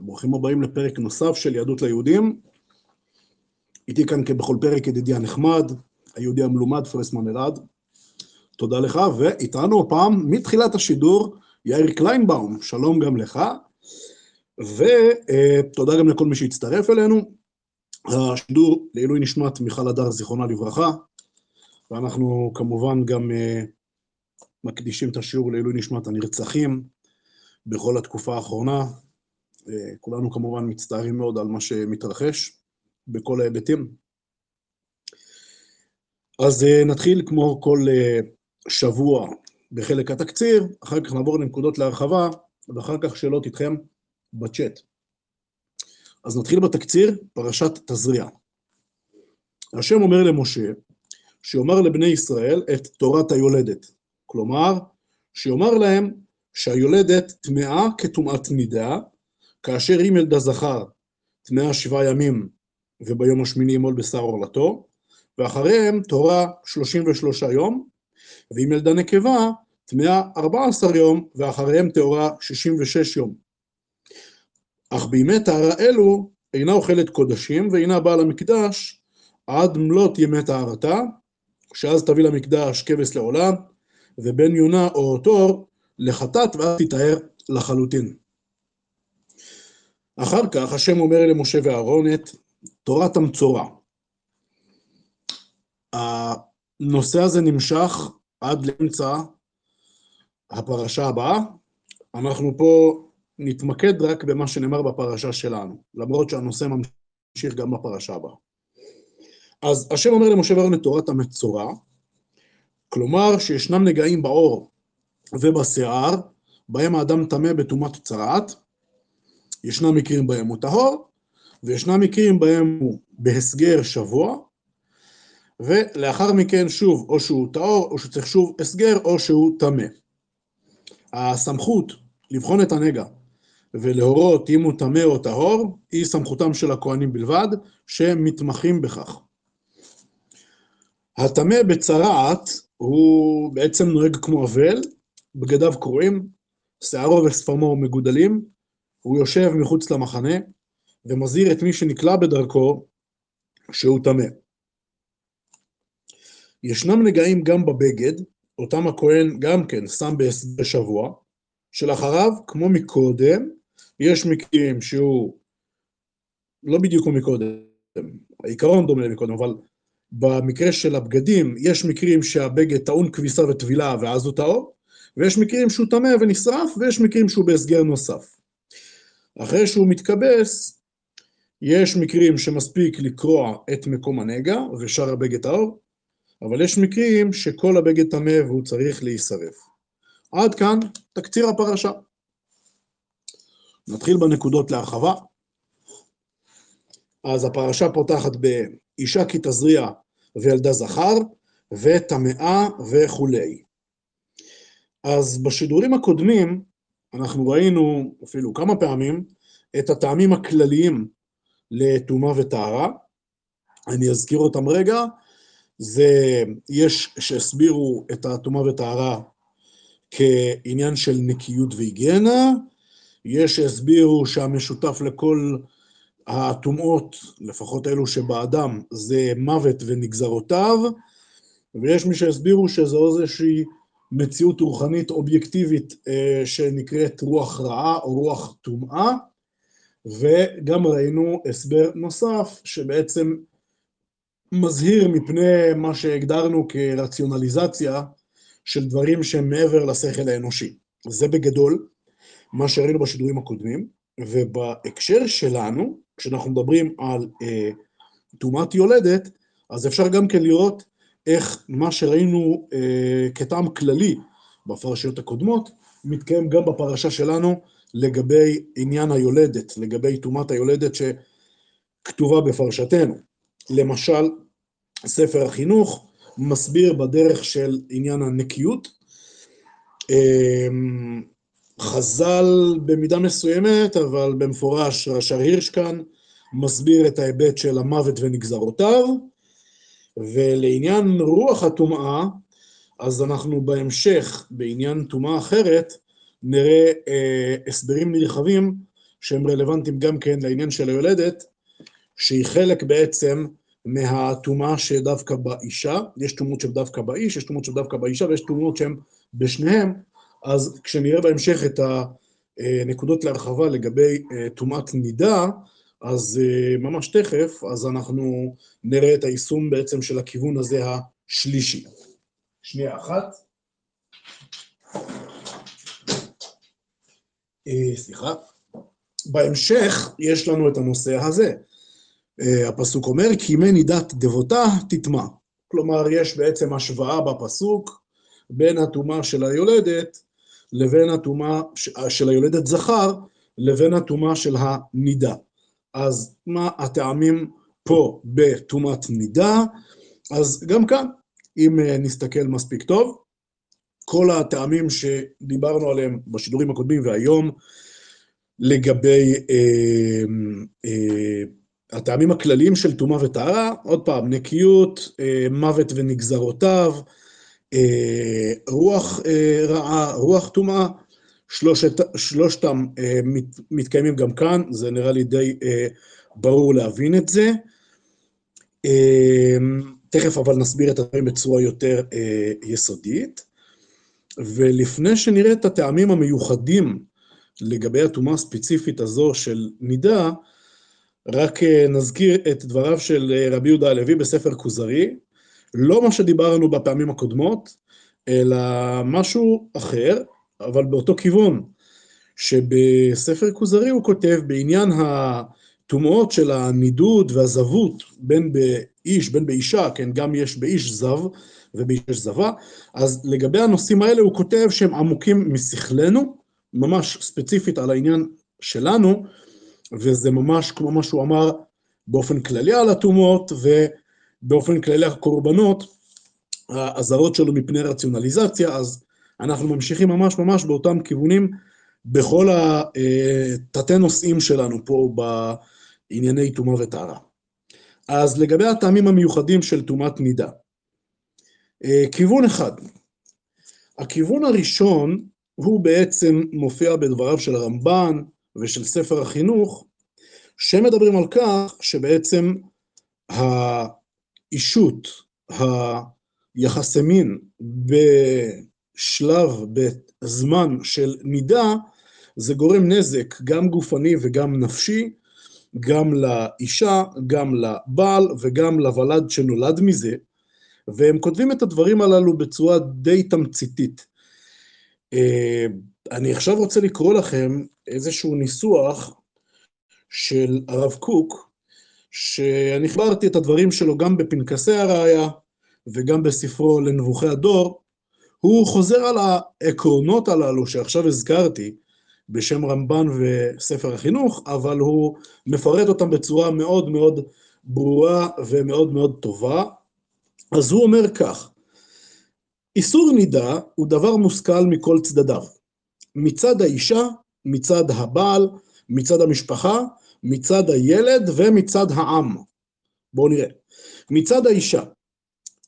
ברוכים הבאים לפרק נוסף של יהדות ליהודים. איתי כאן כבכל פרק ידידי הנחמד, היהודי המלומד פרסמן אלעד. תודה לך, ואיתנו הפעם, מתחילת השידור, יאיר קליינבאום, שלום גם לך, ותודה גם לכל מי שהצטרף אלינו. השידור לעילוי נשמת מיכל הדר, זיכרונה לברכה, ואנחנו כמובן גם uh, מקדישים את השיעור לעילוי נשמת הנרצחים בכל התקופה האחרונה. כולנו כמובן מצטערים מאוד על מה שמתרחש בכל ההיבטים. אז uh, נתחיל כמו כל uh, שבוע בחלק התקציר, אחר כך נעבור לנקודות להרחבה, ואחר כך שאלות איתכם בצ'אט. אז נתחיל בתקציר, פרשת תזריע. השם אומר למשה, שיאמר לבני ישראל את תורת היולדת. כלומר, שיאמר להם שהיולדת טמאה כטומאת נידה, כאשר אם ילדה זכר טמאה שבעה ימים וביום השמיני ימול בשר עורלתו, ואחריהם תורה שלושים ושלושה יום, ילדה נקבה טמאה ארבע עשר יום, ואחריהם טהורה שישים ושש יום. אך בימי טהרה אלו אינה אוכלת קודשים ואינה באה למקדש עד מלאת ימי טהרתה, שאז תביא למקדש כבש לעולם, ובן יונה או תור לחטאת ואז תיטהר לחלוטין. אחר כך השם אומר למשה ואהרון את תורת המצורע. הנושא הזה נמשך עד לאמצע הפרשה הבאה. אנחנו פה נתמקד רק במה שנאמר בפרשה שלנו, למרות שהנושא ממשיך גם בפרשה הבאה. אז השם אומר למשה ואהרון את תורת המצורע, כלומר שישנם נגעים בעור ובשיער, בהם האדם טמא בטומאת צרעת, ישנם מקרים בהם הוא טהור, וישנם מקרים בהם הוא בהסגר שבוע, ולאחר מכן שוב, או שהוא טהור, או שצריך שוב הסגר, או שהוא טמא. הסמכות לבחון את הנגע ולהורות אם הוא טמא או טהור, היא סמכותם של הכהנים בלבד, שמתמחים בכך. הטמא בצרעת הוא בעצם נוהג כמו אבל, בגדיו קרועים, שערו ושפמו מגודלים, הוא יושב מחוץ למחנה ומזהיר את מי שנקלע בדרכו שהוא טמא. ישנם נגעים גם בבגד, אותם הכהן גם כן שם בשבוע, שלאחריו, כמו מקודם, יש מקרים שהוא לא בדיוק כמו מקודם, העיקרון דומה למקודם, אבל במקרה של הבגדים, יש מקרים שהבגד טעון כביסה וטבילה ואז הוא טהור, ויש מקרים שהוא טמא ונשרף, ויש מקרים שהוא בהסגר נוסף. אחרי שהוא מתכבס, יש מקרים שמספיק לקרוע את מקום הנגע ושאר הבגד טהור, אבל יש מקרים שכל הבגד טמא והוא צריך להישרף. עד כאן תקציר הפרשה. נתחיל בנקודות להרחבה. אז הפרשה פותחת באישה כי תזריע וילדה זכר, וטמאה וכולי. אז בשידורים הקודמים, אנחנו ראינו אפילו כמה פעמים את הטעמים הכלליים לטומאה וטהרה. אני אזכיר אותם רגע. זה, יש שהסבירו את הטומאה וטהרה כעניין של נקיות והיגיינה, יש שהסבירו שהמשותף לכל הטומאות, לפחות אלו שבאדם, זה מוות ונגזרותיו, ויש מי שהסבירו שזו איזושהי מציאות רוחנית אובייקטיבית אה, שנקראת רוח רעה או רוח טומאה, וגם ראינו הסבר נוסף שבעצם מזהיר מפני מה שהגדרנו כרציונליזציה של דברים שהם מעבר לשכל האנושי. זה בגדול מה שראינו בשידורים הקודמים, ובהקשר שלנו, כשאנחנו מדברים על אה, טומאת יולדת, אז אפשר גם כן לראות איך מה שראינו אה, כטעם כללי בפרשיות הקודמות, מתקיים גם בפרשה שלנו לגבי עניין היולדת, לגבי טומאת היולדת שכתובה בפרשתנו. למשל, ספר החינוך מסביר בדרך של עניין הנקיות. אה, חז"ל במידה מסוימת, אבל במפורש רש"ר הירש כאן מסביר את ההיבט של המוות ונגזרותיו, ולעניין רוח הטומאה, אז אנחנו בהמשך, בעניין טומאה אחרת, נראה אה, הסברים נרחבים שהם רלוונטיים גם כן לעניין של היולדת, שהיא חלק בעצם מהטומאה שדווקא באישה, יש טומאות שדווקא באיש, יש טומאות שדווקא באישה ויש טומאות שהן בשניהם, אז כשנראה בהמשך את הנקודות להרחבה לגבי אה, טומאת נידה, אז אה, ממש תכף, אז אנחנו נראה את היישום בעצם של הכיוון הזה השלישי. שנייה אחת. אה, סליחה. בהמשך יש לנו את הנושא הזה. אה, הפסוק אומר, כי מי נידת דבותה תטמע. כלומר, יש בעצם השוואה בפסוק בין הטומאה של היולדת לבין הטומאה של היולדת זכר לבין הטומאה של הנידה. אז מה הטעמים פה בטומאת נידה? אז גם כאן, אם אה, נסתכל מספיק טוב, כל הטעמים שדיברנו עליהם בשידורים הקודמים והיום, לגבי אה, אה, הטעמים הכלליים של טומאה וטהרה, עוד פעם, נקיות, אה, מוות ונגזרותיו, אה, רוח אה, רעה, רוח טומאה, שלושת, שלושתם אה, מת, מתקיימים גם כאן, זה נראה לי די אה, ברור להבין את זה. אה, תכף אבל נסביר את הדברים בצורה יותר אה, יסודית. ולפני שנראה את הטעמים המיוחדים לגבי הטומאה הספציפית הזו של נידה, רק אה, נזכיר את דבריו של אה, רבי יהודה הלוי בספר כוזרי, לא מה שדיברנו בפעמים הקודמות, אלא משהו אחר, אבל באותו כיוון, שבספר כוזרי הוא כותב בעניין הטומאות של הנידוד והזבות, בין באיש, בין באישה, כן, גם יש באיש זב ובאיש זבה, אז לגבי הנושאים האלה הוא כותב שהם עמוקים משכלנו, ממש ספציפית על העניין שלנו, וזה ממש כמו מה שהוא אמר באופן כללי על הטומאות, ובאופן כללי הקורבנות, האזהרות שלו מפני רציונליזציה, אז אנחנו ממשיכים ממש ממש באותם כיוונים בכל התתי נושאים שלנו פה בענייני טומאה וטהרה. אז לגבי הטעמים המיוחדים של טומאת נידה, כיוון אחד, הכיוון הראשון הוא בעצם מופיע בדבריו של הרמב"ן ושל ספר החינוך, שמדברים על כך שבעצם האישות, היחסי מין בשלב, בזמן של נידה, זה גורם נזק גם גופני וגם נפשי, גם לאישה, גם לבעל וגם לוולד שנולד מזה, והם כותבים את הדברים הללו בצורה די תמציתית. אה, אני עכשיו רוצה לקרוא לכם איזשהו ניסוח של הרב קוק, שאני חיברתי את הדברים שלו גם בפנקסי הראייה וגם בספרו לנבוכי הדור, הוא חוזר על העקרונות הללו שעכשיו הזכרתי בשם רמב"ן וספר החינוך, אבל הוא מפרט אותם בצורה מאוד מאוד ברורה ומאוד מאוד טובה. אז הוא אומר כך, איסור נידה הוא דבר מושכל מכל צדדיו, מצד האישה, מצד הבעל, מצד המשפחה, מצד הילד ומצד העם. בואו נראה. מצד האישה,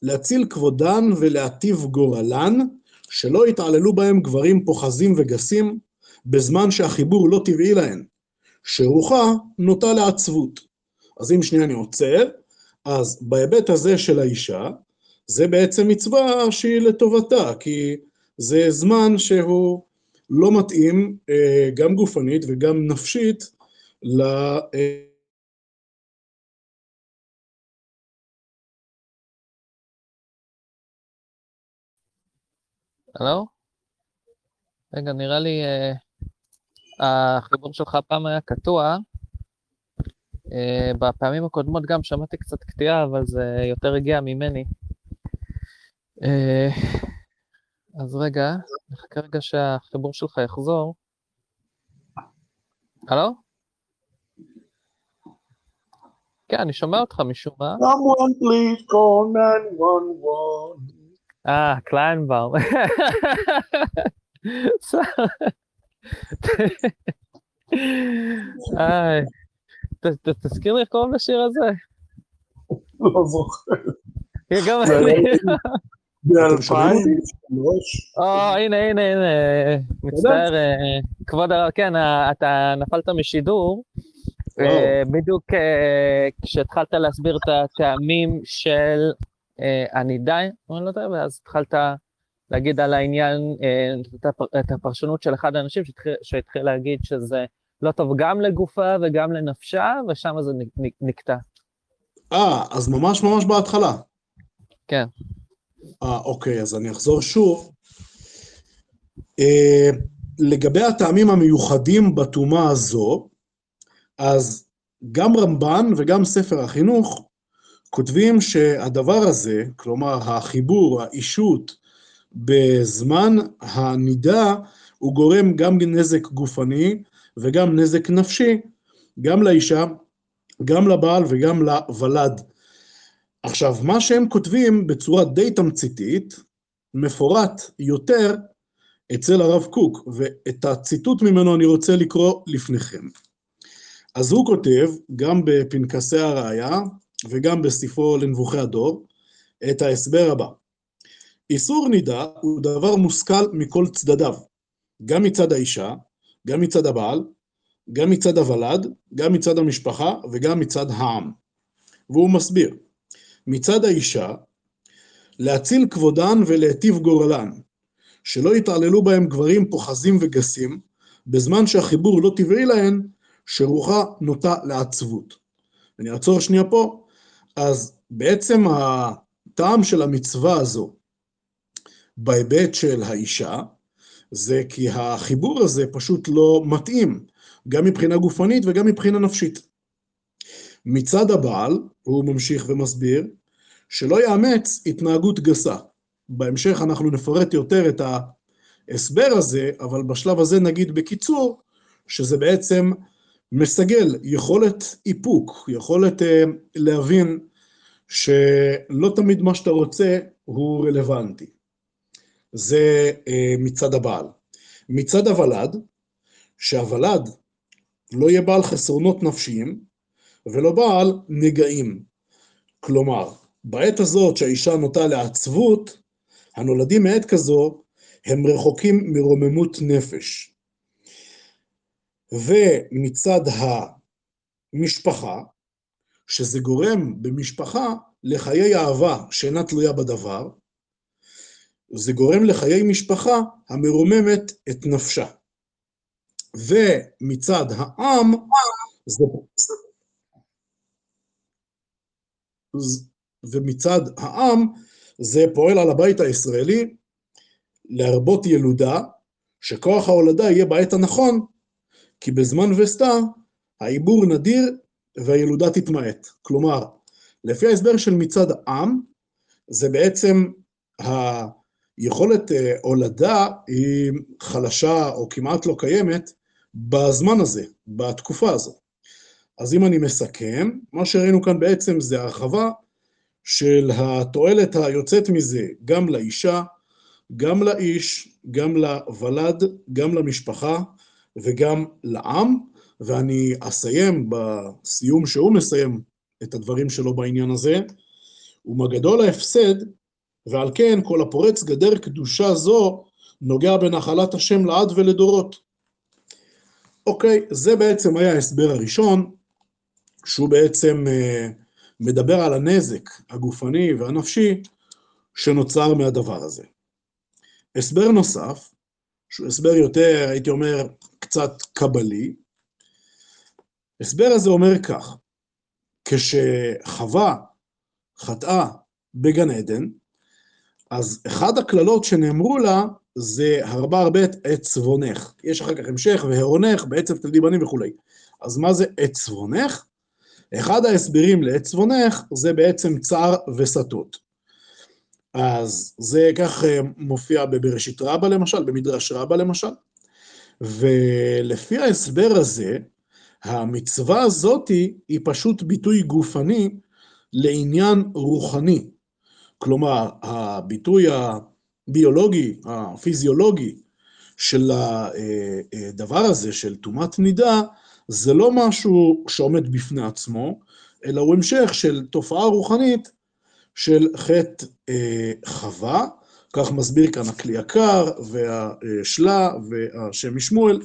להציל כבודן ולהטיב גורלן, שלא יתעללו בהם גברים פוחזים וגסים, בזמן שהחיבור לא טבעי להן, שרוחה נוטה לעצבות. אז אם שנייה אני עוצר, אז בהיבט הזה של האישה, זה בעצם מצווה שהיא לטובתה, כי זה זמן שהוא לא מתאים אה, גם גופנית וגם נפשית ל... הלו? רגע, נראה לי uh, החיבור שלך פעם היה קטוע. Uh, בפעמים הקודמות גם שמעתי קצת קטיעה, אבל זה יותר הגיע ממני. Uh, אז רגע, נחכה רגע שהחיבור שלך יחזור. הלו? כן, אני שומע אותך משום מה. someone please call 911. אה, קליינבאום. תזכיר לי איך קוראים לשיר הזה. לא זוכר. גם אני. באלפיים? או, הנה, הנה, הנה, מצטער, אה, כבוד הרב, כן, אה, אתה נפלת משידור. אה, בדיוק כשהתחלת להסביר את הטעמים של הנידה, אני לא יודע, ואז התחלת להגיד על העניין, את הפרשנות של אחד האנשים שהתחיל להגיד שזה לא טוב גם לגופה וגם לנפשה, ושם זה נקטע. אה, אז ממש ממש בהתחלה. כן. אה, אוקיי, אז אני אחזור שוב. אה, לגבי הטעמים המיוחדים בטומאה הזו, אז גם רמב"ן וגם ספר החינוך כותבים שהדבר הזה, כלומר החיבור, האישות, בזמן הנידה, הוא גורם גם נזק גופני וגם נזק נפשי, גם לאישה, גם לבעל וגם לוולד. עכשיו, מה שהם כותבים בצורה די תמציתית, מפורט יותר אצל הרב קוק, ואת הציטוט ממנו אני רוצה לקרוא לפניכם. אז הוא כותב, גם בפנקסי הראייה וגם בספרו לנבוכי הדור, את ההסבר הבא. איסור נידה הוא דבר מושכל מכל צדדיו, גם מצד האישה, גם מצד הבעל, גם מצד הוולד, גם מצד המשפחה וגם מצד העם. והוא מסביר, מצד האישה, להציל כבודן ולהיטיב גורלן, שלא יתעללו בהם גברים פוחזים וגסים, בזמן שהחיבור לא טבעי להן, שרוחה נוטה לעצבות. אני אעצור שנייה פה. אז בעצם הטעם של המצווה הזו, בהיבט של האישה, זה כי החיבור הזה פשוט לא מתאים, גם מבחינה גופנית וגם מבחינה נפשית. מצד הבעל, הוא ממשיך ומסביר, שלא יאמץ התנהגות גסה. בהמשך אנחנו נפרט יותר את ההסבר הזה, אבל בשלב הזה נגיד בקיצור, שזה בעצם מסגל יכולת איפוק, יכולת uh, להבין שלא תמיד מה שאתה רוצה הוא רלוונטי. זה uh, מצד הבעל. מצד הוולד, שהוולד לא יהיה בעל חסרונות נפשיים, ולא בעל נגעים. כלומר, בעת הזאת שהאישה נוטה לעצבות, הנולדים מעת כזו הם רחוקים מרוממות נפש. ומצד המשפחה, שזה גורם במשפחה לחיי אהבה שאינה תלויה בדבר, זה גורם לחיי משפחה המרוממת את נפשה. ומצד העם, זה ומצד העם זה פועל על הבית הישראלי להרבות ילודה, שכוח ההולדה יהיה בעת הנכון, כי בזמן וסתה העיבור נדיר והילודה תתמעט. כלומר, לפי ההסבר של מצד העם, זה בעצם היכולת אה, הולדה היא חלשה או כמעט לא קיימת בזמן הזה, בתקופה הזו. אז אם אני מסכם, מה שראינו כאן בעצם זה הרחבה של התועלת היוצאת מזה גם לאישה, גם לאיש, גם לוולד, גם למשפחה וגם לעם, ואני אסיים בסיום שהוא מסיים את הדברים שלו בעניין הזה, ומה גדול ההפסד, ועל כן כל הפורץ גדר קדושה זו נוגע בנחלת השם לעד ולדורות. אוקיי, זה בעצם היה ההסבר הראשון. שהוא בעצם אה, מדבר על הנזק הגופני והנפשי שנוצר מהדבר הזה. הסבר נוסף, שהוא הסבר יותר, הייתי אומר, קצת קבלי, הסבר הזה אומר כך, כשחווה חטאה בגן עדן, אז אחד הקללות שנאמרו לה זה הרבה הרבה את צבונך. יש אחר כך המשך, והרונך, בעצב תלדי בנים וכולי. אז מה זה את צבונך? אחד ההסברים לעת צבונך זה בעצם צר וסטות. אז זה כך אה, מופיע בבראשית רבה למשל, במדרש רבה למשל, ולפי ההסבר הזה, המצווה הזאתי היא פשוט ביטוי גופני לעניין רוחני. כלומר, הביטוי הביולוגי, הפיזיולוגי של הדבר אה, אה, הזה, של טומאת נידה, זה לא משהו שעומד בפני עצמו, אלא הוא המשך של תופעה רוחנית של חטא אה, חווה, כך מסביר כאן הכלי יקר והשלה והשם משמואל.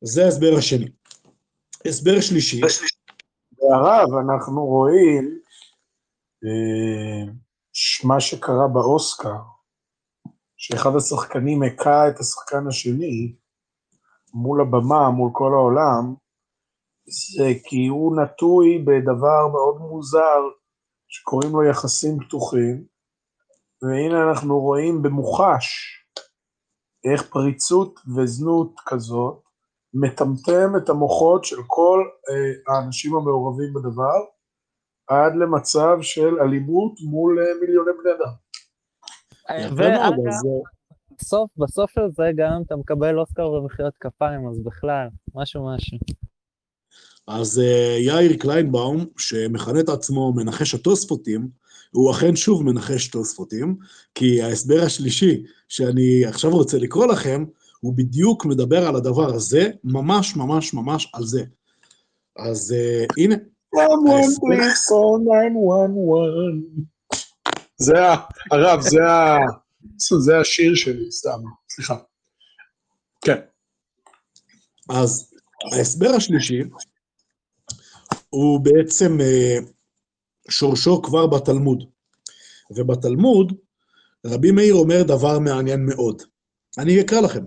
זה ההסבר השני. הסבר שלישי. והרב, אנחנו רואים אה, מה שקרה באוסקר, שאחד השחקנים הכה את השחקן השני מול הבמה, מול כל העולם, זה כי הוא נטוי בדבר מאוד מוזר, שקוראים לו יחסים פתוחים, והנה אנחנו רואים במוחש איך פריצות וזנות כזאת מטמטם את המוחות של כל אה, האנשים המעורבים בדבר, עד למצב של אלימות מול אה, מיליוני בני אדם. ואגב, בסוף, בסוף של זה גם אתה מקבל אוסקר במחיאות כפיים, אז בכלל, משהו משהו. אז uh, יאיר קליינבאום, שמכנה את עצמו מנחש התוספותים, הוא אכן שוב מנחש תוספותים, כי ההסבר השלישי שאני עכשיו רוצה לקרוא לכם, הוא בדיוק מדבר על הדבר הזה, ממש ממש ממש על זה. אז uh, הנה. זה הרב, זה ה... זה השיר שלי, סתם, סליחה. כן. אז ההסבר השלישי הוא בעצם אה, שורשו כבר בתלמוד. ובתלמוד רבי מאיר אומר דבר מעניין מאוד. אני אקרא לכם.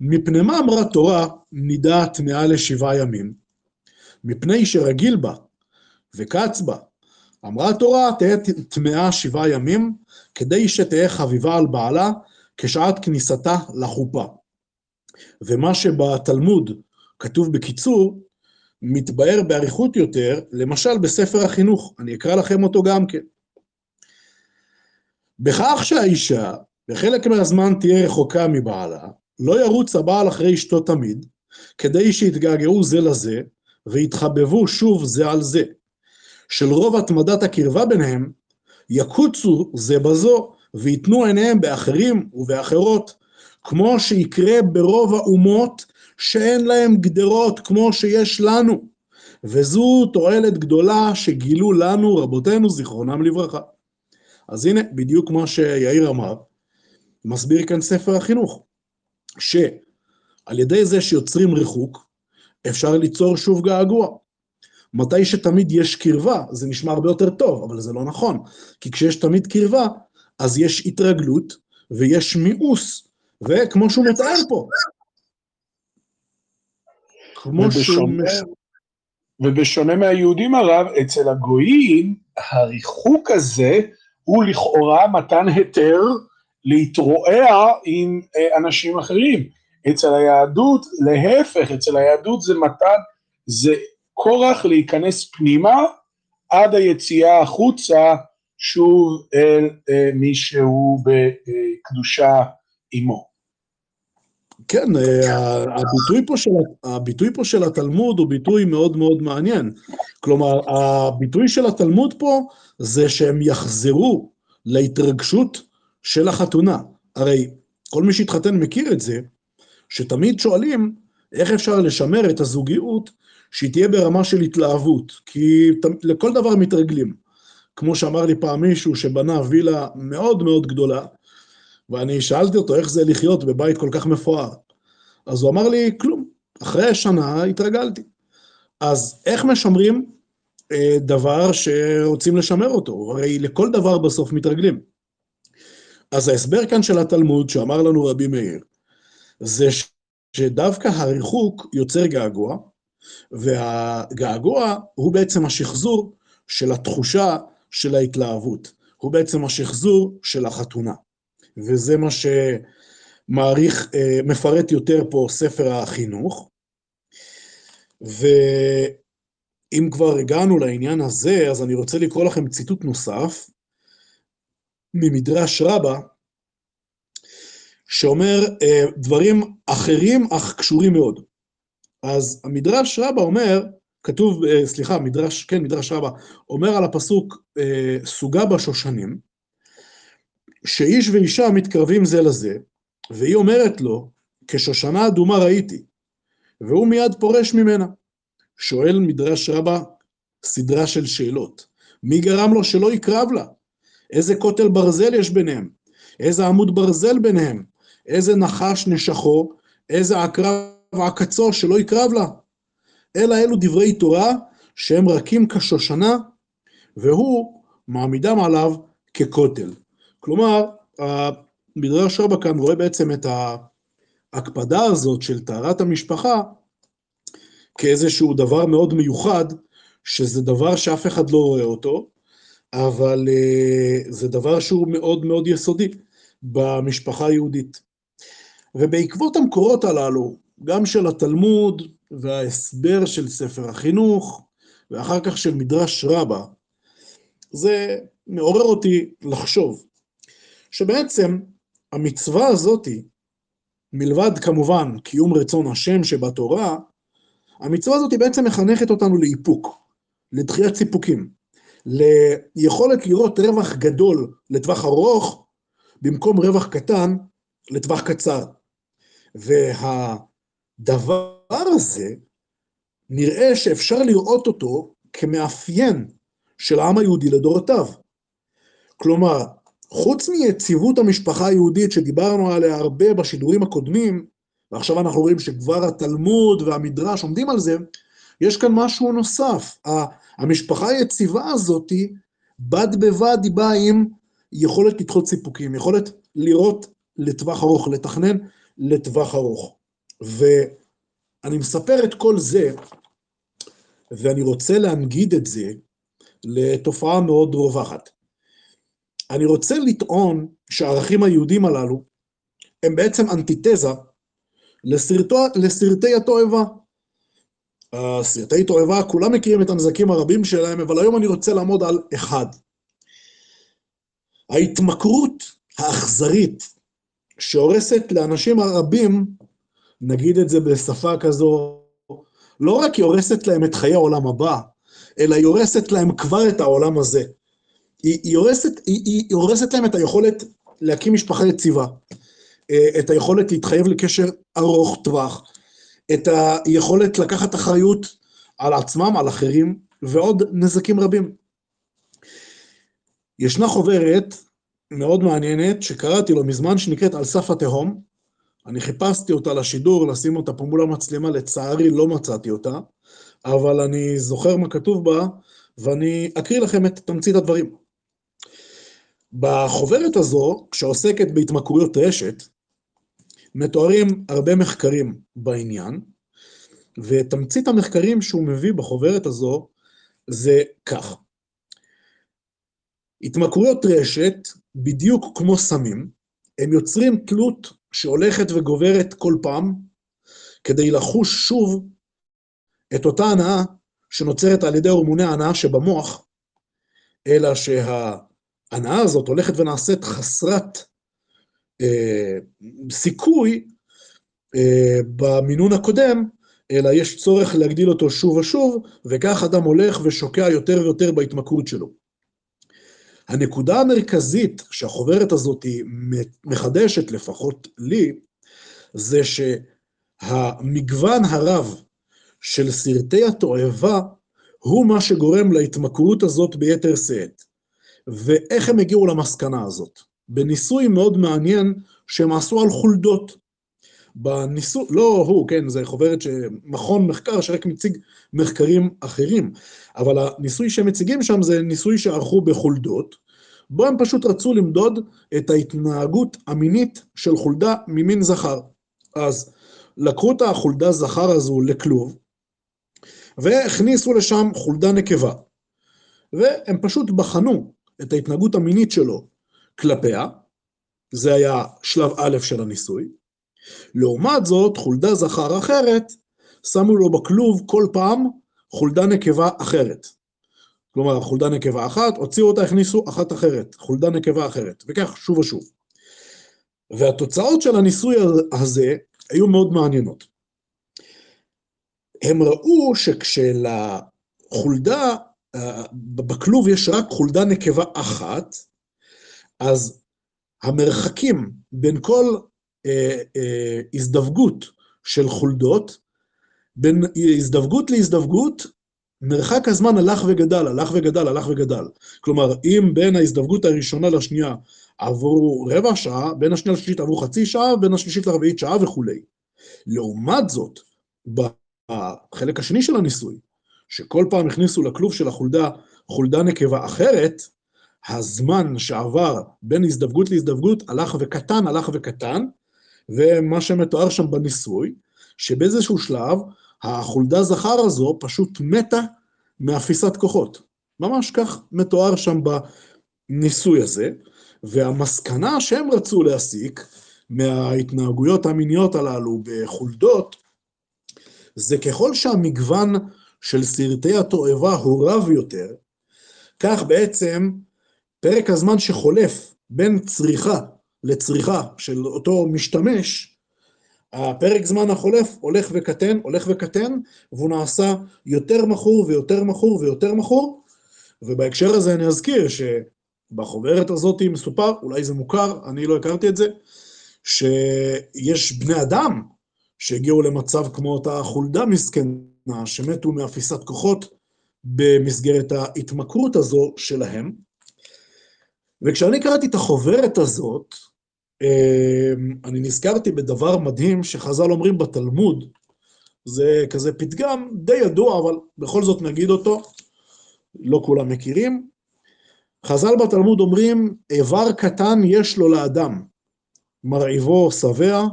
מפני מה אמרה תורה נידה טמאה לשבעה ימים? מפני שרגיל בה וקץ בה. אמרה התורה, תהא טמאה שבעה ימים, כדי שתהא חביבה על בעלה כשעת כניסתה לחופה. ומה שבתלמוד כתוב בקיצור, מתבאר באריכות יותר, למשל בספר החינוך, אני אקרא לכם אותו גם כן. בכך שהאישה בחלק מהזמן תהיה רחוקה מבעלה, לא ירוץ הבעל אחרי אשתו תמיד, כדי שיתגעגעו זה לזה, ויתחבבו שוב זה על זה. של רוב התמדת הקרבה ביניהם, יקוצו זה בזו, ויתנו עיניהם באחרים ובאחרות, כמו שיקרה ברוב האומות שאין להם גדרות כמו שיש לנו. וזו תועלת גדולה שגילו לנו רבותינו, זיכרונם לברכה. אז הנה, בדיוק כמו שיאיר אמר, מסביר כאן ספר החינוך, שעל ידי זה שיוצרים ריחוק, אפשר ליצור שוב געגוע. מתי שתמיד יש קרבה, זה נשמע הרבה יותר טוב, אבל זה לא נכון. כי כשיש תמיד קרבה, אז יש התרגלות ויש מיאוס, וכמו שהוא מטען פה, כמו שהוא... ובשונה מהיהודים הרב, אצל הגויים, הריחוק הזה הוא לכאורה מתן היתר להתרועע עם אה, אנשים אחרים. אצל היהדות, להפך, אצל היהדות זה מתן, זה כורח להיכנס פנימה עד היציאה החוצה שוב אל אה, מי שהוא בקדושה עמו. כן, אה, הביטוי פה, של, הביטוי פה של התלמוד הוא ביטוי מאוד מאוד מעניין. כלומר, הביטוי של התלמוד פה זה שהם יחזרו להתרגשות של החתונה. הרי כל מי שהתחתן מכיר את זה, שתמיד שואלים איך אפשר לשמר את הזוגיות שהיא תהיה ברמה של התלהבות, כי לכל דבר מתרגלים. כמו שאמר לי פעם מישהו שבנה וילה מאוד מאוד גדולה, ואני שאלתי אותו איך זה לחיות בבית כל כך מפואר. אז הוא אמר לי, כלום, אחרי שנה התרגלתי. אז איך משמרים אה, דבר שרוצים לשמר אותו? הרי לכל דבר בסוף מתרגלים. אז ההסבר כאן של התלמוד, שאמר לנו רבי מאיר, זה שדווקא הריחוק יוצר געגוע, והגעגוע הוא בעצם השחזור של התחושה של ההתלהבות. הוא בעצם השחזור של החתונה. וזה מה שמעריך, אה, מפרט יותר פה ספר החינוך. ואם כבר הגענו לעניין הזה, אז אני רוצה לקרוא לכם ציטוט נוסף ממדרש רבה, שאומר אה, דברים אחרים אך קשורים מאוד. אז המדרש רבה אומר, כתוב, אה, סליחה, מדרש, כן, מדרש רבה, אומר על הפסוק, סוגה בשושנים, שאיש ואישה מתקרבים זה לזה, והיא אומרת לו, כשושנה אדומה ראיתי, והוא מיד פורש ממנה. שואל מדרש רבה סדרה של שאלות. מי גרם לו שלא יקרב לה? איזה כותל ברזל יש ביניהם? איזה עמוד ברזל ביניהם? איזה נחש נשכו? איזה עקרב עקצו שלא יקרב לה? אלא אלו דברי תורה שהם רכים כשושנה, והוא מעמידם עליו ככותל. כלומר, המדרש רבה כאן רואה בעצם את ההקפדה הזאת של טהרת המשפחה כאיזשהו דבר מאוד מיוחד, שזה דבר שאף אחד לא רואה אותו, אבל uh, זה דבר שהוא מאוד מאוד יסודי במשפחה היהודית. ובעקבות המקורות הללו, גם של התלמוד וההסבר של ספר החינוך, ואחר כך של מדרש רבה, זה מעורר אותי לחשוב שבעצם המצווה הזאתי, מלבד כמובן קיום רצון השם שבתורה, המצווה הזאת בעצם מחנכת אותנו לאיפוק, לדחיית סיפוקים, ליכולת לראות רווח גדול לטווח ארוך, במקום רווח קטן לטווח קצר. והדבר הזה, נראה שאפשר לראות אותו כמאפיין של העם היהודי לדורותיו. כלומר, חוץ מיציבות המשפחה היהודית שדיברנו עליה הרבה בשידורים הקודמים, ועכשיו אנחנו רואים שכבר התלמוד והמדרש עומדים על זה, יש כאן משהו נוסף. המשפחה היציבה הזאת, בד בבד היא באה עם יכולת לדחות סיפוקים, יכולת לראות לטווח ארוך, לתכנן לטווח ארוך. ואני מספר את כל זה, ואני רוצה להנגיד את זה לתופעה מאוד רווחת. אני רוצה לטעון שהערכים היהודים הללו הם בעצם אנטיתזה לסרטו, לסרטי התועבה. סרטי תועבה, כולם מכירים את הנזקים הרבים שלהם, אבל היום אני רוצה לעמוד על אחד. ההתמכרות האכזרית שהורסת לאנשים הרבים, נגיד את זה בשפה כזו, לא רק היא הורסת להם את חיי העולם הבא, אלא היא הורסת להם כבר את העולם הזה. היא, היא, הורסת, היא, היא הורסת להם את היכולת להקים משפחה יציבה, אה, את היכולת להתחייב לקשר ארוך טווח, את היכולת לקחת אחריות על עצמם, על אחרים, ועוד נזקים רבים. ישנה חוברת מאוד מעניינת שקראתי לו מזמן, שנקראת על סף התהום. אני חיפשתי אותה לשידור, לשים אותה פה מול המצלמה, לצערי לא מצאתי אותה, אבל אני זוכר מה כתוב בה, ואני אקריא לכם את תמצית הדברים. בחוברת הזו, שעוסקת בהתמכרויות רשת, מתוארים הרבה מחקרים בעניין, ותמצית המחקרים שהוא מביא בחוברת הזו זה כך. התמכרויות רשת, בדיוק כמו סמים, הם יוצרים תלות שהולכת וגוברת כל פעם, כדי לחוש שוב את אותה הנאה שנוצרת על ידי הורמוני ההנאה שבמוח, אלא שההנאה הזאת הולכת ונעשית חסרת אה, סיכוי אה, במינון הקודם, אלא יש צורך להגדיל אותו שוב ושוב, וכך אדם הולך ושוקע יותר ויותר בהתמכרות שלו. הנקודה המרכזית שהחוברת הזאת מחדשת, לפחות לי, זה שהמגוון הרב של סרטי התועבה הוא מה שגורם להתמכרות הזאת ביתר שאת. ואיך הם הגיעו למסקנה הזאת? בניסוי מאוד מעניין שהם עשו על חולדות. בניסוי, לא הוא, כן, זה חוברת שמכון מחקר שרק מציג מחקרים אחרים, אבל הניסוי שהם מציגים שם זה ניסוי שערכו בחולדות, בו הם פשוט רצו למדוד את ההתנהגות המינית של חולדה ממין זכר. אז לקחו את החולדה זכר הזו לכלוב, והכניסו לשם חולדה נקבה. והם פשוט בחנו את ההתנהגות המינית שלו כלפיה, זה היה שלב א' של הניסוי. לעומת זאת, חולדה זכר אחרת, שמו לו בכלוב כל פעם חולדה נקבה אחרת. כלומר, חולדה נקבה אחת, הוציאו אותה, הכניסו אחת אחרת, חולדה נקבה אחרת, וכך שוב ושוב. והתוצאות של הניסוי הזה היו מאוד מעניינות. הם ראו שכשלחולדה, בכלוב יש רק חולדה נקבה אחת, אז המרחקים בין כל אה, אה, הזדווגות של חולדות, בין הזדווגות להזדווגות, מרחק הזמן הלך וגדל, הלך וגדל, הלך וגדל. כלומר, אם בין ההזדווגות הראשונה לשנייה עברו רבע שעה, בין השנייה לשלישית עברו חצי שעה, בין השלישית לרביעית שעה וכולי. לעומת זאת, בחלק השני של הניסוי, שכל פעם הכניסו לכלוב של החולדה חולדה נקבה אחרת, הזמן שעבר בין הזדווגות להזדווגות הלך וקטן, הלך וקטן, ומה שמתואר שם בניסוי, שבאיזשהו שלב החולדה זכר הזו פשוט מתה מאפיסת כוחות. ממש כך מתואר שם בניסוי הזה, והמסקנה שהם רצו להסיק מההתנהגויות המיניות הללו בחולדות, זה ככל שהמגוון של סרטי התועבה הוא רב יותר, כך בעצם פרק הזמן שחולף בין צריכה לצריכה של אותו משתמש, הפרק זמן החולף הולך וקטן, הולך וקטן, והוא נעשה יותר מכור ויותר מכור ויותר מכור, ובהקשר הזה אני אזכיר שבחוברת הזאת מסופר, אולי זה מוכר, אני לא הכרתי את זה, שיש בני אדם שהגיעו למצב כמו אותה חולדה מסכנה, שמתו מאפיסת כוחות במסגרת ההתמכרות הזו שלהם. וכשאני קראתי את החוברת הזאת, אמ, אני נזכרתי בדבר מדהים שחז"ל אומרים בתלמוד, זה כזה פתגם די ידוע, אבל בכל זאת נגיד אותו, לא כולם מכירים. חז"ל בתלמוד אומרים, איבר קטן יש לו לאדם, מרעיבו שבע,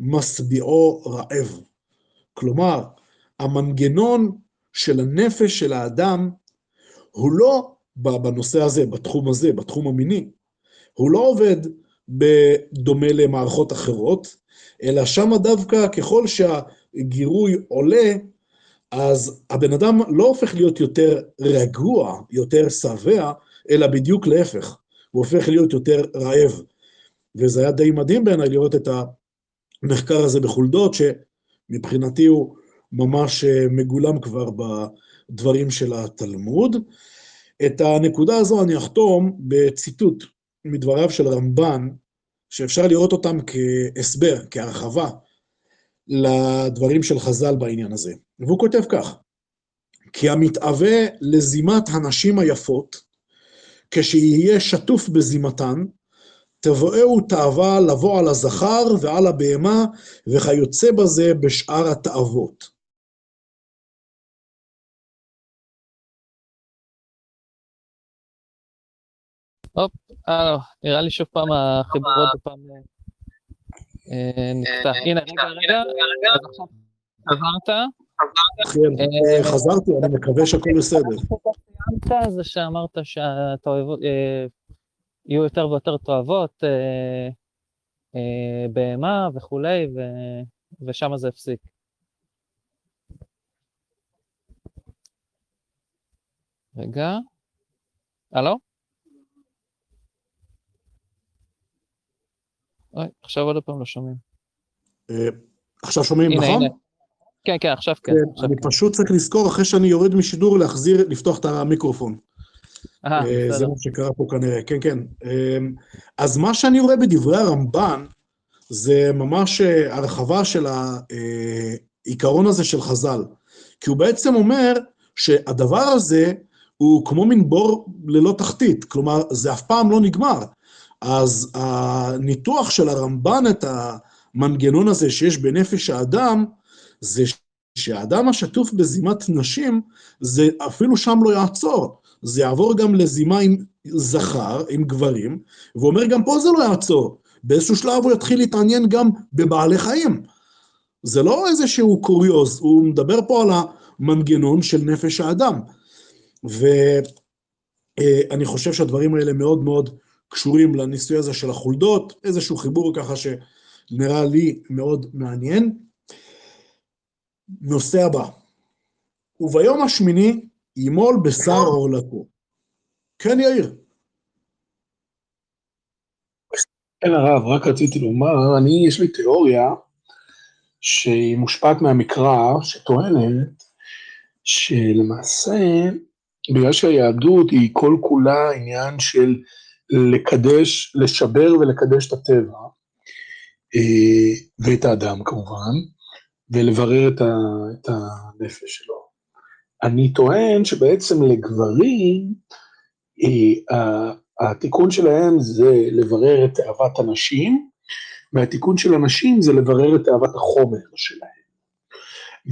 משביעו רעב. כלומר, המנגנון של הנפש של האדם הוא לא בנושא הזה, בתחום הזה, בתחום המיני, הוא לא עובד בדומה למערכות אחרות, אלא שמה דווקא ככל שהגירוי עולה, אז הבן אדם לא הופך להיות יותר רגוע, יותר שבע, אלא בדיוק להפך, הוא הופך להיות יותר רעב. וזה היה די מדהים בעיניי לראות את המחקר הזה בחולדות, שמבחינתי הוא ממש אה, מגולם כבר בדברים של התלמוד. את הנקודה הזו אני אחתום בציטוט מדבריו של רמב"ן, שאפשר לראות אותם כהסבר, כהרחבה, לדברים של חז"ל בעניין הזה. והוא כותב כך: כי המתאווה לזימת הנשים היפות, כשיהיה שטוף בזימתן, תבואהו תאווה לבוא על הזכר ועל הבהמה, וכיוצא בזה בשאר התאוות. הופ, אה, לא, נראה לי שוב פעם החיבור עוד פעם אה, נקטע. אה, הנה, רגע, רגע, חזרת. כן, חזרתי, אני מקווה שהכל בסדר. זה שאמרת שהתועבות, יהיו יותר ויותר תועבות, בהמה וכולי, ושם זה הפסיק. רגע, הלו? אוי, עכשיו עוד פעם לא שומעים. אה, עכשיו שומעים, נכון? כן, כן, עכשיו כן. אני פשוט צריך לזכור, אחרי שאני יורד משידור, להחזיר, לפתוח את המיקרופון. אה, זה מה שקרה פה כנראה, כן, כן. אה, אז מה שאני רואה בדברי הרמב"ן, זה ממש הרחבה של העיקרון הזה של חז"ל. כי הוא בעצם אומר שהדבר הזה הוא כמו מין בור ללא תחתית, כלומר, זה אף פעם לא נגמר. אז הניתוח של הרמב"ן את המנגנון הזה שיש בנפש האדם, זה שהאדם השטוף בזימת נשים, זה אפילו שם לא יעצור. זה יעבור גם לזימה עם זכר, עם גברים, ואומר גם פה זה לא יעצור. באיזשהו שלב הוא יתחיל להתעניין גם בבעלי חיים. זה לא איזשהו קוריוז, הוא מדבר פה על המנגנון של נפש האדם. ואני חושב שהדברים האלה מאוד מאוד קשורים לניסוי הזה של החולדות, איזשהו חיבור ככה שנראה לי מאוד מעניין. נושא הבא, וביום השמיני ימול בשר עורלתו. כן, יאיר. כן, הרב, רק רציתי לומר, אני, יש לי תיאוריה שהיא מושפעת מהמקרא, שטוענת שלמעשה, בגלל שהיהדות היא כל כולה עניין של לקדש, לשבר ולקדש את הטבע, אה, ואת האדם כמובן, ולברר את, ה, את הנפש שלו. אני טוען שבעצם לגברים, אה, התיקון שלהם זה לברר את תאוות הנשים, והתיקון של הנשים זה לברר את תאוות החומר שלהם.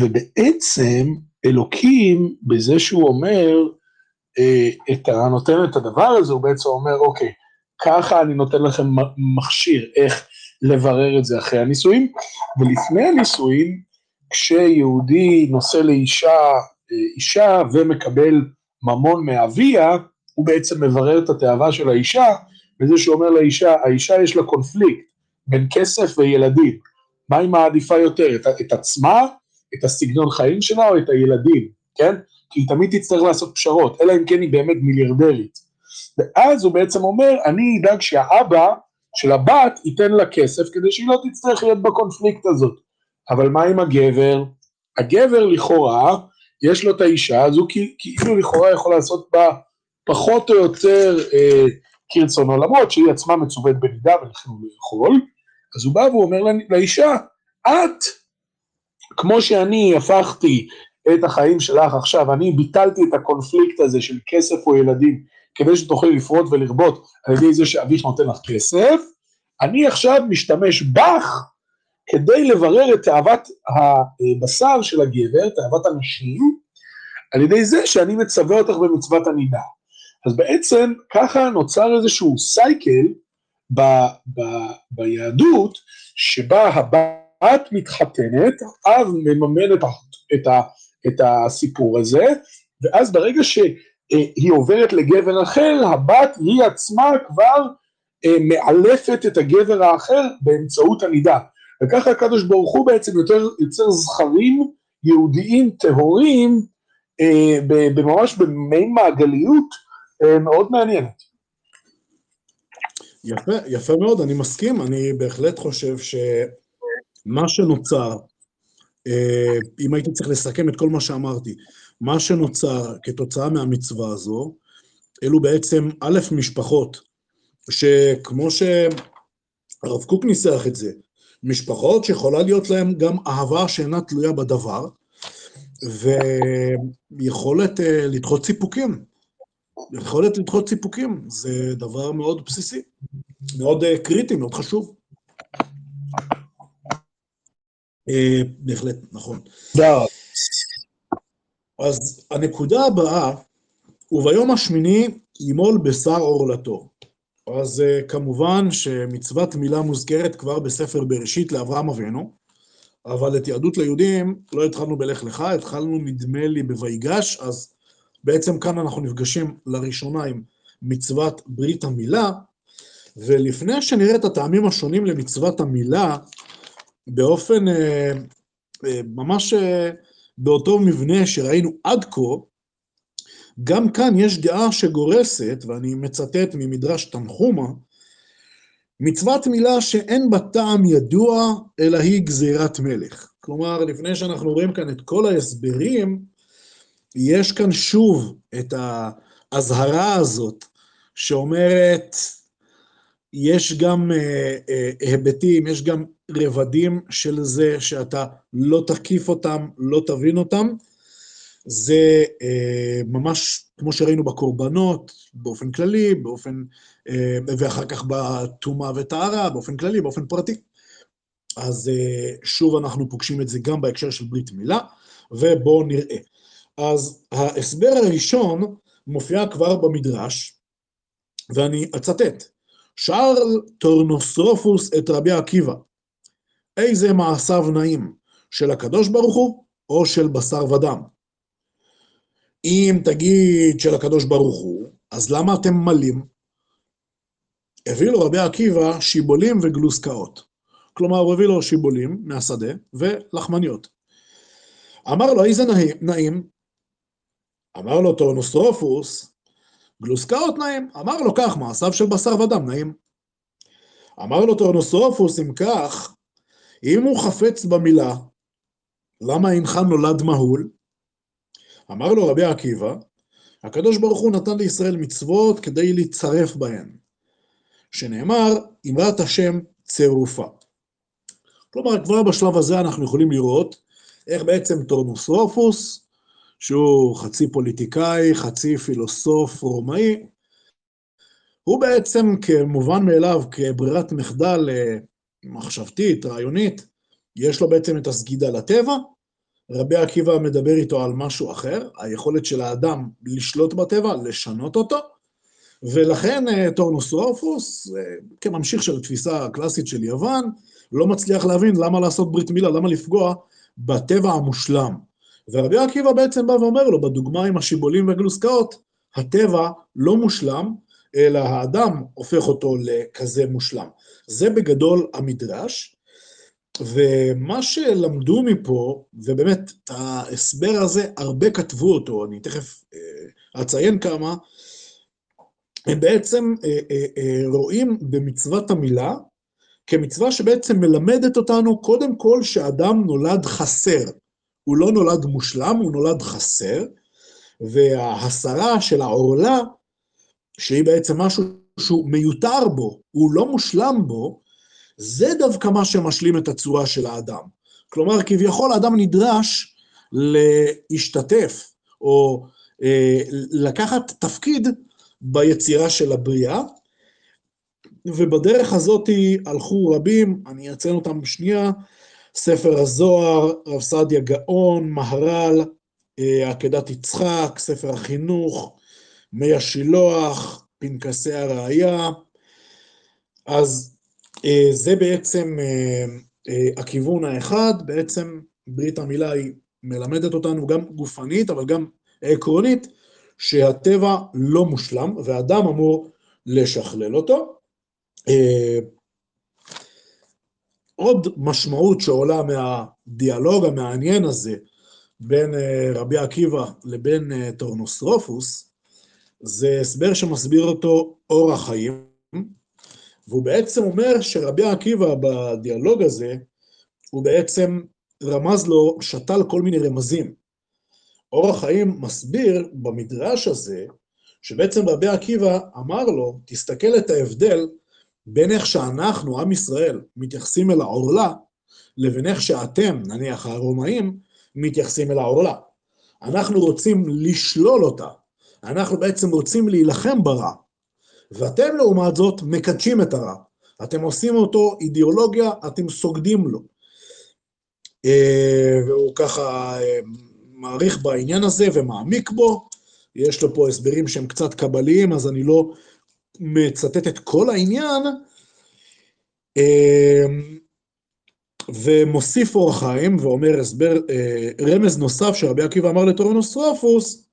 ובעצם אלוקים, בזה שהוא אומר, את ה, נותן את הדבר הזה, הוא בעצם אומר, אוקיי, ככה אני נותן לכם מכשיר איך לברר את זה אחרי הנישואים, ולפני הנישואים, כשיהודי נושא לאישה אה, אישה ומקבל ממון מאביה, הוא בעצם מברר את התאווה של האישה, בזה שהוא אומר לאישה, האישה יש לה קונפליקט בין כסף וילדים, מה היא מעדיפה יותר, את, את עצמה, את הסגנון חיים שלה או את הילדים, כן? כי היא תמיד תצטרך לעשות פשרות, אלא אם כן היא באמת מיליארדרית. ואז הוא בעצם אומר, אני אדאג שהאבא של הבת ייתן לה כסף כדי שהיא לא תצטרך להיות בקונפליקט הזאת. אבל מה עם הגבר? הגבר לכאורה, יש לו את האישה, הוא כאילו לכאורה יכול לעשות בה פחות או יותר אה, כרצונו, למרות שהיא עצמה מצווית בנידה ולכן הוא לא יכול, אז הוא בא ואומר לאישה, את, כמו שאני הפכתי את החיים שלך עכשיו, אני ביטלתי את הקונפליקט הזה של כסף או ילדים, כדי שתוכלי לפרוט ולרבות על ידי זה שאביך נותן לך כסף, אני עכשיו משתמש בך כדי לברר את תאוות הבשר של הגבר, תאוות הנשים, על ידי זה שאני מצווה אותך במצוות הנידה. אז בעצם ככה נוצר איזשהו סייקל ב, ב, ביהדות, שבה הבת מתחתנת, האב מממן את, את, את הסיפור הזה, ואז ברגע שהיא עוברת לגבר אחר, הבת היא עצמה כבר אה, מאלפת את הגבר האחר באמצעות הנידה. וככה הקדוש ברוך הוא בעצם יותר יוצר זכרים יהודיים טהורים, אה, ממש במעין מעגליות אה, מאוד מעניינת. יפה, יפה מאוד, אני מסכים, אני בהחלט חושב שמה שנוצר, אם הייתי צריך לסכם את כל מה שאמרתי, מה שנוצר כתוצאה מהמצווה הזו, אלו בעצם א', משפחות, שכמו שהרב קוק ניסח את זה, משפחות שיכולה להיות להן גם אהבה שאינה תלויה בדבר, ויכולת uh, לדחות סיפוקים. יכולת לדחות סיפוקים, זה דבר מאוד בסיסי, מאוד uh, קריטי, מאוד חשוב. Uh, בהחלט, נכון. תודה. אז הנקודה הבאה, וביום השמיני ימול בשר עורלתו. אז uh, כמובן שמצוות מילה מוזכרת כבר בספר בראשית לאברהם אבינו, אבל את יהדות ליהודים לא התחלנו בלך לך, התחלנו נדמה לי בויגש, אז בעצם כאן אנחנו נפגשים לראשונה עם מצוות ברית המילה, ולפני שנראה את הטעמים השונים למצוות המילה, באופן אה, אה, ממש אה, באותו מבנה שראינו עד כה, גם כאן יש דעה שגורסת, ואני מצטט ממדרש תנחומה, מצוות מילה שאין בה טעם ידוע, אלא היא גזירת מלך. כלומר, לפני שאנחנו רואים כאן את כל ההסברים, יש כאן שוב את האזהרה הזאת, שאומרת, יש גם אה, אה, היבטים, יש גם רבדים של זה שאתה לא תקיף אותם, לא תבין אותם. זה אה, ממש כמו שראינו בקורבנות, באופן כללי, באופן, ואחר כך בטומאה וטהרה, באופן כללי, באופן פרטי. אז שוב אנחנו פוגשים את זה גם בהקשר של ברית מילה, ובואו נראה. אז ההסבר הראשון מופיע כבר במדרש, ואני אצטט. שאל טורנוסרופוס את רבי עקיבא, איזה מעשיו נאים, של הקדוש ברוך הוא או של בשר ודם? אם תגיד של הקדוש ברוך הוא, אז למה אתם מלים? הביא לו רבי עקיבא שיבולים וגלוסקאות. כלומר, הוא הביא לו שיבולים מהשדה ולחמניות. אמר לו, איזה נאים? אמר לו טורנוסרופוס, גלוסקאות נאים. אמר לו, כך, מעשיו של בשר ודם נאים. אמר לו טורנוסרופוס, אם כך, אם הוא חפץ במילה, למה אינך נולד מהול? אמר לו רבי עקיבא, הקדוש ברוך הוא נתן לישראל מצוות כדי להצטרף בהן, שנאמר, אמרת השם צרופה. כלומר, כבר בשלב הזה אנחנו יכולים לראות איך בעצם טורנוסרופוס, שהוא חצי פוליטיקאי, חצי פילוסוף רומאי, הוא בעצם כמובן מאליו, כברירת מחדל אה, מחשבתית, רעיונית, יש לו בעצם את הסגידה לטבע, רבי עקיבא מדבר איתו על משהו אחר, היכולת של האדם לשלוט בטבע, לשנות אותו, ולכן אה, טורנוסרופוס, אה, כממשיך של התפיסה הקלאסית של יוון, לא מצליח להבין למה לעשות ברית מילה, למה לפגוע בטבע המושלם. ורבי עקיבא בעצם בא ואומר לו, בדוגמה עם השיבולים והגלוסקאות, הטבע לא מושלם, אלא האדם הופך אותו לכזה מושלם. זה בגדול המדרש, ומה שלמדו מפה, ובאמת, ההסבר הזה, הרבה כתבו אותו, אני תכף אה, אציין כמה, הם בעצם אה, אה, רואים במצוות המילה כמצווה שבעצם מלמדת אותנו קודם כל שאדם נולד חסר. הוא לא נולד מושלם, הוא נולד חסר, וההסרה של העורלה, שהיא בעצם משהו שהוא מיותר בו, הוא לא מושלם בו, זה דווקא מה שמשלים את הצורה של האדם. כלומר, כביכול האדם נדרש להשתתף, או אה, לקחת תפקיד ביצירה של הבריאה, ובדרך הזאת הלכו רבים, אני אציין אותם בשנייה, ספר הזוהר, רב סעדיה גאון, מהר"ל, אה, עקדת יצחק, ספר החינוך, מי השילוח, פנקסי הראייה. אז אה, זה בעצם אה, הכיוון האחד, בעצם ברית המילה היא מלמדת אותנו גם גופנית, אבל גם עקרונית, שהטבע לא מושלם, ואדם אמור לשכלל אותו. עוד משמעות שעולה מהדיאלוג המעניין הזה בין אה, רבי עקיבא לבין אה, טורנוסרופוס, זה הסבר שמסביר אותו אור החיים, והוא בעצם אומר שרבי עקיבא בדיאלוג הזה, הוא בעצם רמז לו, שתל כל מיני רמזים. אור החיים מסביר במדרש הזה, שבעצם רבי עקיבא אמר לו, תסתכל את ההבדל בין איך שאנחנו, עם ישראל, מתייחסים אל העורלה, לבין איך שאתם, נניח הרומאים, מתייחסים אל העורלה. אנחנו רוצים לשלול אותה, אנחנו בעצם רוצים להילחם ברע, ואתם לעומת זאת מקדשים את הרע. אתם עושים אותו אידיאולוגיה, אתם סוגדים לו. אה, והוא ככה אה, מעריך בעניין הזה ומעמיק בו. יש לו פה הסברים שהם קצת קבליים, אז אני לא מצטט את כל העניין, אמ, ומוסיף אור חיים ואומר הסבר, אה, רמז נוסף שרבי עקיבא אמר לטורנוסטרופוס,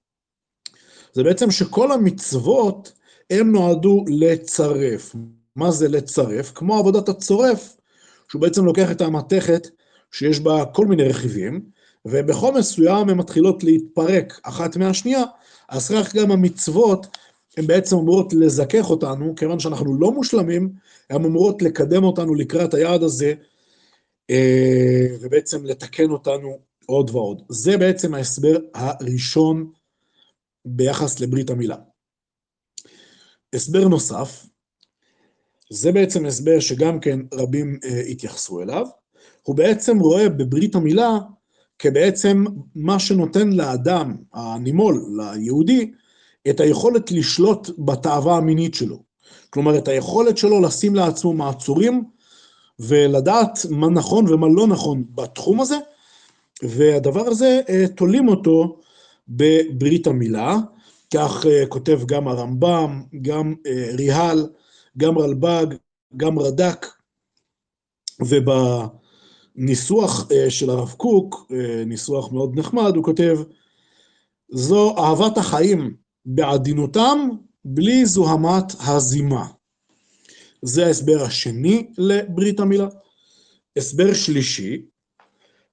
זה בעצם שכל המצוות הם נועדו לצרף. מה זה לצרף? כמו עבודת הצורף, שהוא בעצם לוקח את המתכת שיש בה כל מיני רכיבים, ובחום מסוים הן מתחילות להתפרק אחת מהשנייה, אז כך גם המצוות הן בעצם אמורות לזכך אותנו, כיוון שאנחנו לא מושלמים, הן אמורות לקדם אותנו לקראת היעד הזה, אה, ובעצם לתקן אותנו עוד ועוד. זה בעצם ההסבר הראשון ביחס לברית המילה. הסבר נוסף, זה בעצם הסבר שגם כן רבים אה, התייחסו אליו, הוא בעצם רואה בברית המילה כבעצם מה שנותן לאדם, הנימול, ליהודי, את היכולת לשלוט בתאווה המינית שלו. כלומר, את היכולת שלו לשים לעצמו מעצורים ולדעת מה נכון ומה לא נכון בתחום הזה, והדבר הזה, אה, תולים אותו בברית המילה, כך אה, כותב גם הרמב"ם, גם אה, ריהל, גם רלב"ג, גם רד"ק, ובניסוח של הרב קוק, ניסוח מאוד נחמד, הוא כותב, זו אהבת החיים בעדינותם, בלי זוהמת הזימה. זה ההסבר השני לברית המילה. הסבר שלישי,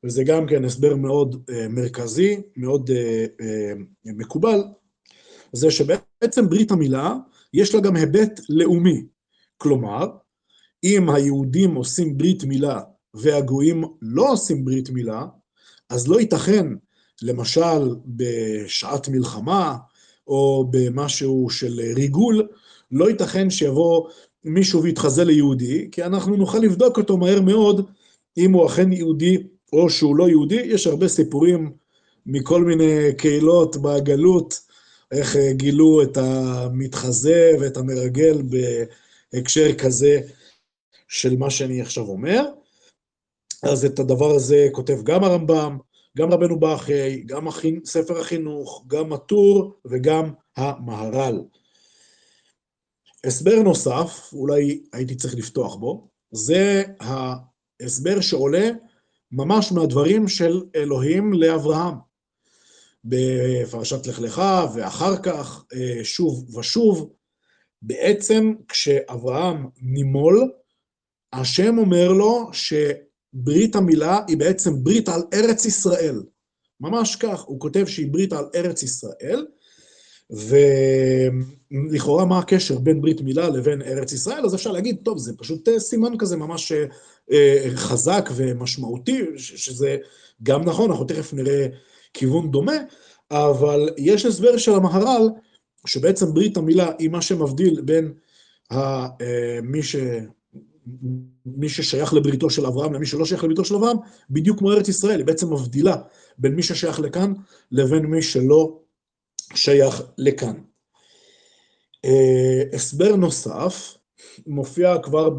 וזה גם כן הסבר מאוד uh, מרכזי, מאוד uh, uh, מקובל, זה שבעצם ברית המילה, יש לה גם היבט לאומי. כלומר, אם היהודים עושים ברית מילה והגויים לא עושים ברית מילה, אז לא ייתכן, למשל, בשעת מלחמה, או במשהו של ריגול, לא ייתכן שיבוא מישהו ויתחזה ליהודי, כי אנחנו נוכל לבדוק אותו מהר מאוד אם הוא אכן יהודי או שהוא לא יהודי. יש הרבה סיפורים מכל מיני קהילות בגלות, איך אה, גילו את המתחזה ואת המרגל בהקשר כזה של מה שאני עכשיו אומר. אז את הדבר הזה כותב גם הרמב"ם, גם רבנו בכי, גם. ספר החינוך, גם הטור וגם המהר"ל. הסבר נוסף, אולי הייתי צריך לפתוח בו, זה ההסבר שעולה ממש מהדברים של אלוהים לאברהם. בפרשת לך לך, ואחר כך אה, שוב ושוב, בעצם כשאברהם נימול, השם אומר לו שברית המילה היא בעצם ברית על ארץ ישראל. ממש כך, הוא כותב שהיא ברית על ארץ ישראל, ולכאורה מה הקשר בין ברית מילה לבין ארץ ישראל? אז אפשר להגיד, טוב, זה פשוט אה, סימן כזה ממש אה, חזק ומשמעותי, שזה גם נכון, אנחנו תכף נראה כיוון דומה, אבל יש הסבר של המהר"ל, שבעצם ברית המילה היא מה שמבדיל בין אה, מי, ש, מי ששייך לבריתו של אברהם למי שלא שייך לבריתו של אברהם, בדיוק כמו ארץ ישראל, היא בעצם מבדילה בין מי ששייך לכאן לבין מי שלא שייך לכאן. אה, הסבר נוסף מופיע כבר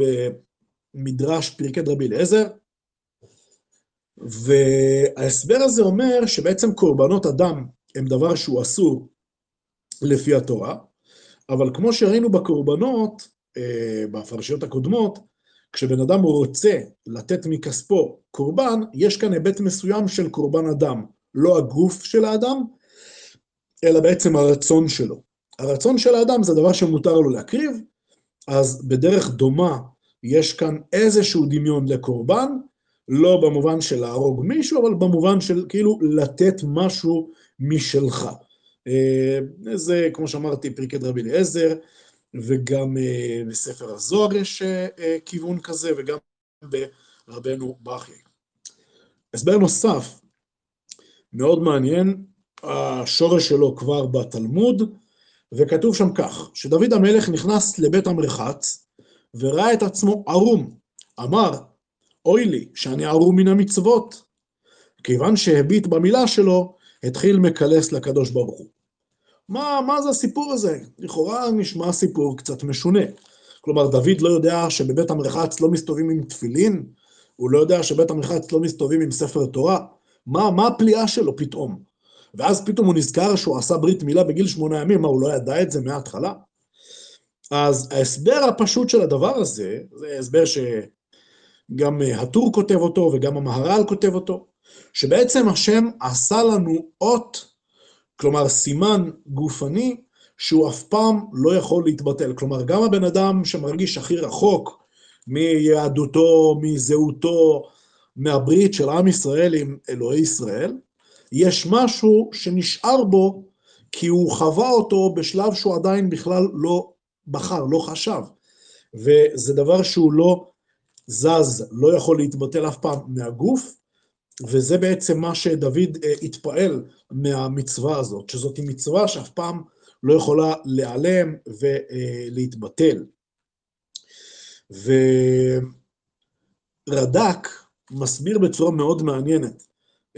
במדרש פרקי דרבי אליעזר, וההסבר הזה אומר שבעצם קורבנות אדם הם דבר שהוא אסור לפי התורה, אבל כמו שראינו בקורבנות, אה, בפרשיות הקודמות, כשבן אדם רוצה לתת מכספו קורבן, יש כאן היבט מסוים של קורבן אדם, לא הגוף של האדם, אלא בעצם הרצון שלו. הרצון של האדם זה דבר שמותר לו להקריב, אז בדרך דומה יש כאן איזשהו דמיון לקורבן, לא במובן של להרוג מישהו, אבל במובן של כאילו לתת משהו משלך. אה, זה, כמו שאמרתי, פרקי רבי אליעזר, וגם אה, בספר הזוהר יש אה, כיוון כזה, וגם ברבנו בכי. הסבר נוסף, מאוד מעניין, השורש שלו כבר בתלמוד, וכתוב שם כך, שדוד המלך נכנס לבית המרחץ, וראה את עצמו ערום. אמר, אוי לי, שאני ערום מן המצוות. כיוון שהביט במילה שלו, התחיל מקלס לקדוש ברוך הוא. מה, מה זה הסיפור הזה? לכאורה נשמע סיפור קצת משונה. כלומר, דוד לא יודע שבבית המרחץ לא מסתובבים עם תפילין? הוא לא יודע שבית המרחץ לא מסתובבים עם ספר תורה? מה, מה הפליאה שלו פתאום? ואז פתאום הוא נזכר שהוא עשה ברית מילה בגיל שמונה ימים, מה, הוא לא ידע את זה מההתחלה? אז ההסבר הפשוט של הדבר הזה, זה הסבר שגם הטור כותב אותו וגם המהר"ל כותב אותו, שבעצם השם עשה לנו אות, כלומר סימן גופני, שהוא אף פעם לא יכול להתבטל. כלומר, גם הבן אדם שמרגיש הכי רחוק מיהדותו, מזהותו, מהברית של עם ישראל עם אלוהי ישראל, יש משהו שנשאר בו כי הוא חווה אותו בשלב שהוא עדיין בכלל לא בחר, לא חשב. וזה דבר שהוא לא זז, לא יכול להתבטל אף פעם מהגוף, וזה בעצם מה שדוד אה, התפעל מהמצווה הזאת, שזאת מצווה שאף פעם לא יכולה להיעלם ולהתבטל. ורד"ק מסביר בצורה מאוד מעניינת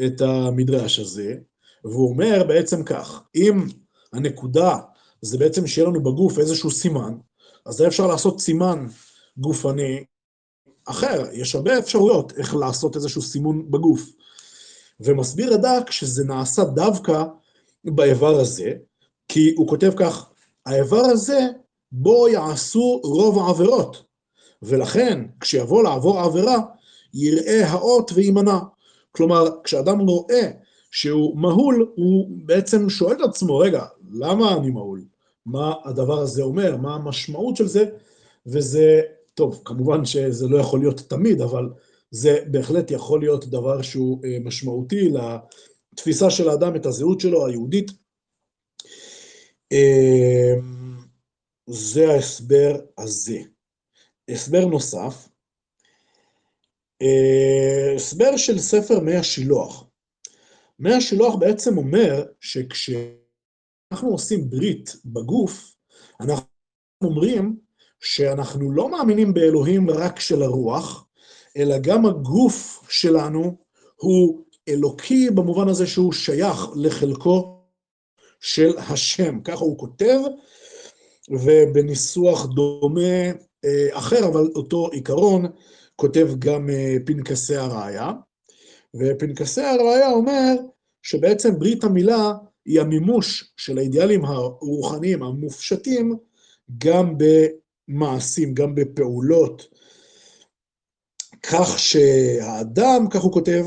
את המדרש הזה, והוא אומר בעצם כך, אם הנקודה זה בעצם שיהיה לנו בגוף איזשהו סימן, אז אפשר לעשות סימן גופני אחר, יש הרבה אפשרויות איך לעשות איזשהו סימון בגוף. ומסביר הדק שזה נעשה דווקא באיבר הזה, כי הוא כותב כך, האיבר הזה, בו יעשו רוב העבירות, ולכן כשיבוא לעבור עבירה, יראה האות ויימנע. כלומר, כשאדם רואה שהוא מהול, הוא בעצם שואל את עצמו, רגע, למה אני מהול? מה הדבר הזה אומר? מה המשמעות של זה? וזה, טוב, כמובן שזה לא יכול להיות תמיד, אבל זה בהחלט יכול להיות דבר שהוא אה, משמעותי לתפיסה של האדם, את הזהות שלו, היהודית. אה, זה ההסבר הזה. הסבר נוסף, אה, הסבר של ספר מי השילוח. מי השילוח בעצם אומר שכשאנחנו עושים ברית בגוף, אנחנו אומרים שאנחנו לא מאמינים באלוהים רק של הרוח, אלא גם הגוף שלנו הוא אלוקי במובן הזה שהוא שייך לחלקו של השם, ככה הוא כותב, ובניסוח דומה אה, אחר, אבל אותו עיקרון, כותב גם אה, פנקסי הראייה. ופנקסי הראייה אומר שבעצם ברית המילה היא המימוש של האידיאלים הרוחניים המופשטים גם במעשים, גם בפעולות, כך שהאדם, כך הוא כותב,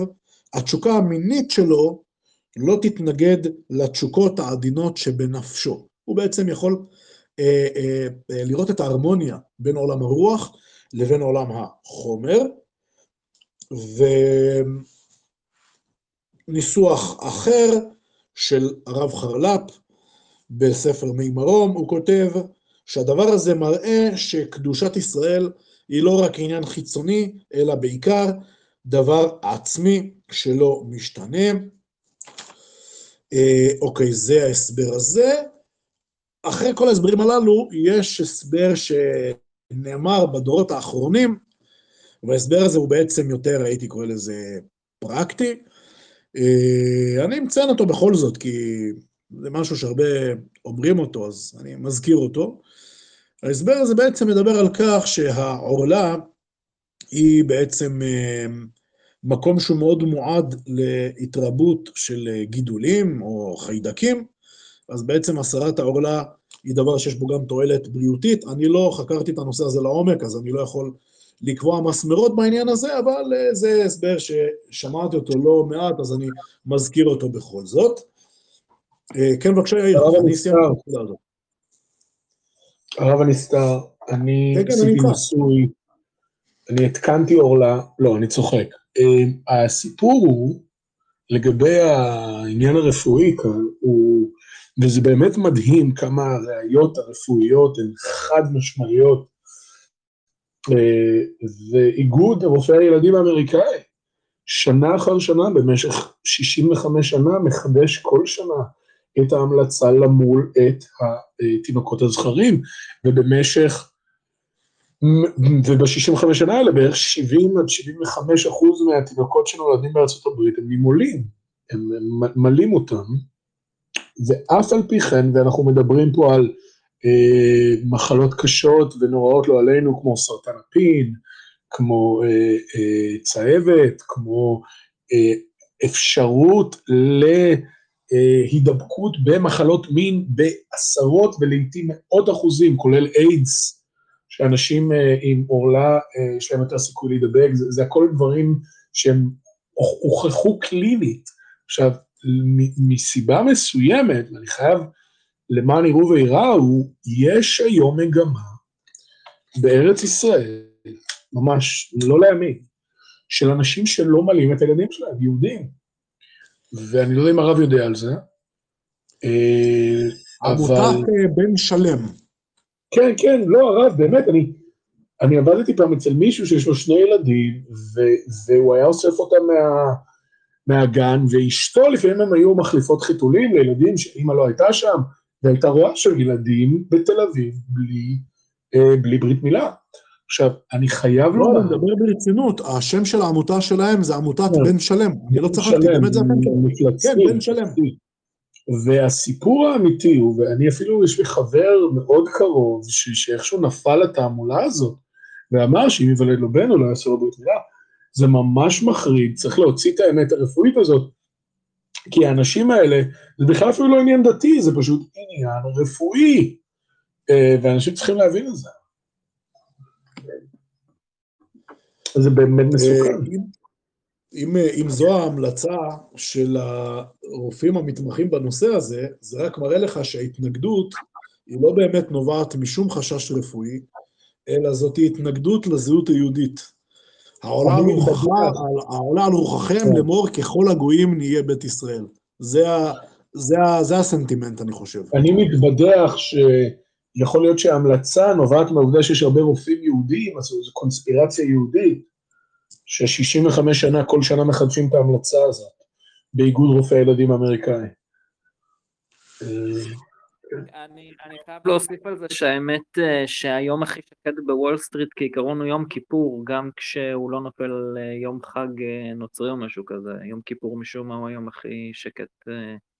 התשוקה המינית שלו לא תתנגד לתשוקות העדינות שבנפשו. הוא בעצם יכול אה, אה, לראות את ההרמוניה בין עולם הרוח לבין עולם החומר, וניסוח אחר של הרב חרל"פ בספר מי מרום, הוא כותב שהדבר הזה מראה שקדושת ישראל היא לא רק עניין חיצוני, אלא בעיקר דבר עצמי שלא משתנה. אוקיי, זה ההסבר הזה. אחרי כל ההסברים הללו, יש הסבר שנאמר בדורות האחרונים, וההסבר הזה הוא בעצם יותר, הייתי קורא לזה פרקטי. אה, אני מציין אותו בכל זאת, כי זה משהו שהרבה אומרים אותו, אז אני מזכיר אותו. ההסבר הזה בעצם מדבר על כך שהעורלה היא בעצם אה, מקום שהוא מאוד מועד להתרבות של גידולים או חיידקים, אז בעצם הסרת העורלה היא דבר שיש בו גם תועלת בריאותית. אני לא חקרתי את הנושא הזה לעומק, אז אני לא יכול לקבוע מסמרות בעניין הזה, אבל אה, זה הסבר ששמעתי אותו לא מעט, אז אני מזכיר אותו בכל זאת. אה, כן, בבקשה, יאיר, אני סיימתי את הנקודה הזאת. הרב הנסתר, אני עשיתי ניסוי, אני התקנתי עורלה, לא, אני צוחק. אה, הסיפור הוא, לגבי העניין הרפואי כאן, הוא וזה באמת מדהים כמה הראיות הרפואיות הן חד משמעיות. ואיגוד רופאי הילדים האמריקאי, שנה אחר שנה, במשך 65 שנה, מחדש כל שנה את ההמלצה למול את התינוקות הזכרים, ובמשך, וב-65 שנה האלה בערך 70 עד 75 אחוז מהתינוקות שנולדים בארצות הברית הם ממולים, הם מלאים אותם. ואף על פי כן, ואנחנו מדברים פה על אה, מחלות קשות ונוראות לא עלינו, כמו סרטן הפין, כמו אה, אה, צהבת, כמו אה, אפשרות להידבקות במחלות מין בעשרות ולעיתים מאות אחוזים, כולל איידס, שאנשים אה, עם עורלה, אה, יש להם יותר סיכוי להידבק, זה, זה הכל דברים שהם הוכחו קלינית. עכשיו, מסיבה מסוימת, ואני חייב למען יראו וייראו, יש היום מגמה בארץ ישראל, ממש, לא להאמין, של אנשים שלא מלאים את הילדים שלהם, יהודים. ואני לא יודע אם הרב יודע על זה. אה, עמותת אה, בן שלם. כן, כן, לא, הרב, באמת, אני, אני עבדתי פעם אצל מישהו שיש לו שני ילדים, ו, והוא היה אוסף אותם מה... מהגן, ואשתו לפעמים הם היו מחליפות חיתולים לילדים שאימא לא הייתה שם, והייתה רואה של ילדים בתל אביב בלי, אה, בלי ברית מילה. עכשיו, אני חייב לא, לומר... לא, אני מדבר ברצינות, השם של העמותה שלהם זה עמותת כן. בן שלם, אני לא צחקתי, באמת זה הפן כן, בן שלם. והסיפור האמיתי הוא, ואני אפילו, יש לי חבר מאוד קרוב, שאיכשהו נפל לתעמולה הזאת, ואמר שאם יוולד לו בן הוא לא יעשה לו ברית מילה, זה ממש מחריד, צריך להוציא את האמת הרפואית הזאת, כי האנשים האלה, זה בכלל אפילו לא עניין דתי, זה פשוט עניין רפואי, אה, ואנשים צריכים להבין את זה. זה באמת מסוכן. אם, אם, אם זו ההמלצה של הרופאים המתמחים בנושא הזה, זה רק מראה לך שההתנגדות היא לא באמת נובעת משום חשש רפואי, אלא זאת התנגדות לזהות היהודית. העולה על רוחכם כן. לאמור ככל הגויים נהיה בית ישראל. זה, זה, זה הסנטימנט, אני חושב. אני מתבדח שיכול להיות שההמלצה נובעת מהעובדה שיש הרבה רופאים יהודים, אז זו קונספירציה יהודית, ש-65 שנה, כל שנה מחדשים את ההמלצה הזאת, באיגוד רופאי הילדים האמריקאי. אני, אני חייב להוסיף על זה שהאמת אה, שהיום הכי שקט בוול סטריט כעיקרון הוא יום כיפור, גם כשהוא לא נופל על אה, יום חג אה, נוצרי או משהו כזה, יום כיפור משום מה הוא היום הכי שקט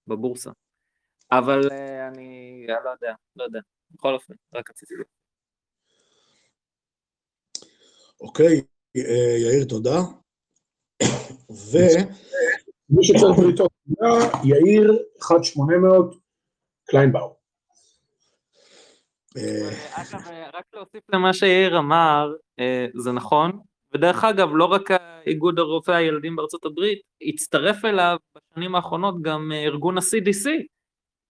בבורסה. אבל אני לא יודע, לא יודע, בכל אופן, רק רציתי לזה. אוקיי, יאיר, תודה. ו... מי שצריך לטעות, יאיר 1800 קליינבאו. אה, אגב, אה, רק להוסיף למה שיאיר אמר, אה, זה נכון, ודרך אגב, לא רק איגוד הרופאי הילדים בארצות הברית, הצטרף אליו בשנים האחרונות גם ארגון ה-CDC,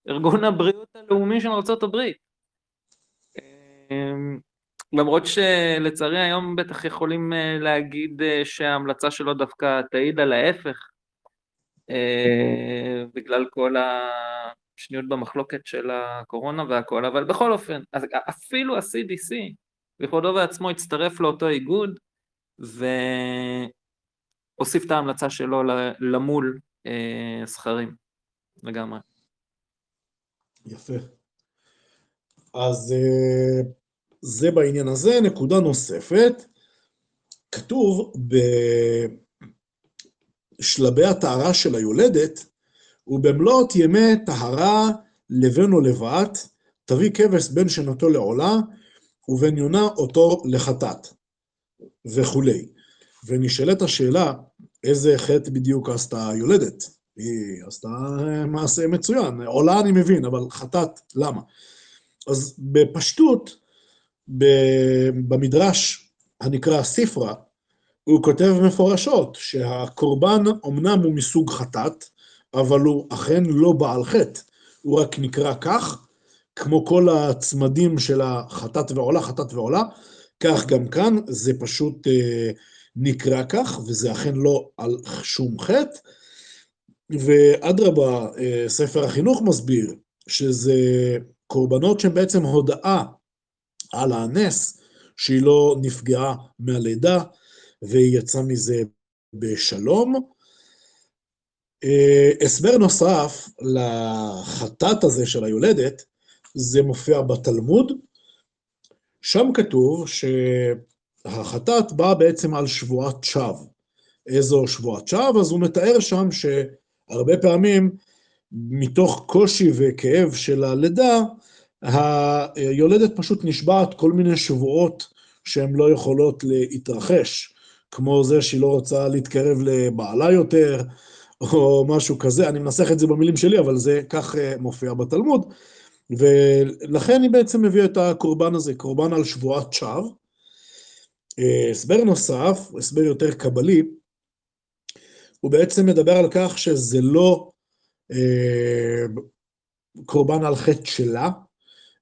ארגון הבריאות הלאומי של ארצות הברית. למרות שלצערי היום בטח יכולים להגיד שההמלצה שלו דווקא תעיד על ההפך, בגלל כל שניות במחלוקת של הקורונה והכל, אבל בכל אופן, אפילו ה-CDC בכבודו ועצמו הצטרף לאותו איגוד והוסיף את ההמלצה שלו למול אה, סכרים לגמרי. יפה. אז אה, זה בעניין הזה. נקודה נוספת, כתוב בשלבי הטהרה של היולדת, ובמלאת ימי טהרה לבן או לבת, תביא כבש בין שנתו לעולה, ובן יונה אותו לחטאת, וכולי. ונשאלת השאלה, איזה חטא בדיוק עשתה היולדת? היא עשתה מעשה מצוין, עולה אני מבין, אבל חטאת, למה? אז בפשטות, במדרש הנקרא ספרה, הוא כותב מפורשות שהקורבן אמנם הוא מסוג חטאת, אבל הוא אכן לא בעל חטא, הוא רק נקרא כך, כמו כל הצמדים של החטאת ועולה, חטאת ועולה, כך גם כאן, זה פשוט אה, נקרא כך, וזה אכן לא על שום חטא. ואדרבה, אה, ספר החינוך מסביר שזה קורבנות שהן בעצם הודאה על הנס, שהיא לא נפגעה מהלידה, והיא יצאה מזה בשלום, אה, הסבר נוסף לחטאת הזה של היולדת, זה מופיע בתלמוד, שם כתוב שהחטאת באה בעצם על שבועת שווא. איזו שבועת שווא? אז הוא מתאר שם שהרבה פעמים, מתוך קושי וכאב של הלידה, היולדת פשוט נשבעת כל מיני שבועות שהן לא יכולות להתרחש, כמו זה שהיא לא רוצה להתקרב לבעלה יותר, או משהו כזה, אני מנסח את זה במילים שלי, אבל זה כך אה, מופיע בתלמוד, ולכן היא בעצם מביאה את הקורבן הזה, קורבן על שבועת שווא. אה, הסבר נוסף, הסבר יותר קבלי, הוא בעצם מדבר על כך שזה לא אה, קורבן על חטא שלה,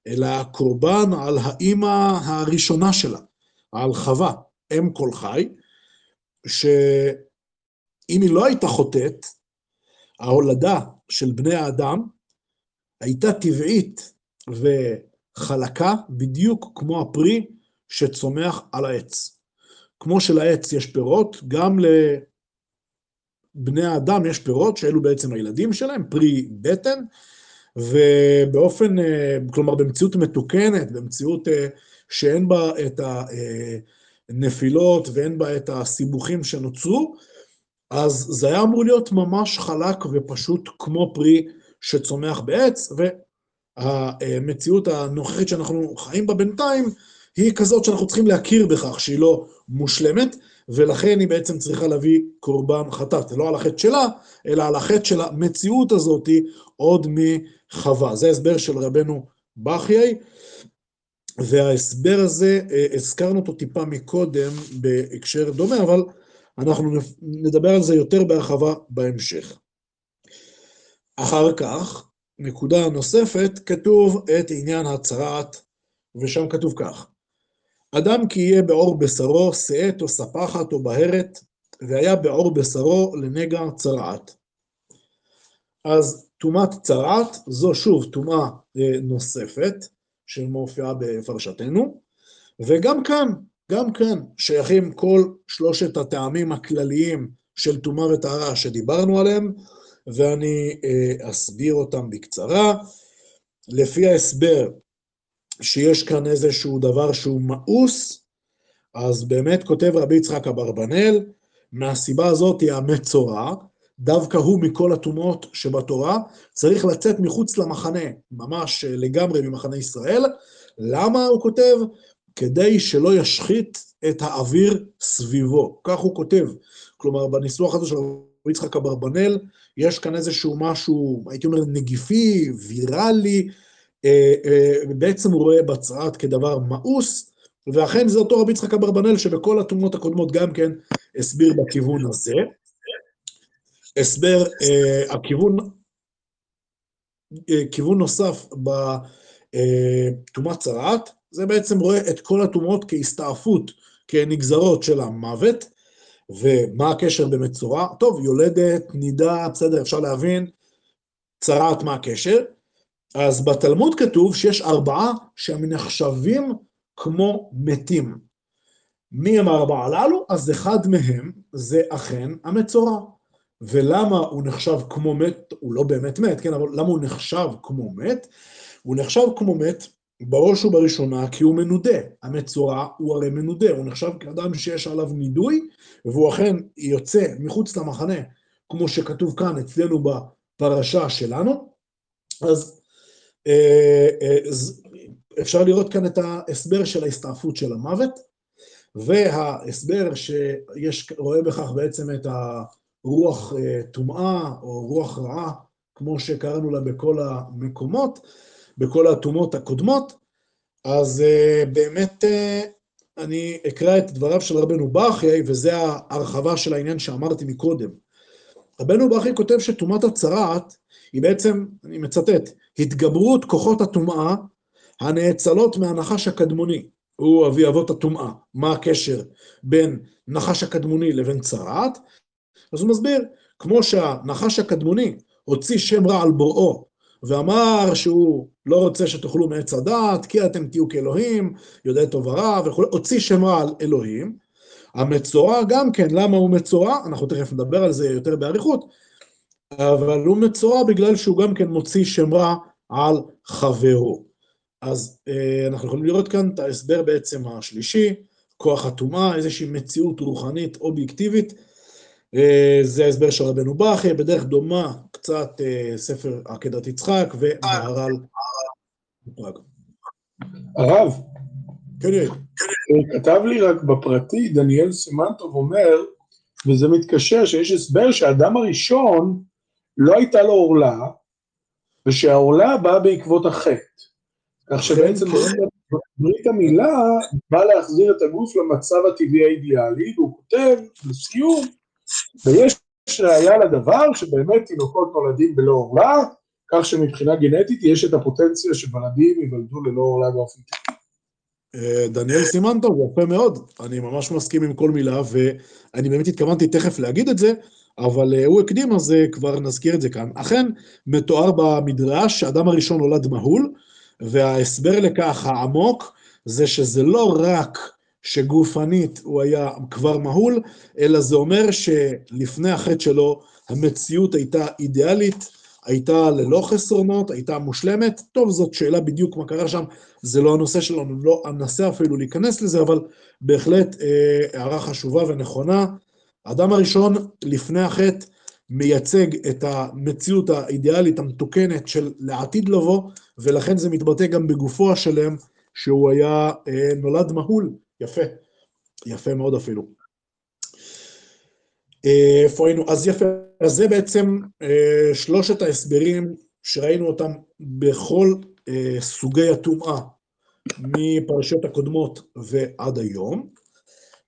אלא קורבן על האימא הראשונה שלה, על חווה, אם כל חי, ש... אם היא לא הייתה חוטאת, ההולדה של בני האדם הייתה טבעית וחלקה בדיוק כמו הפרי שצומח על העץ. כמו שלעץ יש פירות, גם לבני האדם יש פירות, שאלו בעצם הילדים שלהם, פרי בטן, ובאופן, כלומר במציאות מתוקנת, במציאות אה, שאין בה את הנפילות ואין בה את הסיבוכים שנוצרו, אז זה היה אמור להיות ממש חלק ופשוט כמו פרי שצומח בעץ, והמציאות הנוכחית שאנחנו חיים בה בינתיים, היא כזאת שאנחנו צריכים להכיר בכך שהיא לא מושלמת, ולכן היא בעצם צריכה להביא קורבן חטאת, לא על החטא שלה, אלא על החטא של המציאות הזאת עוד מחווה. זה ההסבר של רבנו בחיי, וההסבר הזה, אה, הזכרנו אותו טיפה מקודם בהקשר דומה, אבל אנחנו נדבר על זה יותר בהרחבה בהמשך. אחר כך, נקודה נוספת, כתוב את עניין הצרעת, ושם כתוב כך: אדם כי יהיה בעור בשרו, שאת או ספחת או בהרת, והיה בעור בשרו לנגע צרעת. אז טומאת צרעת, זו שוב טומאה אה, נוספת, שמופיעה בפרשתנו, וגם כאן גם כן שייכים כל שלושת הטעמים הכלליים של טומאה וטהרה שדיברנו עליהם, ואני אה, אסביר אותם בקצרה. לפי ההסבר, שיש כאן איזשהו דבר שהוא מאוס, אז באמת כותב רבי יצחק אברבנאל, מהסיבה הזאת היא המצורע, דווקא הוא מכל הטומאות שבתורה, צריך לצאת מחוץ למחנה, ממש לגמרי ממחנה ישראל. למה הוא כותב? כדי שלא ישחית את האוויר סביבו. כך הוא כותב. כלומר, בניסוח הזה של רבי יצחק אברבנאל, יש כאן איזשהו משהו, הייתי אומר, נגיפי, ויראלי, אה, אה, בעצם הוא רואה בצרעת כדבר מאוס, ואכן זה אותו רבי יצחק אברבנאל שבכל התאומות הקודמות גם כן הסביר בכיוון הזה. הסבר, אה, הכיוון, כיוון נוסף בטומאת צרעת, זה בעצם רואה את כל הטומאות כהסתעפות, כנגזרות של המוות, ומה הקשר במצורע? טוב, יולדת, נידה, בסדר, אפשר להבין, צרעת מה הקשר. אז בתלמוד כתוב שיש ארבעה שהם נחשבים כמו מתים. מי הם הארבעה הללו? אז אחד מהם זה אכן המצורע. ולמה הוא נחשב כמו מת? הוא לא באמת מת, כן, אבל למה הוא נחשב כמו מת? הוא נחשב כמו מת בראש ובראשונה כי הוא מנודה. המצורע הוא הרי מנודה, הוא נחשב כאדם שיש עליו נידוי, והוא אכן יוצא מחוץ למחנה, כמו שכתוב כאן אצלנו בפרשה שלנו. אז אה, אה, אפשר לראות כאן את ההסבר של ההסתעפות של המוות, וההסבר שיש, רואה בכך בעצם את הרוח אה, טומאה או רוח רעה, כמו שקראנו לה בכל המקומות, בכל הטומאות הקודמות, אז באמת אני אקרא את דבריו של רבנו בכי, וזה ההרחבה של העניין שאמרתי מקודם. רבנו בכי כותב שטומאת הצרעת היא בעצם, אני מצטט, התגברות כוחות הטומאה הנאצלות מהנחש הקדמוני. הוא אבי אבות הטומאה. מה הקשר בין נחש הקדמוני לבין צרעת? אז הוא מסביר, כמו שהנחש הקדמוני הוציא שם רע על בוראו, ואמר שהוא לא רוצה שתאכלו מעץ הדעת, כי אתם תהיו כאלוהים, יודעי טוב ורע וכו', הוציא שם רע על אלוהים. המצורע גם כן, למה הוא מצורע? אנחנו תכף נדבר על זה יותר באריכות, אבל הוא מצורע בגלל שהוא גם כן מוציא שם רע על חברו. אז אה, אנחנו יכולים לראות כאן את ההסבר בעצם השלישי, כוח הטומאה, איזושהי מציאות רוחנית אובייקטיבית. אה, זה ההסבר של רבנו בכי, בדרך דומה קצת אה, ספר עקדת יצחק ומהר"ל הרב, כן. כתב לי רק בפרטי, דניאל סימנטוב אומר, וזה מתקשר, שיש הסבר שהאדם הראשון לא הייתה לו עורלה, ושהעורלה באה בעקבות החטא. כך שבעצם כן. ברית המילה בא להחזיר את הגוף למצב הטבעי האידיאלי, והוא כותב לסיום, ויש ראיה לדבר שבאמת תינוקות נולדים בלא עורלה, כך שמבחינה גנטית יש את הפוטנציה שוולדים ייוולדו ללא עורלה באופן טבעי. אה, דניאל סימנטוב, יפה מאוד, אני ממש מסכים עם כל מילה, ואני באמת התכוונתי תכף להגיד את זה, אבל אה, הוא הקדים, אז אה, כבר נזכיר את זה כאן. אכן, מתואר במדרש שאדם הראשון נולד מהול, וההסבר לכך העמוק, זה שזה לא רק שגופנית הוא היה כבר מהול, אלא זה אומר שלפני החטא שלו המציאות הייתה אידיאלית, הייתה ללא חסרונות, הייתה מושלמת. טוב, זאת שאלה בדיוק מה קרה שם, זה לא הנושא שלנו, לא אנסה אפילו להיכנס לזה, אבל בהחלט אה, הערה חשובה ונכונה. האדם הראשון, לפני החטא, מייצג את המציאות האידיאלית המתוקנת של לעתיד לבוא, ולכן זה מתבטא גם בגופו השלם, שהוא היה אה, נולד מהול. יפה, יפה מאוד אפילו. אה, איפה היינו? אז יפה, אז זה בעצם אה, שלושת ההסברים שראינו אותם בכל אה, סוגי הטומאה, מפרשיות הקודמות ועד היום.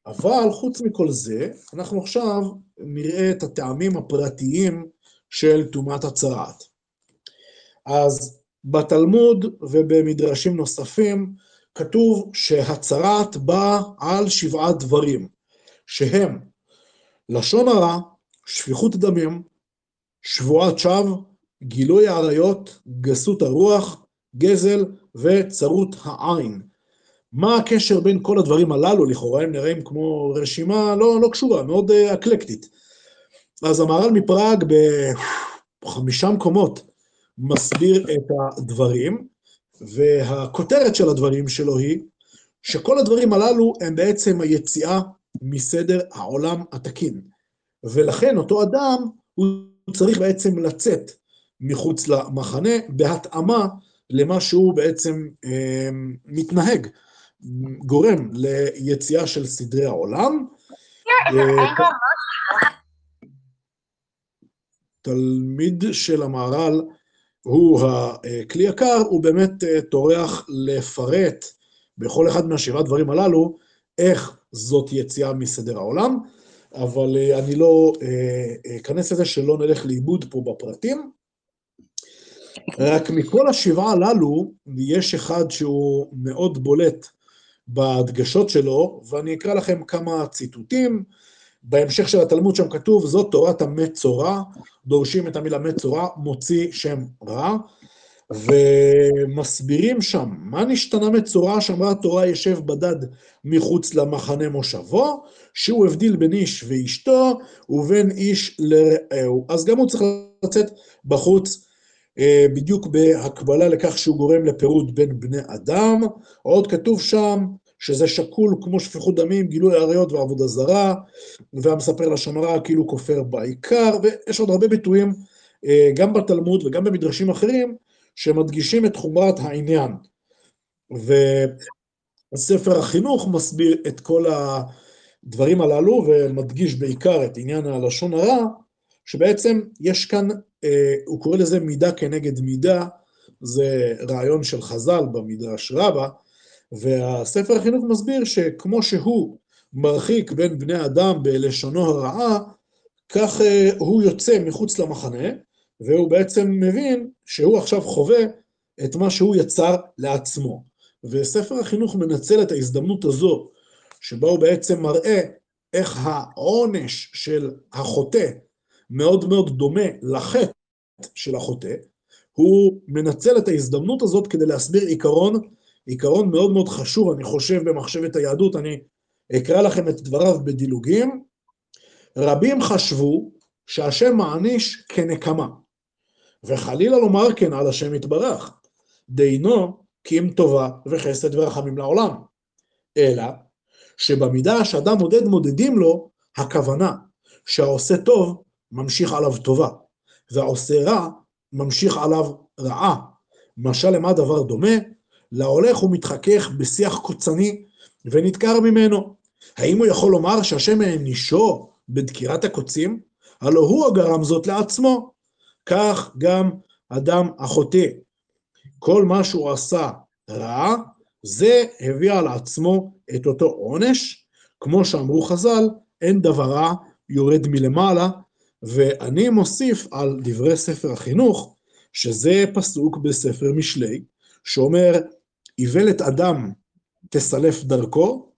אבל חוץ מכל זה, אנחנו עכשיו נראה את הטעמים הפרטיים של טומאת הצרעת. אז בתלמוד ובמדרשים נוספים כתוב שהצרעת באה על שבעה דברים, שהם לשון הרע, שפיכות דמים, שבועת שווא, גילוי העריות, גסות הרוח, גזל וצרות העין. מה הקשר בין כל הדברים הללו? לכאורה הם נראים כמו רשימה לא, לא קשורה, מאוד uh, אקלקטית. אז המהר"ל מפראג בחמישה מקומות מסביר את הדברים, והכותרת של הדברים שלו היא שכל הדברים הללו הם בעצם היציאה מסדר העולם התקין. ולכן אותו אדם, הוא צריך בעצם לצאת מחוץ למחנה בהתאמה למה שהוא בעצם אה, מתנהג, גורם ליציאה של סדרי העולם. אה, תלמיד של המהר"ל הוא הכלי יקר, הוא באמת אה, טורח לפרט בכל אחד מהשבעה דברים הללו, איך זאת יציאה מסדר העולם, אבל אה, אני לא אה, אכנס לזה שלא נלך לאיבוד פה בפרטים. רק מכל השבעה הללו, יש אחד שהוא מאוד בולט בהדגשות שלו, ואני אקרא לכם כמה ציטוטים. בהמשך של התלמוד שם כתוב, זאת תורת המצורע, דורשים את המילה מצורע, מוציא שם רע, ומסבירים שם, מה נשתנה מצורע שאמרה התורה ישב בדד מחוץ למחנה מושבו, שהוא הבדיל בין איש ואשתו ובין איש לרעהו. אז גם הוא צריך לצאת בחוץ, אה, בדיוק בהקבלה לכך שהוא גורם לפירוד בין בני אדם. עוד כתוב שם, שזה שקול כמו שפיכות דמים, גילוי עריות ועבודה זרה, והמספר לשמרה כאילו כופר בעיקר, ויש עוד הרבה ביטויים, אה, גם בתלמוד וגם במדרשים אחרים, שמדגישים את חומרת העניין. וספר החינוך מסביר את כל הדברים הללו, ומדגיש בעיקר את עניין הלשון הרע, שבעצם יש כאן, אה, הוא קורא לזה מידה כנגד מידה, זה רעיון של חז"ל במדרש רבה, והספר החינוך מסביר שכמו שהוא מרחיק בין בני אדם בלשונו הרעה, כך אה, הוא יוצא מחוץ למחנה, והוא בעצם מבין שהוא עכשיו חווה את מה שהוא יצר לעצמו. וספר החינוך מנצל את ההזדמנות הזו, שבה הוא בעצם מראה איך העונש של החוטא מאוד מאוד דומה לחטא של החוטא, הוא מנצל את ההזדמנות הזאת כדי להסביר עיקרון עיקרון מאוד מאוד חשוב, אני חושב, במחשבת היהדות, אני אקרא לכם את דבריו בדילוגים. רבים חשבו שהשם מעניש כנקמה, וחלילה לומר כן על השם יתברך, דהינו כי אם טובה וחסד ורחמים לעולם. אלא שבמידה שאדם מודד מודדים לו, הכוונה שהעושה טוב ממשיך עליו טובה, והעושה רע ממשיך עליו רעה. משל למה דבר דומה? להולך ומתחכך בשיח קוצני ונדקר ממנו. האם הוא יכול לומר שהשם הענישו בדקירת הקוצים? הלא הוא הגרם זאת לעצמו. כך גם אדם החוטא. כל מה שהוא עשה רע, זה הביא על עצמו את אותו עונש. כמו שאמרו חז"ל, אין דבר רע יורד מלמעלה, ואני מוסיף על דברי ספר החינוך, שזה פסוק בספר משלי, שאומר, איוולת אדם תסלף דרכו,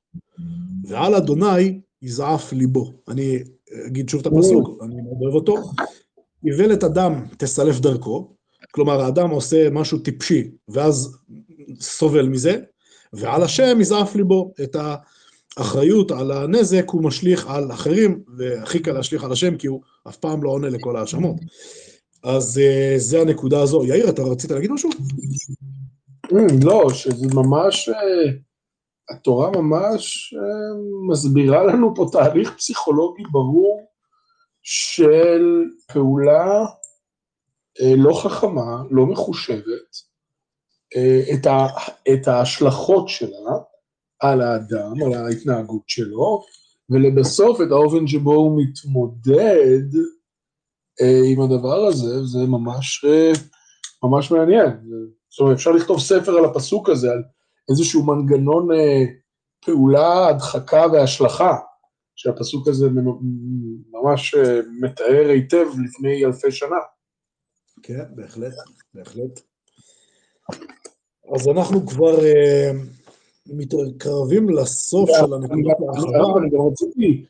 ועל אדוני יזעף ליבו. אני אגיד שוב את הפסוק, אני מאוד אוהב אותו. איוולת אדם תסלף דרכו, כלומר האדם עושה משהו טיפשי, ואז סובל מזה, ועל השם יזעף ליבו. את האחריות על הנזק הוא משליך על אחרים, והכי קל להשליך על השם, כי הוא אף פעם לא עונה לכל ההאשמות. אז אה, זה הנקודה הזו. יאיר, אתה רצית להגיד משהו? Mm, לא, שזה ממש, אה, התורה ממש אה, מסבירה לנו פה תהליך פסיכולוגי ברור של פעולה אה, לא חכמה, לא מחושבת, את, ה, את ההשלכות שלה על האדם, על ההתנהגות שלו, ולבסוף את האופן שבו הוא מתמודד עם הדבר הזה, זה ממש, ממש מעניין. זאת אומרת, אפשר לכתוב ספר על הפסוק הזה, על איזשהו מנגנון אה, פעולה, הדחקה והשלכה, שהפסוק הזה ממש אה, מתאר היטב לפני אלפי שנה. כן, בהחלט, בהחלט. אז אנחנו כבר אה, מתקרבים לסוף של הנקודות האחרונה. אני גם רציתי,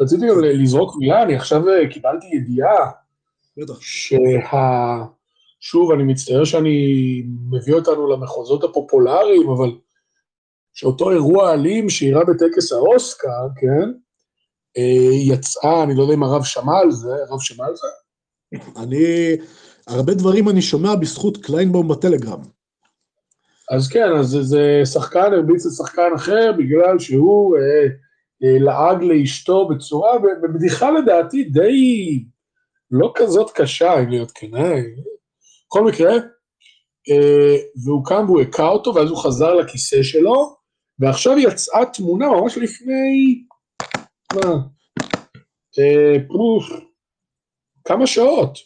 רציתי גם לזרוק מילה, אני עכשיו אה, קיבלתי ידיעה, שה... שוב, אני מצטער שאני מביא אותנו למחוזות הפופולריים, אבל שאותו אירוע אלים שאירע בטקס האוסקר, כן, אה, יצאה, אני לא יודע אם הרב שמע על זה, הרב שמע על זה? אני הרבה דברים אני שומע בזכות קליינבאום בטלגרם. אז כן, אז זה, שחקן הרביץ לשחקן אחר בגלל שהוא אה, אה, לעג לאשתו בצורה, בבדיחה לדעתי די לא כזאת קשה, אם להיות כן. בכל מקרה, אה, והוא קם והוא הכה אותו, ואז הוא חזר לכיסא שלו, ועכשיו יצאה תמונה ממש לפני, מה, אה, פרוף, כמה שעות,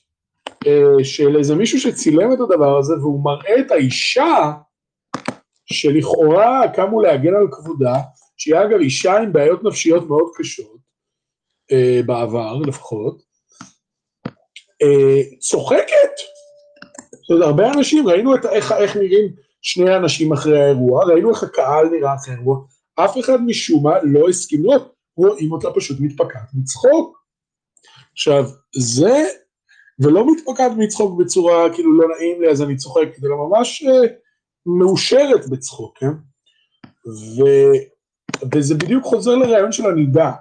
אה, של איזה מישהו שצילם את הדבר הזה, והוא מראה את האישה שלכאורה קמו להגן על כבודה, שהיא אגב אישה עם בעיות נפשיות מאוד קשות, אה, בעבר לפחות, אה, צוחקת. זאת אומרת, הרבה אנשים, ראינו את, איך, איך נראים שני אנשים אחרי האירוע, ראינו איך הקהל נראה אחרי האירוע, אף אחד משום מה לא הסכים לראות, רואים אותה פשוט מתפקעת מצחוק. עכשיו, זה, ולא מתפקעת מצחוק בצורה כאילו לא נעים לי אז אני צוחק, אלא ממש uh, מאושרת בצחוק, כן? ו, וזה בדיוק חוזר לרעיון של הנידה.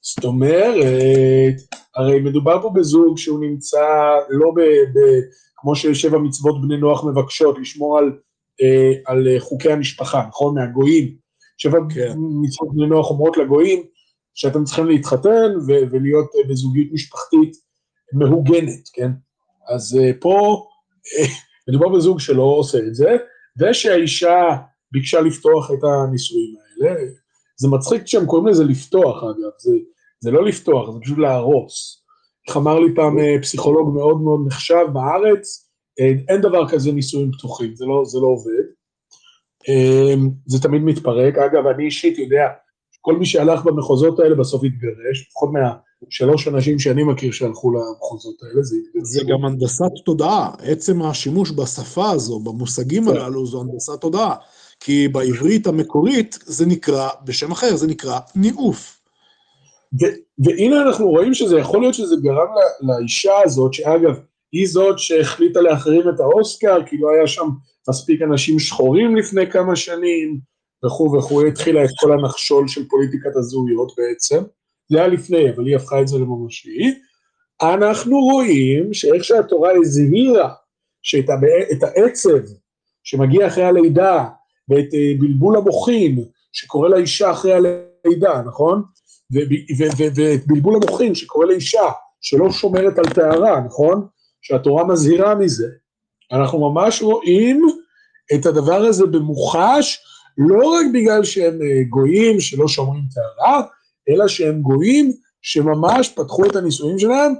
זאת אומרת, הרי מדובר פה בזוג שהוא נמצא לא ב... ב כמו ששבע מצוות בני נוח מבקשות, לשמור על, אה, על חוקי המשפחה, נכון? מהגויים. שבע כן. מצוות בני נוח אומרות לגויים שאתם צריכים להתחתן ו- ולהיות אה, בזוגיות משפחתית מהוגנת, כן? אז אה, פה אה, מדובר בזוג שלא עושה את זה, ושהאישה ביקשה לפתוח את הנישואים האלה. זה מצחיק שהם קוראים לזה לפתוח, אגב, זה, זה לא לפתוח, זה פשוט להרוס. איך אמר לי פעם פסיכולוג מאוד מאוד נחשב בארץ, אין, אין דבר כזה נישואים פתוחים, זה לא, זה לא עובד. זה תמיד מתפרק. אגב, אני אישית יודע, כל מי שהלך במחוזות האלה בסוף התגרש, לפחות מהשלוש אנשים שאני מכיר שהלכו למחוזות האלה, זה התגרש. זה גם הנדסת תודעה, עצם השימוש בשפה הזו, במושגים כן. הללו, זו הנדסת תודעה. כי בעברית המקורית זה נקרא, בשם אחר, זה נקרא ניאוף. והנה אנחנו רואים שזה יכול להיות שזה גרם לאישה הזאת, שאגב, היא זאת שהחליטה להחרים את האוסקר, כי לא היה שם מספיק אנשים שחורים לפני כמה שנים, וכו' וכו', היא התחילה את כל הנחשול של פוליטיקת הזהויות בעצם, זה היה לפני, אבל היא הפכה את זה לממשי. אנחנו רואים שאיך שהתורה הזהירה שאת העצב שמגיע אחרי הלידה, ואת אה, בלבול המוחין שקורה לאישה אחרי הלידה, נכון? ואת בלבול המוחין שקורה לאישה שלא שומרת על טהרה, נכון? שהתורה מזהירה מזה. אנחנו ממש רואים את הדבר הזה במוחש, לא רק בגלל שהם אה, גויים שלא שומרים טהרה, אלא שהם גויים שממש פתחו את הנישואים שלהם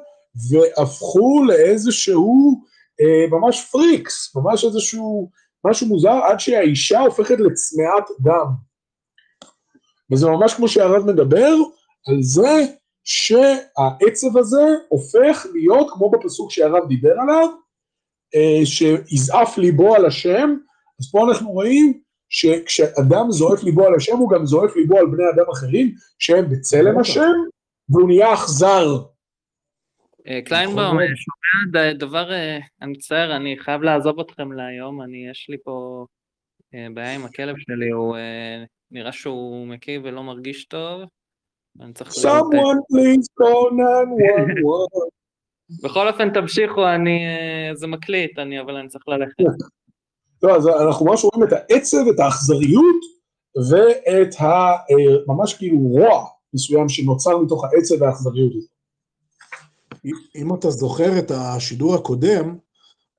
והפכו לאיזשהו אה, ממש פריקס, ממש איזשהו משהו מוזר, עד שהאישה הופכת לצמאת דם. וזה ממש כמו שהרב מדבר, על זה שהעצב הזה הופך להיות, כמו בפסוק שהרב דיבר עליו, אה, שיזעף ליבו על השם, אז פה אנחנו רואים שכשאדם זועף ליבו על השם, הוא גם זועף ליבו על בני אדם אחרים, שהם בצלם השם, והוא נהיה אכזר. אה, קליינבאום, אה, שומע דבר, אני מצטער, אני חייב לעזוב אתכם להיום, אני, יש לי פה בעיה עם הכלב שלי, הוא נראה שהוא מקיא ולא מרגיש טוב. Someone please call 911. בכל אופן תמשיכו, אני... זה מקליט, אני, אבל אני צריך ללכת. לא, אז אנחנו ממש רואים את העצב, את האכזריות, ואת ה... ממש כאילו רוע מסוים שנוצר מתוך העצב והאכזריות הזאת. אם אתה זוכר את השידור הקודם,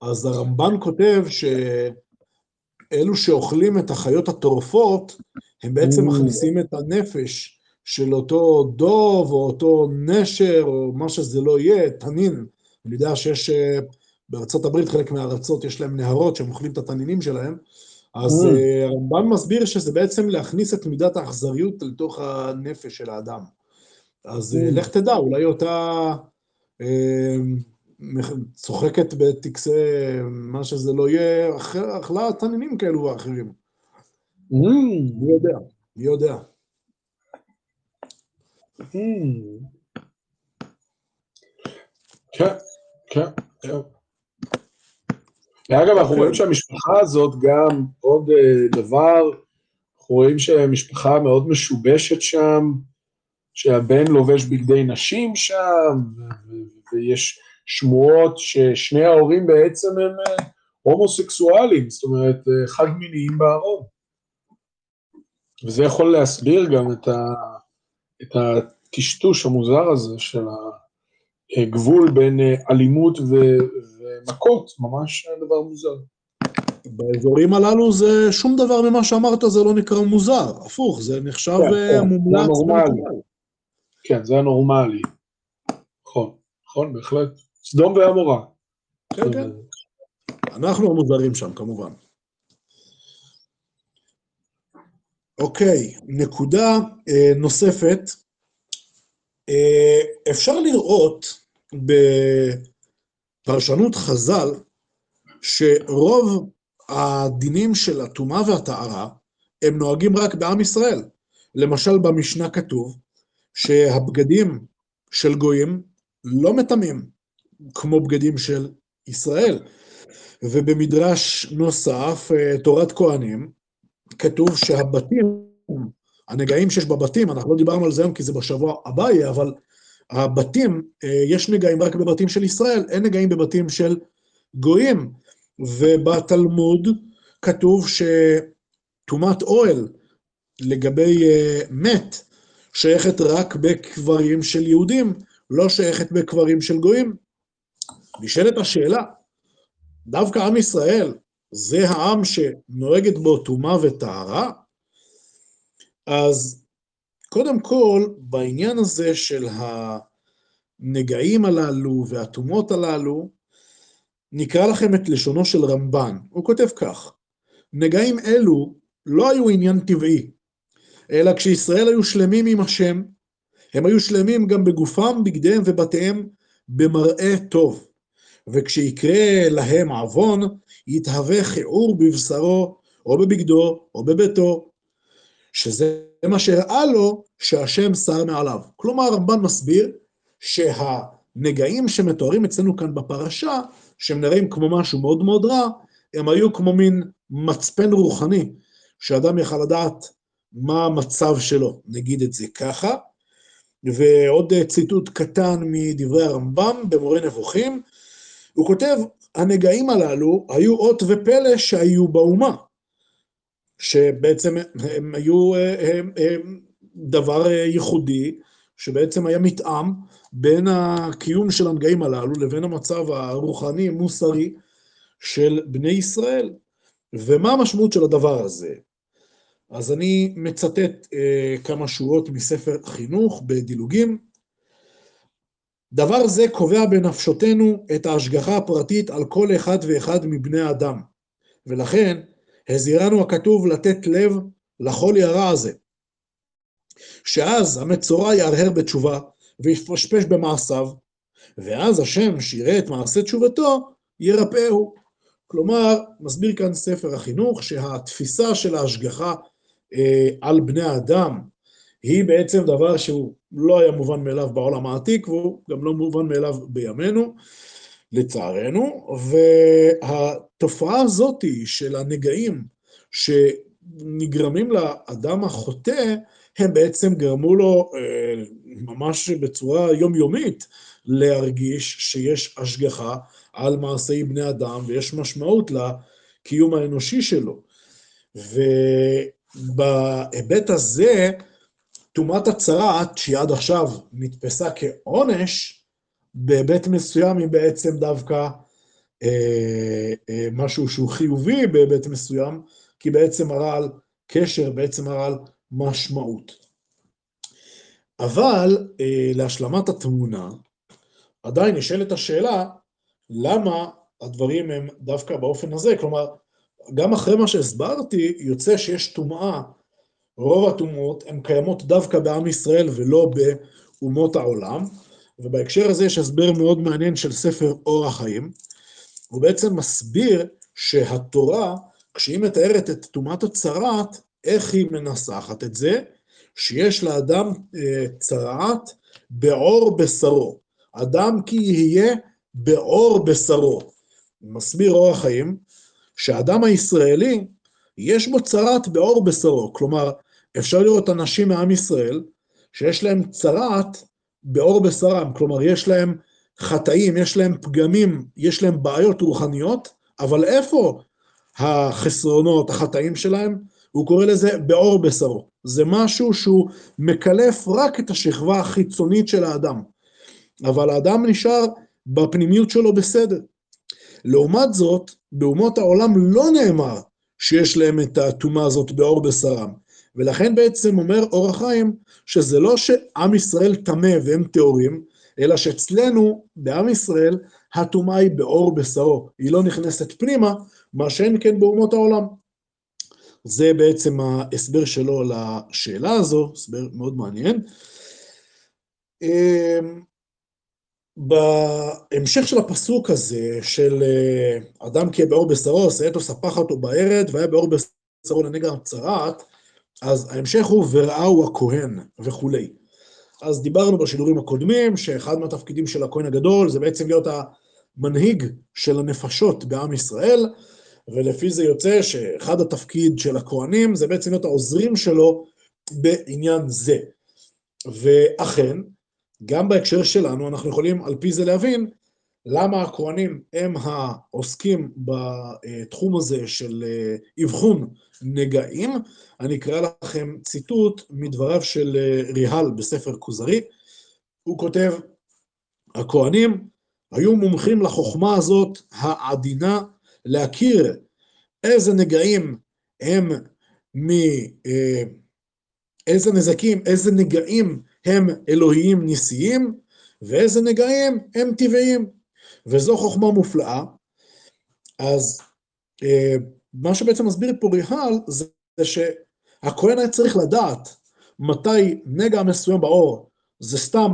אז הרמב"ן כותב שאלו שאוכלים את החיות הטורפות, הם בעצם מכניסים את הנפש של אותו דוב, או אותו נשר, או מה שזה לא יהיה, תנין. אני יודע שיש אה, בארצות הברית, חלק מהארצות יש להם נהרות שהם אוכלים את התנינים שלהם, אז אה, הרמב"ן מסביר שזה בעצם להכניס את מידת האכזריות לתוך הנפש של האדם. אז אה, לך תדע, אולי אותה צוחקת בטקסי מה שזה לא יהיה, אכלה תנינים כאלו ואחרים. מי יודע, מי יודע. כן, כן. ואגב, אנחנו רואים שהמשפחה הזאת גם עוד אה, דבר, אנחנו רואים שהמשפחה מאוד משובשת שם, שהבן לובש בגדי נשים שם, ויש שמועות ששני ההורים בעצם הם אה, הומוסקסואלים, זאת אומרת, אה, חד מיניים בארון. וזה יכול להסביר גם את, ה, את הטשטוש המוזר הזה של הגבול בין אה, אלימות ו, ומכות, ממש דבר מוזר. באזורים הללו זה שום דבר ממה שאמרת זה לא נקרא מוזר, הפוך, זה נחשב כן, כן, מומלץ. זה נורמלי. ומקובל. כן, זה הנורמלי. נכון, נכון, בהחלט. סדום ועמורה. כן, כן. אנחנו המוזרים שם, כמובן. אוקיי, נקודה אה, נוספת. אה, אפשר לראות בפרשנות חז"ל שרוב הדינים של הטומאה והטהרה הם נוהגים רק בעם ישראל. למשל, במשנה כתוב שהבגדים של גויים לא מטמאים כמו בגדים של ישראל. ובמדרש נוסף, אה, תורת כהנים, כתוב שהבתים, הנגעים שיש בבתים, אנחנו לא דיברנו על זה היום כי זה בשבוע הבא יהיה, אבל הבתים, אה, יש נגעים רק בבתים של ישראל, אין נגעים בבתים של גויים. ובתלמוד כתוב שטומאת אוהל לגבי אה, מת שייכת רק בקברים של יהודים, לא שייכת בקברים של גויים. נשאלת השאלה, דווקא עם ישראל זה העם שנוהגת בו טומאה וטהרה? אז קודם כל, בעניין הזה של הנגעים הללו והטומאות הללו, נקרא לכם את לשונו של רמב"ן. הוא כותב כך: נגעים אלו לא היו עניין טבעי, אלא כשישראל היו שלמים עם השם, הם היו שלמים גם בגופם, בגדיהם ובתיהם במראה טוב. וכשיקרה להם עוון, יתהווה כיעור בבשרו, או בבגדו, או בביתו, שזה מה שהראה לו שהשם שר מעליו. כלומר, הרמב"ן מסביר שהנגעים שמתוארים אצלנו כאן בפרשה, שהם נראים כמו משהו מאוד מאוד רע, הם היו כמו מין מצפן רוחני, שאדם יכל לדעת מה המצב שלו, נגיד את זה ככה. ועוד ציטוט קטן מדברי הרמב"ם במורה נבוכים, הוא כותב, הנגעים הללו היו אות ופלא שהיו באומה, שבעצם הם היו הם, הם דבר ייחודי, שבעצם היה מתאם בין הקיום של הנגעים הללו לבין המצב הרוחני-מוסרי של בני ישראל. ומה המשמעות של הדבר הזה? אז אני מצטט אה, כמה שורות מספר חינוך בדילוגים. דבר זה קובע בנפשותנו את ההשגחה הפרטית על כל אחד ואחד מבני האדם, ולכן הזהירנו הכתוב לתת לב לחולי הרע הזה. שאז המצורע יהרהר בתשובה ויפשפש במעשיו, ואז השם שיראה את מעשה תשובתו, ירפאהו. כלומר, מסביר כאן ספר החינוך שהתפיסה של ההשגחה אה, על בני האדם היא בעצם דבר שהוא לא היה מובן מאליו בעולם העתיק, והוא גם לא מובן מאליו בימינו, לצערנו, והתופעה הזאת של הנגעים שנגרמים לאדם החוטא, הם בעצם גרמו לו אה, ממש בצורה יומיומית להרגיש שיש השגחה על מעשי בני אדם ויש משמעות לקיום האנושי שלו. ובהיבט הזה, טומאת הצרעת, שהיא עד עכשיו נתפסה כעונש, בהיבט מסוים היא בעצם דווקא אה, אה, משהו שהוא חיובי בהיבט מסוים, כי בעצם מראה על קשר, בעצם מראה על משמעות. אבל אה, להשלמת התמונה, עדיין נשאלת השאלה, למה הדברים הם דווקא באופן הזה? כלומר, גם אחרי מה שהסברתי, יוצא שיש טומאה, רוב הטומאות הן קיימות דווקא בעם ישראל ולא באומות העולם, ובהקשר הזה יש הסבר מאוד מעניין של ספר אור החיים, הוא בעצם מסביר שהתורה, כשהיא מתארת את טומאת הצרעת, איך היא מנסחת את זה? שיש לאדם אה, צרעת בעור בשרו. אדם כי יהיה בעור בשרו. מסביר אור החיים, שהאדם הישראלי, יש בו צרעת בעור בשרו. כלומר, אפשר לראות אנשים מעם ישראל שיש להם צרעת בעור בשרם, כלומר, יש להם חטאים, יש להם פגמים, יש להם בעיות רוחניות, אבל איפה החסרונות, החטאים שלהם? הוא קורא לזה בעור בשרו. זה משהו שהוא מקלף רק את השכבה החיצונית של האדם. אבל האדם נשאר בפנימיות שלו בסדר. לעומת זאת, באומות העולם לא נאמר שיש להם את הטומאה הזאת בעור בשרם. ולכן בעצם אומר אור החיים, שזה לא שעם ישראל טמא והם טהורים, אלא שאצלנו, בעם ישראל, הטומאה היא בעור בשרו, היא לא נכנסת פנימה, מה שאין כן באומות העולם. זה בעצם ההסבר שלו לשאלה הזו, הסבר מאוד מעניין. אמ, בהמשך של הפסוק הזה, של אה, אדם כי בעור בשרו, שאת ספח אותו בערד, והיה בעור בשרו לנגע צרעת, אז ההמשך הוא וראהו הכהן וכולי. אז דיברנו בשידורים הקודמים, שאחד מהתפקידים של הכהן הגדול זה בעצם להיות המנהיג של הנפשות בעם ישראל, ולפי זה יוצא שאחד התפקיד של הכהנים זה בעצם להיות העוזרים שלו בעניין זה. ואכן, גם בהקשר שלנו אנחנו יכולים על פי זה להבין למה הכהנים הם העוסקים בתחום הזה של אה, אבחון נגעים. אני אקרא לכם ציטוט מדבריו של אה, ריהל בספר כוזרי. הוא כותב, הכהנים היו מומחים לחוכמה הזאת העדינה להכיר איזה נגעים הם מ... אה, איזה נזקים, איזה נגעים הם אלוהיים ניסיים, ואיזה נגעים הם טבעיים. וזו חוכמה מופלאה. אז אה, מה שבעצם מסביר פה ריהל, זה שהכהן היה צריך לדעת מתי נגע מסוים בעור זה סתם,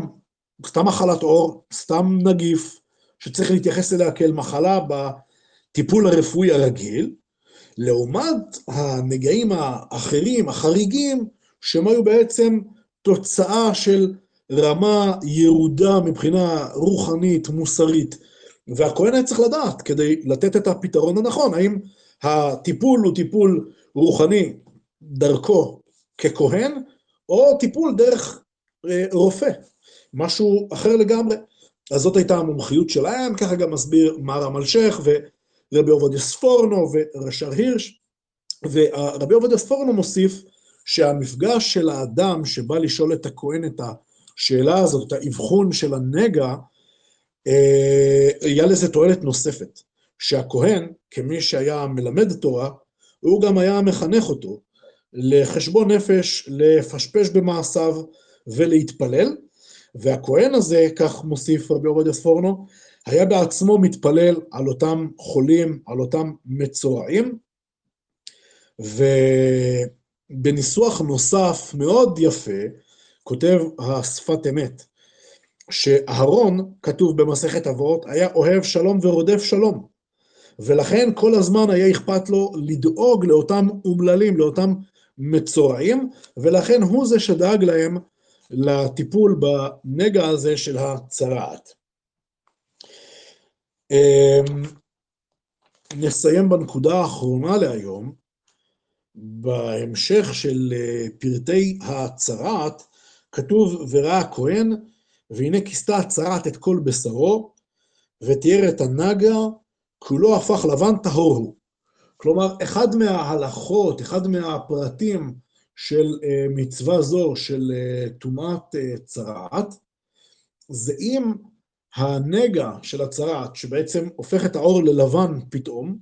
סתם מחלת עור, סתם נגיף, שצריך להתייחס אליה כאל מחלה בטיפול הרפואי הרגיל, לעומת הנגעים האחרים, החריגים, שהם היו בעצם תוצאה של רמה ירודה מבחינה רוחנית, מוסרית. והכהן היה צריך לדעת כדי לתת את הפתרון הנכון, האם הטיפול הוא טיפול רוחני דרכו ככהן, או טיפול דרך אה, רופא, משהו אחר לגמרי. אז זאת הייתה המומחיות שלהם, ככה גם מסביר מר המלשך ורבי עובדיה ספורנו ורשר הירש. ורבי עובדיה ספורנו מוסיף שהמפגש של האדם שבא לשאול את הכהן את השאלה הזאת, את האבחון של הנגע, אה, היה לזה תועלת נוספת, שהכהן, כמי שהיה מלמד תורה, הוא גם היה מחנך אותו לחשבון נפש, לפשפש במעשיו ולהתפלל, והכהן הזה, כך מוסיף רבי עובדיה ספורנו, היה בעצמו מתפלל על אותם חולים, על אותם מצורעים, ובניסוח נוסף מאוד יפה, כותב השפת אמת, שאהרון, כתוב במסכת אבות, היה אוהב שלום ורודף שלום. ולכן כל הזמן היה אכפת לו לדאוג לאותם אומללים, לאותם מצורעים, ולכן הוא זה שדאג להם לטיפול בנגע הזה של הצרעת. אמ, נסיים בנקודה האחרונה להיום, בהמשך של אה, פרטי הצרעת, כתוב וראה הכהן והנה כיסתה הצרעת את כל בשרו, ותיאר את הנגע, כולו הפך לבן טהור הוא. כלומר, אחד מההלכות, אחד מהפרטים של uh, מצווה זו, של uh, טומאת uh, צרעת, זה אם הנגע של הצרעת, שבעצם הופך את העור ללבן פתאום,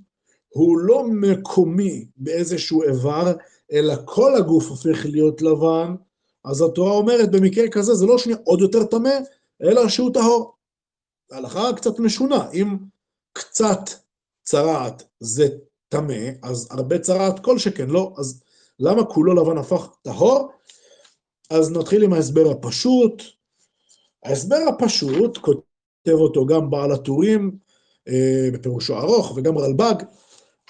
הוא לא מקומי באיזשהו איבר, אלא כל הגוף הופך להיות לבן, אז התורה אומרת, במקרה כזה זה לא שנייה עוד יותר טמא, אלא שהוא טהור. ההלכה קצת משונה, אם קצת צרעת זה טמא, אז הרבה צרעת כל שכן לא, אז למה כולו לבן הפך טהור? אז נתחיל עם ההסבר הפשוט. ההסבר הפשוט, כותב אותו גם בעל הטורים, אה, בפירושו ארוך, וגם רלב"ג,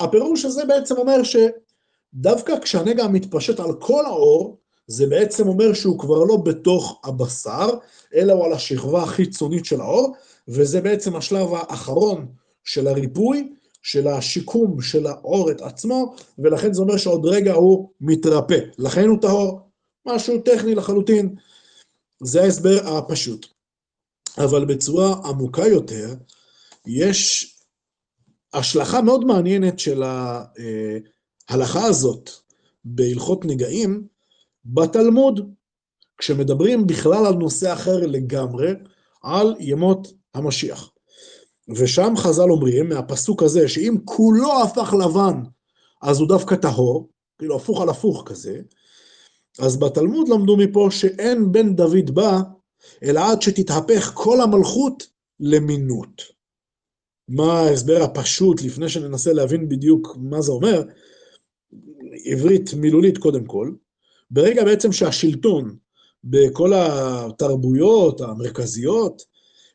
הפירוש הזה בעצם אומר שדווקא כשהנגע מתפשט על כל האור, זה בעצם אומר שהוא כבר לא בתוך הבשר, אלא הוא על השכבה החיצונית של העור, וזה בעצם השלב האחרון של הריפוי, של השיקום של העורת עצמו, ולכן זה אומר שעוד רגע הוא מתרפא. לכן הוא טהור, משהו טכני לחלוטין. זה ההסבר הפשוט. אבל בצורה עמוקה יותר, יש השלכה מאוד מעניינת של ההלכה הזאת בהלכות נגעים בתלמוד, כשמדברים בכלל על נושא אחר לגמרי, על ימות המשיח. ושם חז"ל אומרים, מהפסוק הזה, שאם כולו הפך לבן, אז הוא דווקא טהור, כאילו הפוך על הפוך כזה, אז בתלמוד למדו מפה שאין בן דוד בא, אלא עד שתתהפך כל המלכות למינות. מה ההסבר הפשוט, לפני שננסה להבין בדיוק מה זה אומר, עברית מילולית קודם כל, ברגע בעצם שהשלטון בכל התרבויות המרכזיות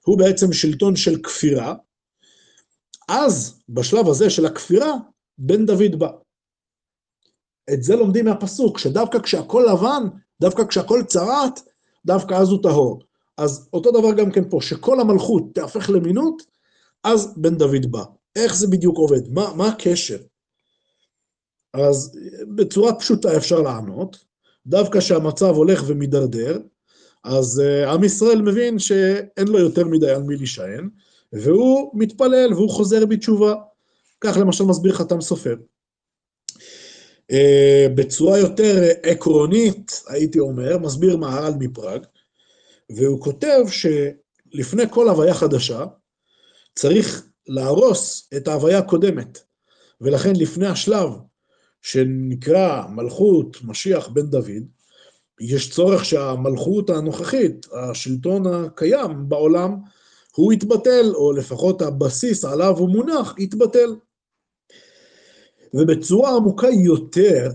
הוא בעצם שלטון של כפירה, אז בשלב הזה של הכפירה, בן דוד בא. את זה לומדים מהפסוק, שדווקא כשהכול לבן, דווקא כשהכול צרעת, דווקא אז הוא טהור. אז אותו דבר גם כן פה, שכל המלכות תהפך למינות, אז בן דוד בא. איך זה בדיוק עובד? מה, מה הקשר? אז בצורה פשוטה אפשר לענות, דווקא כשהמצב הולך ומידרדר, אז uh, עם ישראל מבין שאין לו יותר מדי על מי להישען, והוא מתפלל והוא חוזר בתשובה. כך למשל מסביר חתם סופר. Uh, בצורה יותר עקרונית, הייתי אומר, מסביר מהר"ל מפראג, והוא כותב שלפני כל הוויה חדשה, צריך להרוס את ההוויה הקודמת, ולכן לפני השלב שנקרא מלכות משיח בן דוד, יש צורך שהמלכות הנוכחית, השלטון הקיים בעולם, הוא יתבטל, או לפחות הבסיס עליו הוא מונח, יתבטל. ובצורה עמוקה יותר,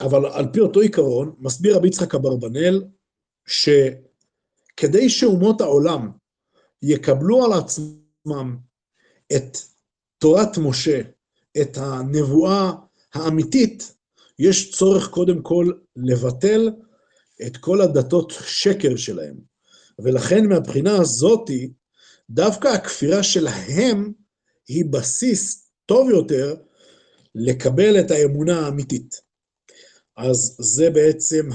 אבל על פי אותו עיקרון, מסביר רבי יצחק אברבנאל, שכדי שאומות העולם יקבלו על עצמם את תורת משה, את הנבואה האמיתית, יש צורך קודם כל לבטל את כל הדתות שקר שלהם. ולכן מהבחינה הזאתי, דווקא הכפירה שלהם היא בסיס טוב יותר לקבל את האמונה האמיתית. אז זה בעצם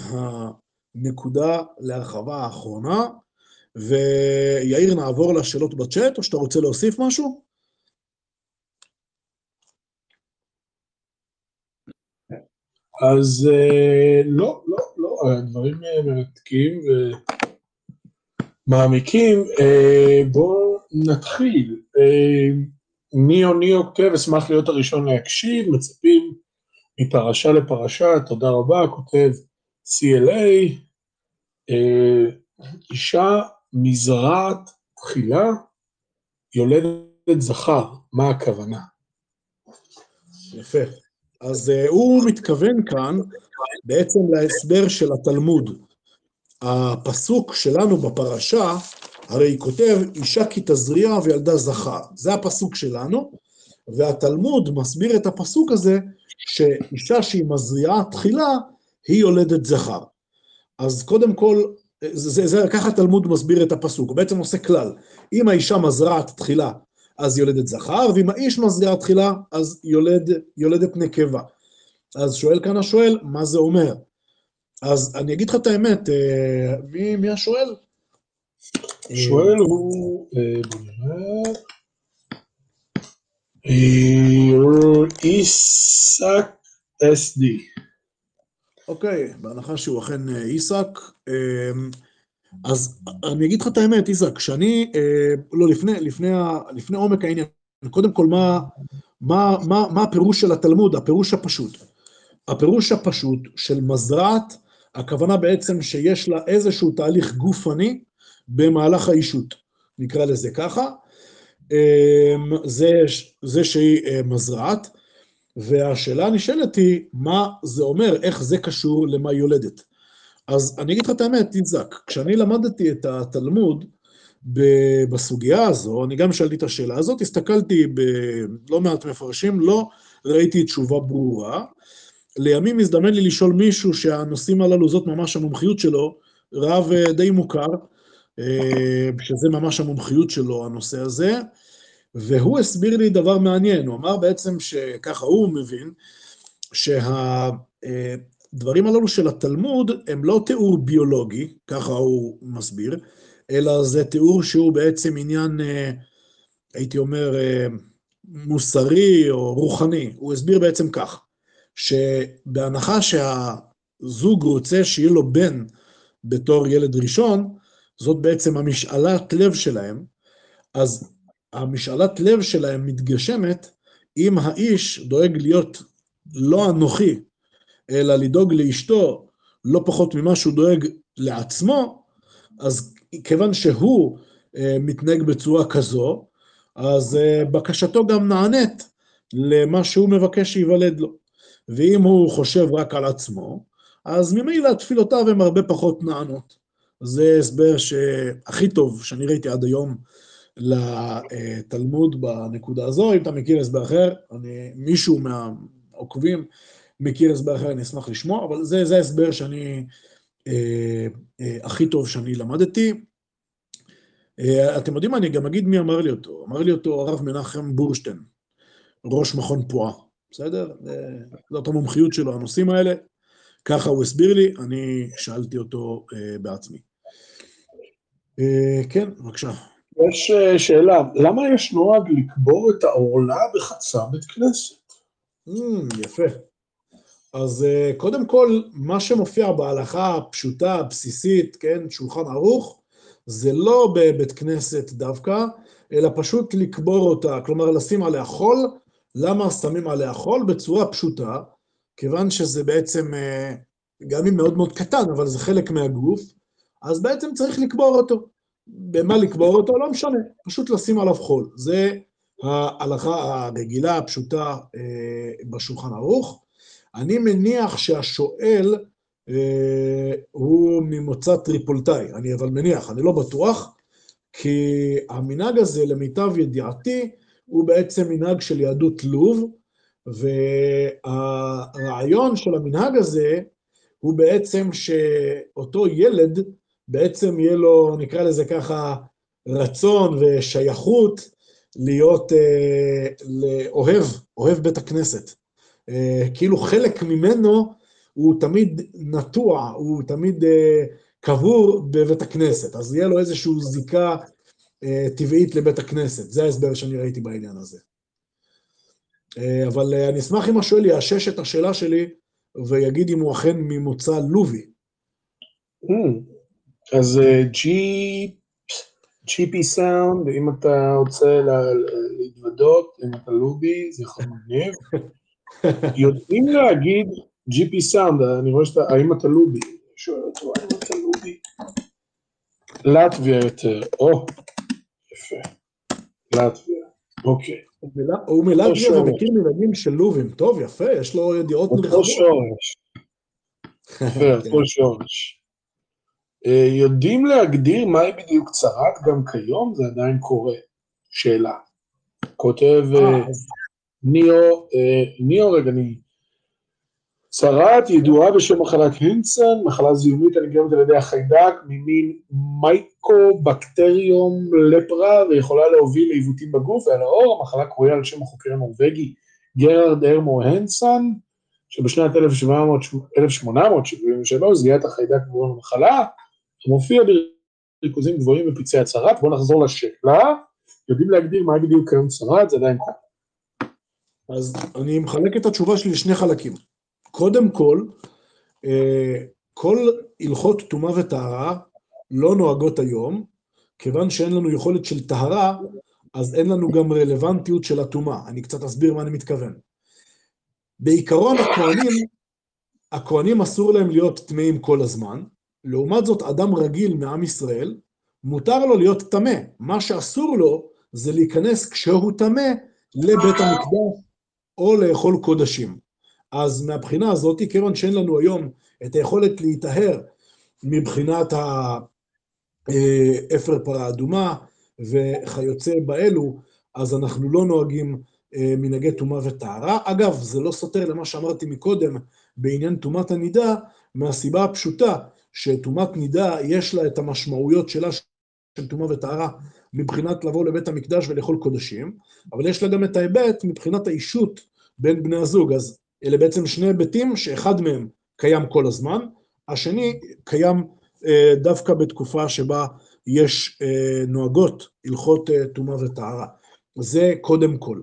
הנקודה להרחבה האחרונה, ויאיר, נעבור לשאלות בצ'אט, או שאתה רוצה להוסיף משהו? אז אה, לא, לא, לא, הדברים אה, מרתקים ומעמיקים. אה, בואו נתחיל. ניו ניו כותב, אשמח להיות הראשון להקשיב, מצפים מפרשה לפרשה, תודה רבה, כותב CLA, אישה מזרעת תחילה, יולדת זכר, מה הכוונה? יפה. אז uh, הוא מתכוון כאן בעצם להסבר של התלמוד. הפסוק שלנו בפרשה, הרי כותב, אישה כי תזריע וילדה זכר. זה הפסוק שלנו, והתלמוד מסביר את הפסוק הזה, שאישה שהיא מזריעה תחילה, היא יולדת זכר. אז קודם כל, זה, זה, זה, ככה התלמוד מסביר את הפסוק, הוא בעצם עושה כלל. אם האישה מזרעת תחילה אז יולדת זכר, ואם האיש מזריע תחילה, אז יולד, יולדת נקבה. אז שואל כאן השואל, מה זה אומר? אז אני אגיד לך את האמת, אה, מי, מי השואל? השואל הוא, אה, בוא נראה, אה, איסק אס-די. אוקיי, בהנחה שהוא אכן איסק. אז אני אגיד לך את האמת, איזק, כשאני, אה, לא, לפני, לפני, לפני עומק העניין, קודם כל, מה, מה, מה, מה הפירוש של התלמוד, הפירוש הפשוט. הפירוש הפשוט של מזרעת, הכוונה בעצם שיש לה איזשהו תהליך גופני במהלך האישות, נקרא לזה ככה. אה, זה, זה שהיא אה, מזרעת, והשאלה הנשאלת היא, מה זה אומר, איך זה קשור למה יולדת. אז אני אגיד לך את האמת, איזק, כשאני למדתי את התלמוד בסוגיה הזו, אני גם שאלתי את השאלה הזאת, הסתכלתי בלא מעט מפרשים, לא ראיתי תשובה ברורה. לימים הזדמן לי לשאול מישהו שהנושאים הללו, זאת ממש המומחיות שלו, רב אה, די מוכר, אה, שזה ממש המומחיות שלו, הנושא הזה, והוא הסביר לי דבר מעניין, הוא אמר בעצם שככה הוא מבין, שה... הדברים הללו של התלמוד הם לא תיאור ביולוגי, ככה הוא מסביר, אלא זה תיאור שהוא בעצם עניין, אה, הייתי אומר, אה, מוסרי או רוחני. הוא הסביר בעצם כך, שבהנחה שהזוג רוצה שיהיה לו בן בתור ילד ראשון, זאת בעצם המשאלת לב שלהם, אז המשאלת לב שלהם מתגשמת אם האיש דואג להיות לא אנוכי, אלא לדאוג לאשתו לא פחות ממה שהוא דואג לעצמו, אז כיוון שהוא אה, מתנהג בצורה כזו, אז אה, בקשתו גם נענית למה שהוא מבקש שייוולד לו. ואם הוא חושב רק על עצמו, אז ממילא תפילותיו הן הרבה פחות נענות. זה הסבר שהכי טוב שאני ראיתי עד היום לתלמוד בנקודה הזו. אם אתה מכיר הסבר אחר, אני, מישהו מהעוקבים מכיר הסבר אחר, אני אשמח לשמוע, אבל זה, זה ההסבר שאני, אה, אה, הכי טוב שאני למדתי. אה, אתם יודעים מה, אני גם אגיד מי אמר לי אותו. אמר לי אותו הרב מנחם בורשטיין, ראש מכון פועה, בסדר? זאת המומחיות שלו, הנושאים האלה. ככה הוא הסביר לי, אני שאלתי אותו אה, בעצמי. אה, כן, בבקשה. יש אה, שאלה, למה יש נוהג לקבור את העורלה בחצר בית כנסת? Mm, יפה. אז אה, קודם כל, מה שמופיע בהלכה הפשוטה, הבסיסית, כן, שולחן ערוך, זה לא בבית כנסת דווקא, אלא פשוט לקבור אותה, כלומר לשים עליה חול. למה שמים עליה חול? בצורה פשוטה, כיוון שזה בעצם, אה, גם אם מאוד מאוד קטן, אבל זה חלק מהגוף, אז בעצם צריך לקבור אותו. במה לקבור אותו? לא משנה, פשוט לשים עליו חול. זה ההלכה הרגילה, הפשוטה אה, בשולחן ערוך. אני מניח שהשואל אה, הוא ממוצא טריפולטאי, אני אבל מניח, אני לא בטוח, כי המנהג הזה, למיטב ידיעתי, הוא בעצם מנהג של יהדות לוב, והרעיון של המנהג הזה הוא בעצם שאותו ילד, בעצם יהיה לו, נקרא לזה ככה, רצון ושייכות להיות אה, לאוהב, אוהב בית הכנסת. אה, כאילו חלק ממנו הוא תמיד נטוע, הוא תמיד אה, קבור בבית הכנסת, אז יהיה לו איזושהי זיקה אה, טבעית לבית הכנסת, זה ההסבר שאני ראיתי בעניין הזה. אבל אני אשמח אם השואל יאשש את השאלה שלי ויגיד אם הוא אכן ממוצא לובי. Mm. אז GP סאונד, אם אתה רוצה להתוודות, אם אתה לובי, זה יכול מגניב. יודעים להגיד GP סאונד, אני רואה שאתה, האם אתה לובי? שואל אותו, האם אתה לובי? לטביה יותר, או, יפה, לטביה, אוקיי. הוא מלטביה ומכיר מנהגים של לובים, טוב, יפה, יש לו ידיעות נרחבות. אותו שורש. יפה, אותו שורש. אה, יודעים להגדיר מהי בדיוק צרת גם כיום? זה עדיין קורה. שאלה. כותב אה, אה, ניאו, ניאו, רגע, אני... צרת ידועה בשם מחלת הנסן, מחלה זיהומית הנגרמת על ידי החיידק ממין מייקובקטריום לפרה ויכולה להוביל לעיוותים בגוף ועל האור, המחלה קרויה על שם החוקר הנורבגי גרארד הרמו הנסן, שבשנת 1873 זיהה את החיידק גבוה למחלה, המופיע בריכוזים גבוהים בפצעי הצרת. בואו נחזור לשאלה, יודעים להגדיר מה בדיוק כיום צרת, זה עדיין קורה. אז אני מחלק את התשובה שלי לשני חלקים. קודם כל, אה, כל הלכות טומאה וטהרה לא נוהגות היום, כיוון שאין לנו יכולת של טהרה, אז אין לנו גם רלוונטיות של הטומאה. אני קצת אסביר מה אני מתכוון. בעיקרון הכהנים, הכהנים אסור להם להיות טמאים כל הזמן, לעומת זאת אדם רגיל מעם ישראל, מותר לו להיות טמא. מה שאסור לו זה להיכנס כשהוא טמא לבית המקדש או לאכול קודשים. אז מהבחינה הזאת, כיוון שאין לנו היום את היכולת להיטהר מבחינת האפר פרה אדומה וכיוצא באלו, אז אנחנו לא נוהגים אה, מנהגי טומאה וטהרה. אגב, זה לא סותר למה שאמרתי מקודם בעניין טומאת הנידה, מהסיבה הפשוטה שטומאת נידה יש לה את המשמעויות שלה של טומאה וטהרה מבחינת לבוא לבית המקדש ולאכול קודשים, אבל יש לה גם את ההיבט מבחינת האישות בין בני הזוג. אז אלה בעצם שני היבטים שאחד מהם קיים כל הזמן, השני קיים אה, דווקא בתקופה שבה יש אה, נוהגות הלכות אה, טומאה וטהרה. זה קודם כל.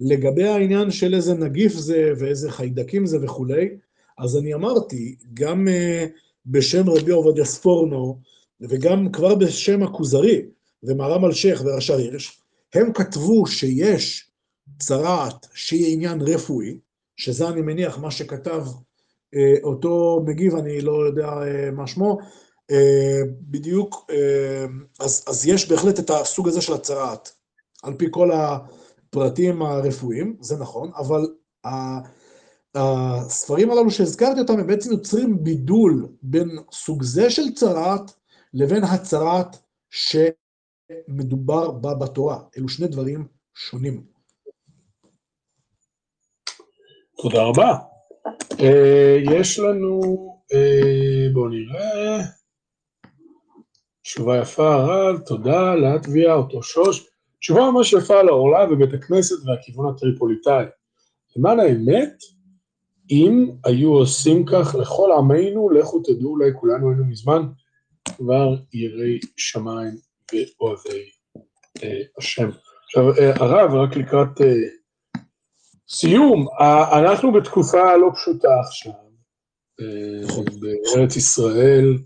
לגבי העניין של איזה נגיף זה ואיזה חיידקים זה וכולי, אז אני אמרתי, גם אה, בשם רבי עובדיה ספורנו, וגם כבר בשם הכוזרי, ומרם אלשיך ורש"ר הירש, הם כתבו שיש צרעת שהיא עניין רפואי, שזה אני מניח מה שכתב אה, אותו מגיב, אני לא יודע אה, מה שמו, אה, בדיוק, אה, אז, אז יש בהחלט את הסוג הזה של הצרעת, על פי כל הפרטים הרפואיים, זה נכון, אבל הספרים הללו שהזכרתי אותם, הם בעצם יוצרים בידול בין סוג זה של צרעת לבין הצרעת שמדובר בה בתורה. אלו שני דברים שונים. תודה רבה. Uh, יש לנו, uh, בואו נראה, תשובה יפה, הרב, תודה, לטביה, אותו שוש. תשובה ממש יפה על העורלה ובית הכנסת והכיוון הטריפוליטאי. למען האמת, אם היו עושים כך לכל עמנו, לכו תדעו, אולי כולנו היינו מזמן כבר יראי שמיים ואוהבי אה, השם. עכשיו, אה, הרב, רק לקראת אה, סיום, אה, אנחנו בתקופה לא פשוטה עכשיו, אה, בארץ ישראל,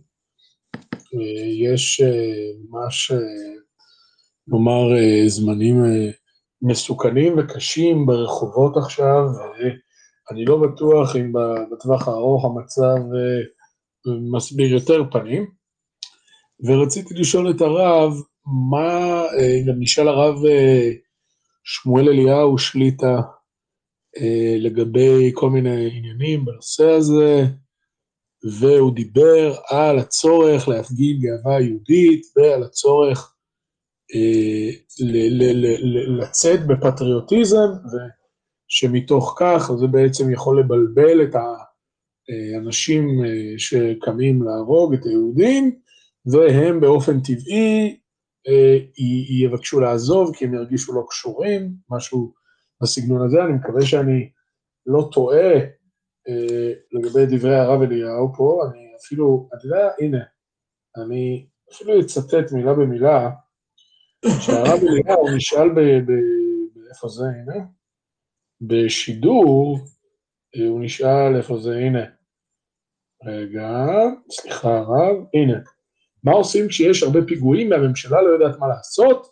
אה, יש אה, ממש, אה, נאמר, אה, זמנים אה, מסוכנים וקשים ברחובות עכשיו, ואני לא בטוח אם בטווח הארוך המצב אה, מסביר יותר פנים. ורציתי לשאול את הרב, מה, אה, גם נשאל הרב אה, שמואל אליהו שליטה אה, לגבי כל מיני עניינים בנושא הזה, והוא דיבר על הצורך להפגין גאווה יהודית ועל הצורך לצאת בפטריוטיזם, ושמתוך כך זה בעצם יכול לבלבל את האנשים שקמים להרוג את היהודים, והם באופן טבעי אה, יבקשו לעזוב כי הם ירגישו לא קשורים, משהו בסגנון הזה. אני מקווה שאני לא טועה אה, לגבי דברי הרב אליהו פה, אני אפילו, אתה יודע, הנה, אני אפילו אצטט מילה במילה, שהרב אליהו נשאל ב... ב איפה זה, הנה? בשידור, אה, הוא נשאל, איפה זה, הנה. רגע, סליחה הרב, הנה. מה עושים כשיש הרבה פיגועים והממשלה לא יודעת מה לעשות?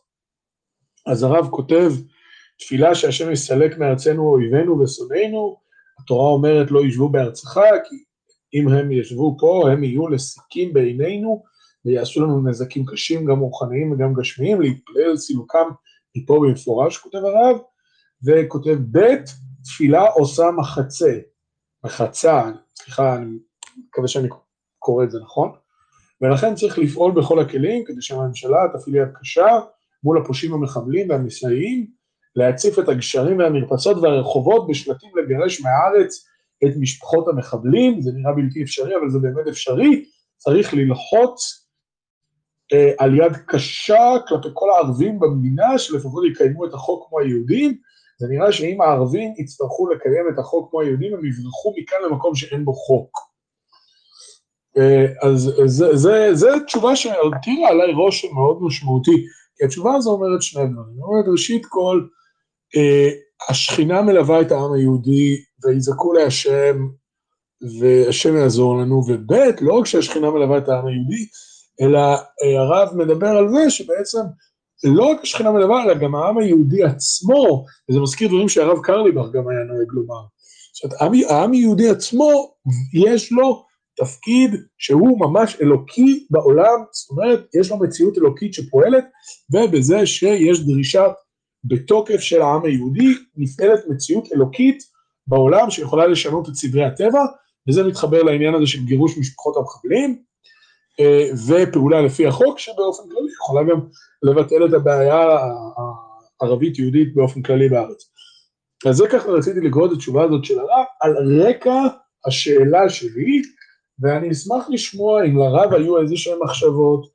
אז הרב כותב, תפילה שהשם יסלק מארצנו אויבינו ושונאינו, התורה אומרת לא ישבו בארצך, כי אם הם ישבו פה, הם יהיו לסיקים בעינינו, ויעשו לנו נזקים קשים, גם רוחניים וגם גשמיים, להתפלל סילוקם מפה במפורש, כותב הרב, וכותב ב', תפילה עושה מחצה, מחצה, סליחה, אני מקווה שאני קורא את זה נכון, ולכן צריך לפעול בכל הכלים כדי שהממשלה תפעיל יד קשה מול הפושעים המחבלים והמסייעים, להציף את הגשרים והמרפסות והרחובות בשלטים לגרש מהארץ את משפחות המחבלים, זה נראה בלתי אפשרי, אבל זה באמת אפשרי, צריך ללחוץ אה, על יד קשה כלפי כל הערבים במדינה, שלפחות יקיימו את החוק כמו היהודים, זה נראה שאם הערבים יצטרכו לקיים את החוק כמו היהודים, הם יברחו מכאן למקום שאין בו חוק. אה, אז זו תשובה שהותירה עליי רושם מאוד משמעותי, כי התשובה הזו אומרת שני דברים. אומרת, ראשית כל, אה, השכינה מלווה את העם היהודי, ויזעקו להשם, והשם יעזור לנו, וב', לא רק שהשכינה מלווה את העם היהודי, אלא אה, הרב מדבר על זה שבעצם לא רק השכינה מלווה, אלא גם העם היהודי עצמו, וזה מזכיר דברים שהרב קרליבך גם היה נוהג לומר. זאת אומרת, העם היהודי עצמו, יש לו תפקיד שהוא ממש אלוקי בעולם, זאת אומרת, יש לו מציאות אלוקית שפועלת, ובזה שיש דרישה בתוקף של העם היהודי, נפעלת מציאות אלוקית בעולם שיכולה לשנות את סדרי הטבע, וזה מתחבר לעניין הזה של גירוש משפחות המחבלים, אה, ופעולה לפי החוק, שבאופן כללי יכולה גם לבטל את הבעיה הערבית-יהודית באופן כללי בארץ. אז זה ככה רציתי לקרוא את התשובה הזאת של הרב, על רקע השאלה שלי, ואני אשמח לשמוע אם לרב היו איזה שהן מחשבות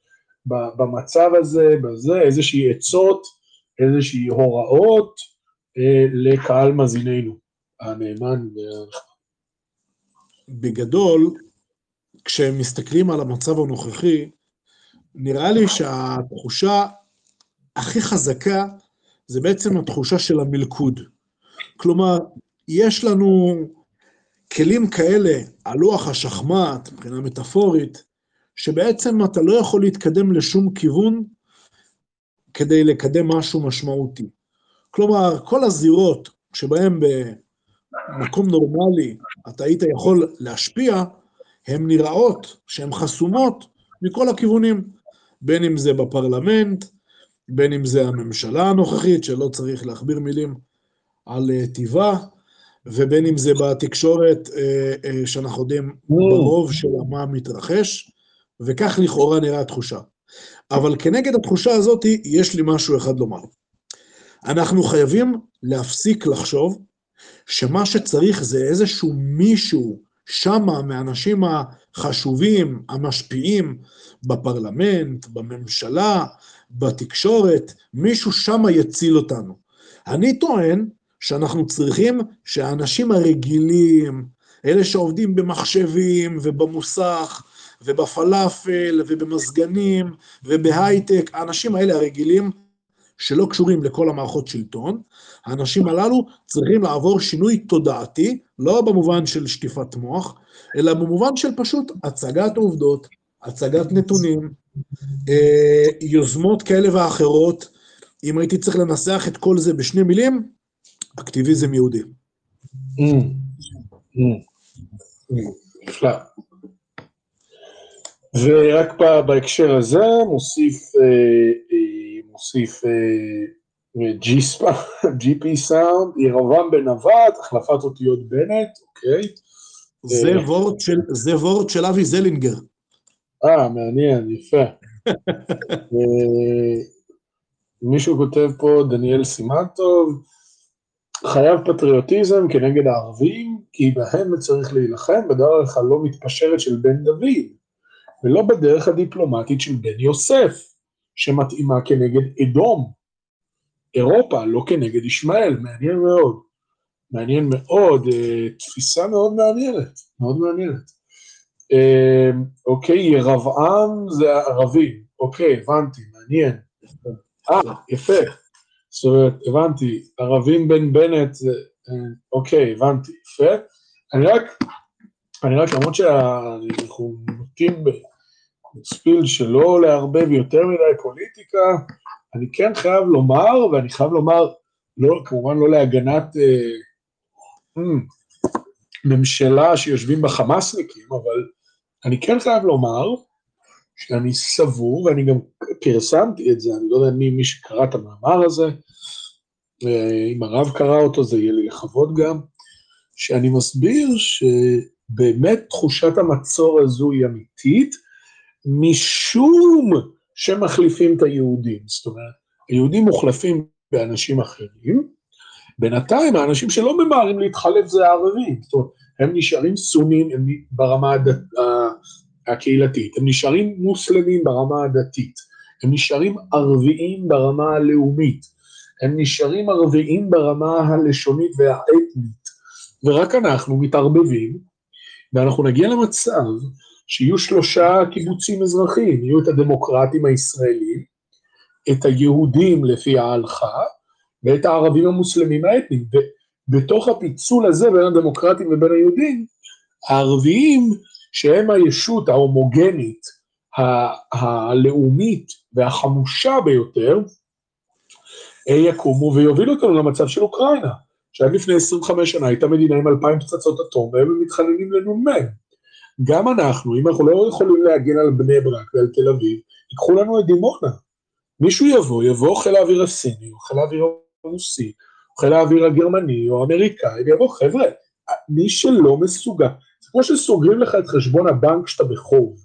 במצב הזה, בזה, איזושהי עצות, איזושהי הוראות אה, לקהל מאזיננו, הנאמן. בגדול, כשמסתכלים על המצב הנוכחי, נראה לי שהתחושה הכי חזקה זה בעצם התחושה של המלכוד. כלומר, יש לנו כלים כאלה על לוח השחמט, מבחינה מטאפורית, שבעצם אתה לא יכול להתקדם לשום כיוון כדי לקדם משהו משמעותי. כלומר, כל הזירות שבהן במקום נורמלי אתה היית יכול להשפיע, הן נראות שהן חסומות מכל הכיוונים, בין אם זה בפרלמנט, בין אם זה הממשלה הנוכחית, שלא צריך להכביר מילים על אה, טיבה, ובין אם זה בתקשורת, אה, אה, שאנחנו יודעים ברוב של מה מתרחש, וכך לכאורה נראה התחושה. אבל כנגד התחושה הזאת, יש לי משהו אחד לומר. אנחנו חייבים להפסיק לחשוב שמה שצריך זה איזשהו מישהו שמה מהאנשים החשובים, המשפיעים, בפרלמנט, בממשלה, בתקשורת, מישהו שמה יציל אותנו. אני טוען שאנחנו צריכים שהאנשים הרגילים, אלה שעובדים במחשבים ובמוסך ובפלאפל ובמזגנים ובהייטק, האנשים האלה הרגילים, שלא קשורים לכל המערכות שלטון, האנשים הללו צריכים לעבור שינוי תודעתי, לא במובן של שטיפת מוח, אלא במובן של פשוט הצגת עובדות, הצגת נתונים, אה, יוזמות כאלה ואחרות. אם הייתי צריך לנסח את כל זה בשני מילים, אקטיביזם יהודי. Mm. Mm. נפלא. ורק בהקשר הזה מוסיף, אה, אה, מוסיף GP סאונד, ירבעם בן נווט, החלפת אותיות בנט, אוקיי. זה וורט של אבי זלינגר. אה, מעניין, יפה. מישהו כותב פה, דניאל סימנטוב, חייב פטריוטיזם כנגד הערבים, כי בהם צריך להילחם בדרך הלא מתפשרת של בן דוד, ולא בדרך הדיפלומטית של בן יוסף, שמתאימה כנגד אדום, אירופה, לא כנגד ישמעאל, מעניין מאוד. מעניין מאוד, אה, תפיסה מאוד מעניינת, מאוד מעניינת. אה, אוקיי, ירבעם זה ערבים, אוקיי, הבנתי, מעניין. אה, יפה. זאת אומרת, הבנתי, ערבים בן בנט, אה, אוקיי, הבנתי, יפה. אני רק, אני רק, למרות שאנחנו נוטים בספיל שלא לערבב יותר מדי פוליטיקה, אני כן חייב לומר, ואני חייב לומר, לא, כמובן לא להגנת אה, hmm, ממשלה שיושבים בחמאסניקים, אבל אני כן חייב לומר שאני סבור, ואני גם פרסמתי את זה, אני לא יודע מי, מי שקרא את המאמר הזה, אה, אם הרב קרא אותו זה יהיה לי לכבוד גם, שאני מסביר שבאמת תחושת המצור הזו היא אמיתית, משום שמחליפים את היהודים. זאת אומרת, היהודים מוחלפים באנשים אחרים, בינתיים האנשים שלא ממהרים להתחלף זה הערבים. זאת אומרת, הם נשארים סונים הם ברמה הדת, הקהילתית, הם נשארים מוסלמים ברמה הדתית, הם נשארים ערביים ברמה הלאומית, הם נשארים ערביים ברמה הלשונית והאתנית, ורק אנחנו מתערבבים, ואנחנו נגיע למצב שיהיו שלושה קיבוצים אזרחיים, יהיו את הדמוקרטים הישראלים, את היהודים לפי ההלכה, ואת הערבים המוסלמים האתניים. ובתוך הפיצול הזה בין הדמוקרטים ובין היהודים, הערביים, שהם הישות ההומוגנית, הלאומית והחמושה ביותר, יקומו ויובילו אותנו למצב של אוקראינה, שעד לפני 25 שנה הייתה מדינה עם אלפיים פצצות אטום, והם מתחננים לנ"מ. גם אנחנו, אם אנחנו לא יכולים להגן על בני ברק ועל תל אביב, ייקחו לנו את דימונה. מישהו יבוא, יבוא חיל האוויר הסיני, או חיל האוויר הרוסי, או חיל האוויר הגרמני, או האמריקאי, ויבוא, חבר'ה, מי שלא מסוגל, זה כמו שסוגרים לך את חשבון הבנק שאתה בחוב.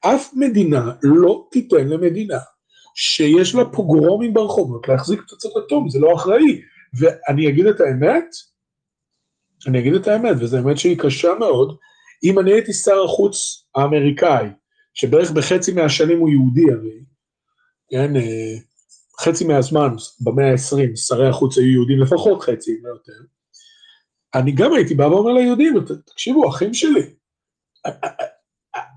אף מדינה לא תיתן למדינה שיש לה פוגרומים ברחובות להחזיק פצצות אטום, זה לא אחראי. ואני אגיד את האמת, אני אגיד את האמת, וזו האמת שהיא קשה מאוד, אם אני הייתי שר החוץ האמריקאי, שבערך בחצי מהשנים הוא יהודי הרי, כן, אה, חצי מהזמן, במאה ה-20, שרי החוץ היו יהודים לפחות חצי, אם לא יותר, אני גם הייתי בא ואומר ליהודים, תקשיבו, אחים שלי,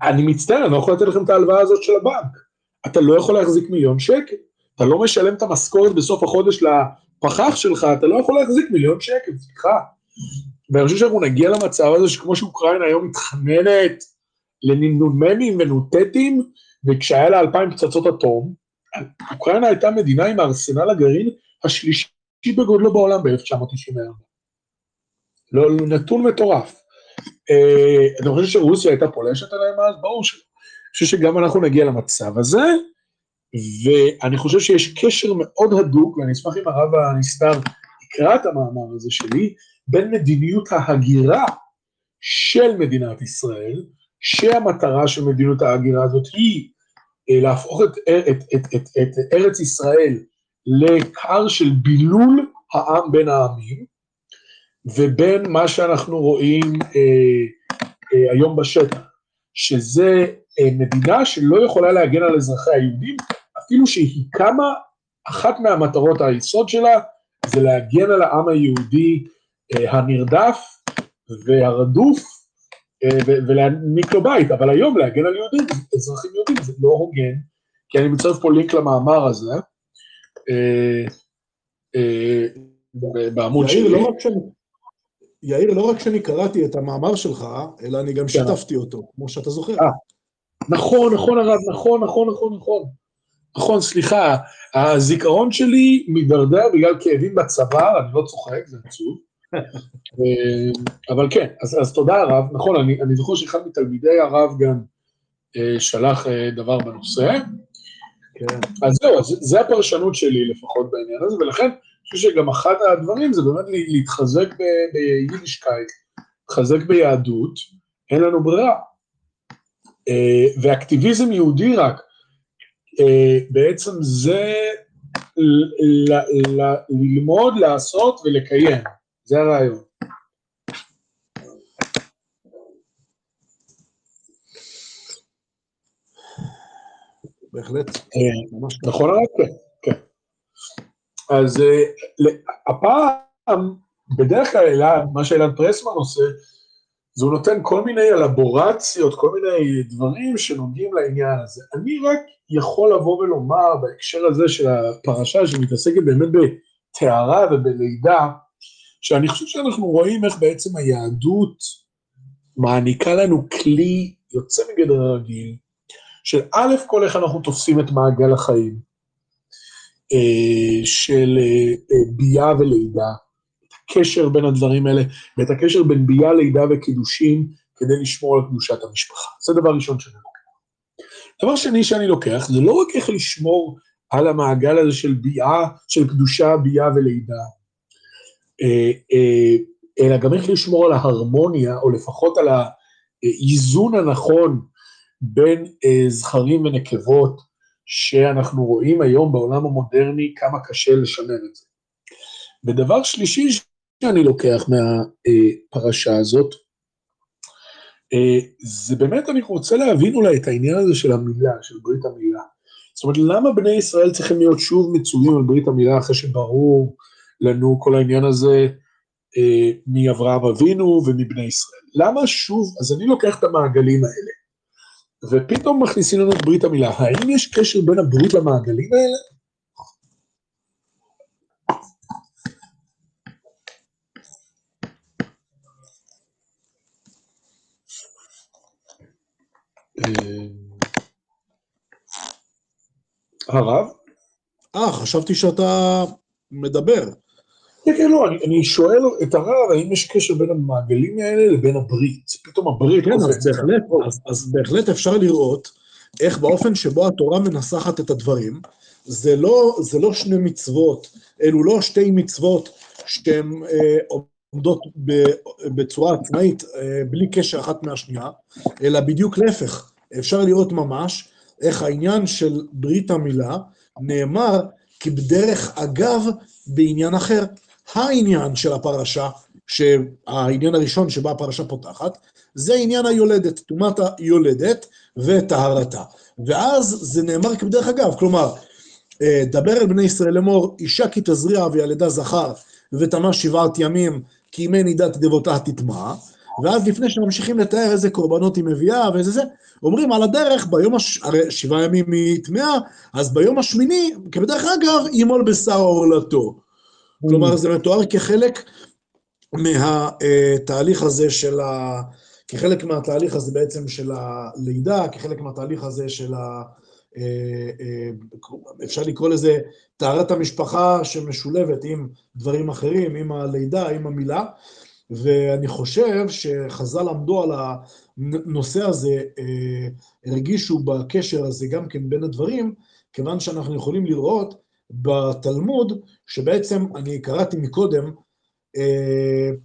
אני מצטער, אני לא יכול לתת לכם את ההלוואה הזאת של הבנק. אתה לא יכול להחזיק מיליון שקל. אתה לא משלם את המשכורת בסוף החודש לפחח שלך, אתה לא יכול להחזיק מיליון שקל, סליחה. ואני חושב שאנחנו נגיע למצב הזה שכמו שאוקראינה היום מתחננת לנ"מים ונ"טים, וכשהיה לה אלפיים פצצות אטום, אוקראינה הייתה מדינה עם הארסנל הגרעין השלישי בגודלו בעולם ב-1994. לא, נתון מטורף. אה, אני חושב שרוסיה הייתה פולשת עליהם אז? ברור שלא. אני חושב שגם אנחנו נגיע למצב הזה, ואני חושב שיש קשר מאוד הדוק, ואני אשמח אם הרב הנסתר יקרא את המאמר הזה שלי, בין מדיניות ההגירה של מדינת ישראל, שהמטרה של מדיניות ההגירה הזאת היא אה, להפוך את, את, את, את, את ארץ ישראל לכר של בילול העם בין העמים, ובין מה שאנחנו רואים אה, אה, היום בשטח, שזה אה, מדינה שלא יכולה להגן על אזרחי היהודים, אפילו שהיא קמה, אחת מהמטרות היסוד שלה זה להגן על העם היהודי אה, הנרדף והרדוף אה, ולהעניק לו בית, אבל היום להגן על יהודים, אזרחים יהודים, זה לא הוגן, כי אני מצרף פה לינק למאמר הזה, אה, בעמוד שלי. לא יאיר, לא רק שאני קראתי את המאמר שלך, אלא אני גם כן. שיתפתי אותו, כמו שאתה זוכר. נכון, נכון הרב, נכון, נכון, נכון, נכון. נכון, סליחה, הזיכרון שלי מידרדר בגלל כאבים בצוואר, אני לא צוחק, זה עצוב. אה, אבל כן, אז, אז תודה הרב, נכון, אני, אני זוכר שאחד מתלמידי הרב גם אה, שלח אה, דבר בנושא. כן. אז זהו, אז זה הפרשנות שלי לפחות בעניין הזה, ולכן חושב שגם אחד הדברים זה באמת להתחזק ביידישקייט, להתחזק ביהדות, אין לנו ברירה. אה, ואקטיביזם יהודי רק, אה, בעצם זה ללמוד, לעשות ולקיים, זה הרעיון. בהחלט. אה, נכון הרב? אז הפעם, בדרך כלל מה שאילן פרסמן עושה, זה הוא נותן כל מיני אלבורציות, כל מיני דברים שנוגעים לעניין הזה. אני רק יכול לבוא ולומר בהקשר הזה של הפרשה שמתעסקת באמת בטהרה ובלידה, שאני חושב שאנחנו רואים איך בעצם היהדות מעניקה לנו כלי יוצא מגדר הרגיל, של א' כל איך אנחנו תופסים את מעגל החיים, אה, של אה, אה, ביאה ולידה, הקשר בין הדברים האלה, ואת הקשר בין ביאה, לידה וקידושים, כדי לשמור על קדושת המשפחה. זה דבר ראשון שאני לוקח. דבר שני שאני לוקח, זה לא רק איך לשמור על המעגל הזה של ביאה, של קדושה, ביאה ולידה, אה, אה, אלא גם איך לשמור על ההרמוניה, או לפחות על האיזון הנכון בין אה, זכרים ונקבות, שאנחנו רואים היום בעולם המודרני כמה קשה לשמר את זה. ודבר שלישי שאני לוקח מהפרשה הזאת, אה, זה באמת, אני רוצה להבין אולי את העניין הזה של המילה, של ברית המילה. זאת אומרת, למה בני ישראל צריכים להיות שוב מצווים על ברית המילה אחרי שברור לנו כל העניין הזה אה, מאברהם אבינו ומבני ישראל? למה שוב, אז אני לוקח את המעגלים האלה, ופתאום מכניסים לנו את ברית המילה. האם יש קשר בין הברית למעגלים האלה? אה, הרב? אה, חשבתי שאתה מדבר. כן, כן, לא, אני, אני שואל את הרב, האם יש קשר בין המעגלים האלה לבין הברית? פתאום הברית... כן, אז בהחלט, אז, אז בהחלט אפשר לראות איך באופן שבו התורה מנסחת את הדברים, זה לא, זה לא שני מצוות, אלו לא שתי מצוות שהן אה, עומדות בצורה עצמאית, אה, בלי קשר אחת מהשנייה, אלא בדיוק להפך. אפשר לראות ממש איך העניין של ברית המילה נאמר כבדרך אגב בעניין אחר. העניין של הפרשה, שהעניין הראשון שבה הפרשה פותחת, זה עניין היולדת, טומאת היולדת וטהרתה. ואז זה נאמר כבדרך אגב, כלומר, אה, דבר אל בני ישראל לאמור, אישה כי תזריע וילדה זכר וטמא שבעת ימים כי ימי נידת דבותה תטמע, ואז לפני שממשיכים לתאר איזה קורבנות היא מביאה ואיזה זה, אומרים על הדרך, ביום, הש... הרי שבעה ימים היא טמאה, אז ביום השמיני, כבדרך אגב, ימול בשר עורלתו. כלומר, זה מתואר כחלק מהתהליך הזה של ה... כחלק מהתהליך הזה בעצם של הלידה, כחלק מהתהליך הזה של ה... אה, אה, אפשר לקרוא לזה טהרת המשפחה שמשולבת עם דברים אחרים, עם הלידה, עם המילה, ואני חושב שחז"ל עמדו על הנושא הזה, אה, הרגישו בקשר הזה גם כן בין הדברים, כיוון שאנחנו יכולים לראות בתלמוד, שבעצם אני קראתי מקודם,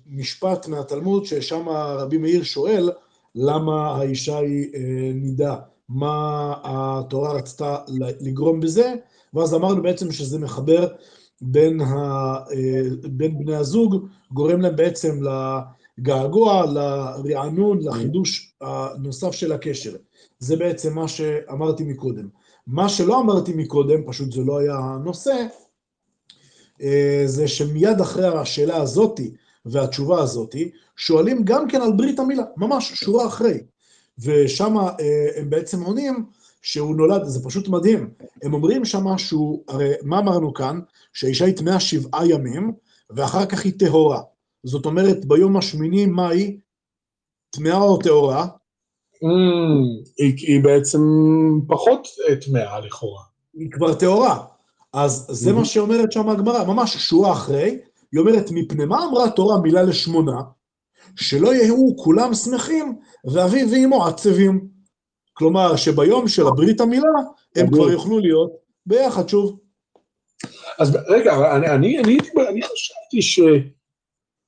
משפט מהתלמוד, ששם רבי מאיר שואל למה האישה היא נידה. מה התורה רצתה לגרום בזה, ואז אמרנו בעצם שזה מחבר בין, ה, אה, בין בני הזוג, גורם להם בעצם לגעגוע, לרענון, לחידוש הנוסף של הקשר. זה בעצם מה שאמרתי מקודם. מה שלא אמרתי מקודם, פשוט זה לא היה הנושא, אה, זה שמיד אחרי השאלה הזאתי והתשובה הזאתי, שואלים גם כן על ברית המילה, ממש שורה אחרי. ושם אה, הם בעצם עונים שהוא נולד, זה פשוט מדהים. הם אומרים שם שהוא, הרי מה אמרנו כאן? שהאישה היא טמאה שבעה ימים, ואחר כך היא טהורה. זאת אומרת, ביום השמיני, מה היא? טמאה או טהורה? היא, היא בעצם פחות אה, טמאה לכאורה. היא כבר טהורה. אז זה mm-hmm. מה שאומרת שם הגמרא, ממש שורה אחרי, היא אומרת, מפני מה אמרה תורה מילה לשמונה? שלא יהיו כולם שמחים ואביו ואמו עצבים. כלומר, שביום של הברית המילה, הם כבר יוכלו להיות ביחד שוב. אז רגע, אני, אני, אני, אני חשבתי ש,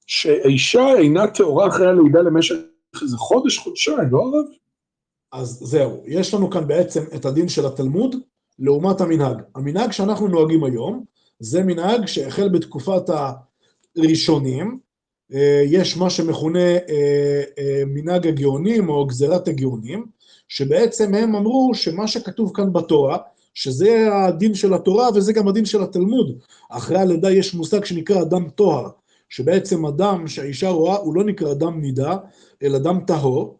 שהאישה אינה טהורה אחרי הלידה למשך איזה חודש, חודשיים, לא הרב? אז זהו, יש לנו כאן בעצם את הדין של התלמוד לעומת המנהג. המנהג שאנחנו נוהגים היום, זה מנהג שהחל בתקופת הראשונים, אה, יש מה שמכונה אה, אה, מנהג הגאונים או גזירת הגאונים, שבעצם הם אמרו שמה שכתוב כאן בתורה, שזה הדין של התורה וזה גם הדין של התלמוד. אחרי הלידה יש מושג שנקרא אדם טוהר, שבעצם אדם שהאישה רואה הוא לא נקרא אדם נידה, אלא אדם טהור.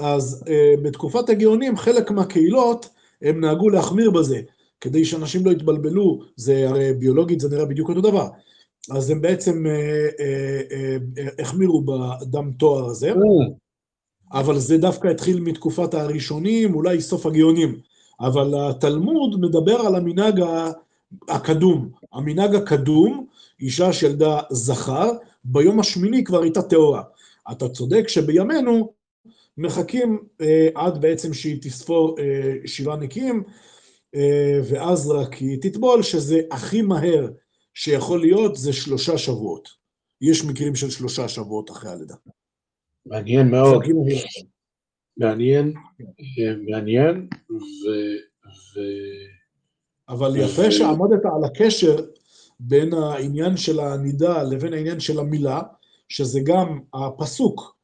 אז בתקופת הגאונים חלק מהקהילות הם נהגו להחמיר בזה, כדי שאנשים לא יתבלבלו, זה הרי ביולוגית זה נראה בדיוק אותו דבר. אז הם בעצם אה, אה, אה, החמירו בדם תואר הזה, אבל זה דווקא התחיל מתקופת הראשונים, אולי סוף הגאונים. אבל התלמוד מדבר על המנהג הקדום. המנהג הקדום, אישה שילדה זכר, ביום השמיני כבר הייתה טהורה. אתה צודק שבימינו מחכים אה, עד בעצם שהיא תספור אה, שבעה נקיים, אה, ואז רק היא תטבול, שזה הכי מהר שיכול להיות זה שלושה שבועות. יש מקרים של שלושה שבועות אחרי הלידה. מעניין מאוד. מעניין, מעניין, ו... ו... אבל יפה שעמדת על הקשר בין העניין של הנידה לבין העניין של המילה, שזה גם הפסוק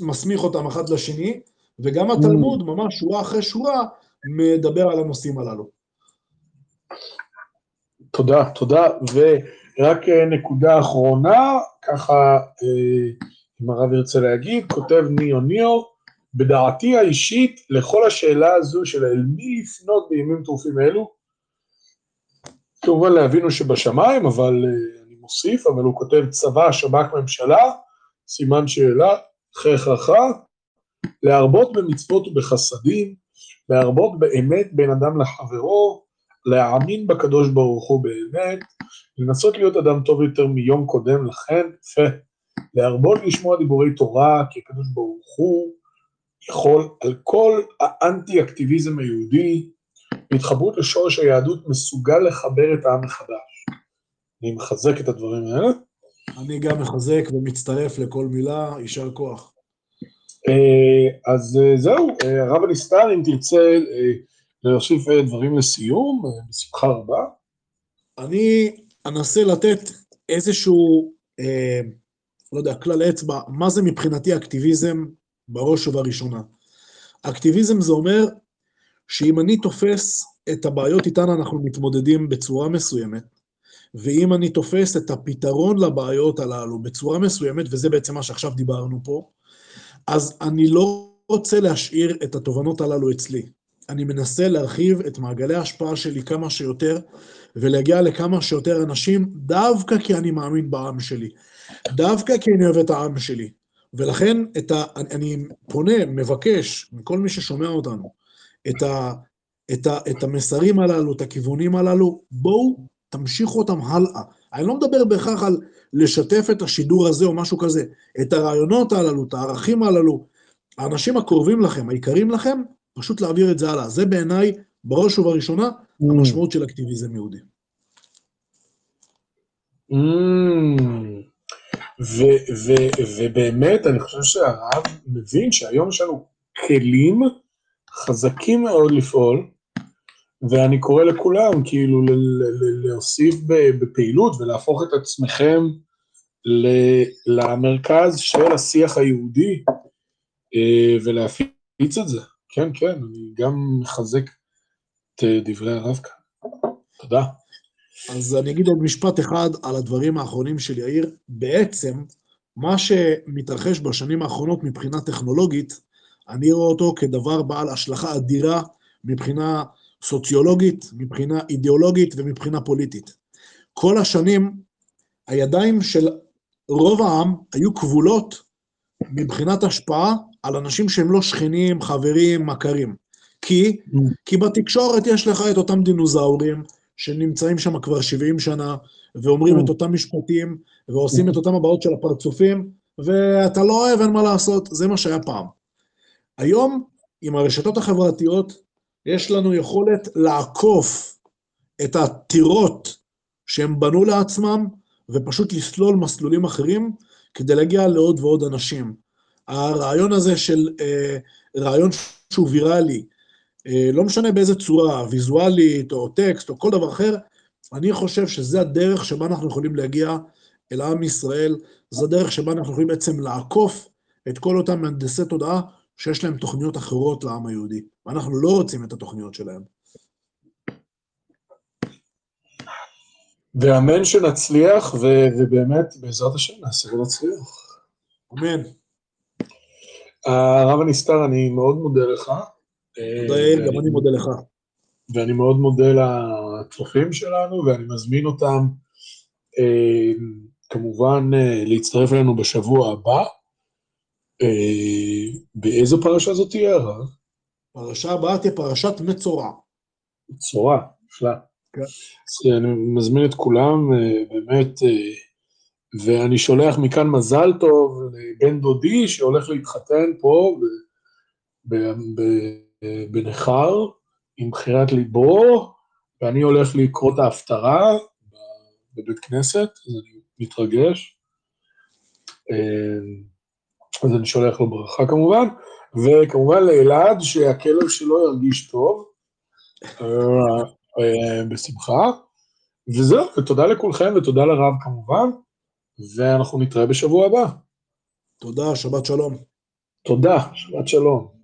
מסמיך אותם אחד לשני, וגם התלמוד, ממש שורה אחרי שורה, מדבר על הנושאים הללו. תודה, תודה, ורק אה, נקודה אחרונה, ככה, אה, אם הרב ירצה להגיד, כותב ניאו ניאו, בדעתי האישית, לכל השאלה הזו של אל מי לפנות בימים טרופים אלו, כמובן להבינו שבשמיים, אבל אה, אני מוסיף, אבל הוא כותב צבא, שב"כ, ממשלה, סימן שאלה, חככה, להרבות במצוות ובחסדים, להרבות באמת בין אדם לחברו, להאמין בקדוש ברוך הוא באמת, לנסות להיות אדם טוב יותר מיום קודם לכן, להרבות לשמוע דיבורי תורה, כי הקדוש ברוך הוא יכול על כל האנטי-אקטיביזם היהודי, בהתחברות לשורש היהדות, מסוגל לחבר את העם מחדש. אני מחזק את הדברים האלה. אני גם מחזק ומצטרף לכל מילה, יישר כוח. אה, אז אה, זהו, אה, הרב הנסתר, אם תרצה להוסיף דברים לסיום, בשמחה רבה. אני אנסה לתת איזשהו, אה, לא יודע, כלל אצבע, מה זה מבחינתי אקטיביזם בראש ובראשונה. אקטיביזם זה אומר שאם אני תופס את הבעיות איתן אנחנו מתמודדים בצורה מסוימת, ואם אני תופס את הפתרון לבעיות הללו בצורה מסוימת, וזה בעצם מה שעכשיו דיברנו פה, אז אני לא רוצה להשאיר את התובנות הללו אצלי. אני מנסה להרחיב את מעגלי ההשפעה שלי כמה שיותר, ולהגיע לכמה שיותר אנשים, דווקא כי אני מאמין בעם שלי, דווקא כי אני אוהב את העם שלי. ולכן ה, אני פונה, מבקש מכל מי ששומע אותנו, את, ה, את, ה, את המסרים הללו, את הכיוונים הללו, בואו תמשיכו אותם הלאה. אני לא מדבר בהכרח על לשתף את השידור הזה או משהו כזה, את הרעיונות הללו, את הערכים הללו, האנשים הקרובים לכם, היקרים לכם, פשוט להעביר את זה הלאה. זה בעיניי, בראש ובראשונה, המשמעות של אקטיביזם יהודי. Mm. ובאמת, אני חושב שהרב מבין שהיום יש לנו כלים חזקים מאוד לפעול, ואני קורא לכולם כאילו להוסיף בפעילות ולהפוך את עצמכם למרכז של השיח היהודי אה, ולהפיץ את זה. כן, כן, אני גם מחזק את דברי הרב כאן. תודה. אז אני אגיד עוד משפט אחד על הדברים האחרונים של יאיר. בעצם, מה שמתרחש בשנים האחרונות מבחינה טכנולוגית, אני רואה אותו כדבר בעל השלכה אדירה מבחינה סוציולוגית, מבחינה אידיאולוגית ומבחינה פוליטית. כל השנים, הידיים של רוב העם היו כבולות מבחינת השפעה על אנשים שהם לא שכנים, חברים, מכרים. כי. כי בתקשורת יש לך את אותם דינוזאורים שנמצאים שם כבר 70 שנה, ואומרים. את אותם משפטים, ועושים. את אותם הבעות של הפרצופים, ואתה לא אוהב, אין מה לעשות, זה מה שהיה פעם. היום, עם הרשתות החברתיות, יש לנו יכולת לעקוף את הטירות שהם בנו לעצמם, ופשוט לסלול מסלולים אחרים, כדי להגיע לעוד ועוד אנשים. הרעיון הזה של אה, רעיון שהוא ויראלי, אה, לא משנה באיזה צורה, ויזואלית או טקסט או כל דבר אחר, אני חושב שזה הדרך שבה אנחנו יכולים להגיע אל עם ישראל, זו הדרך שבה אנחנו יכולים בעצם לעקוף את כל אותם מהנדסי תודעה שיש להם תוכניות אחרות לעם היהודי, ואנחנו לא רוצים את התוכניות שלהם. ואמן שנצליח, ובאמת, בעזרת השם, נעשה ונצליח. אמן. הרב הנסתר, אני מאוד מודה לך. תודה יאיר, גם אני מודה לך. ואני מאוד מודה לצופים שלנו, ואני מזמין אותם אה, כמובן אה, להצטרף אלינו בשבוע הבא. אה, באיזו פרשה זאת תהיה, הרב? פרשה הבאה תהיה פרשת מצורע. מצורע, נפלא. כן. אז אני מזמין את כולם, באמת, ואני שולח מכאן מזל טוב לבן דודי שהולך להתחתן פה בנכר עם בחירת ליבו, ואני הולך לקרוא את ההפטרה בבית כנסת, אז אני מתרגש. אז אני שולח לו ברכה כמובן, וכמובן לאלעד שהכלב שלו ירגיש טוב, בשמחה. וזהו, ותודה לכולכם ותודה לרב כמובן. ואנחנו נתראה בשבוע הבא. תודה, שבת שלום. תודה, שבת שלום.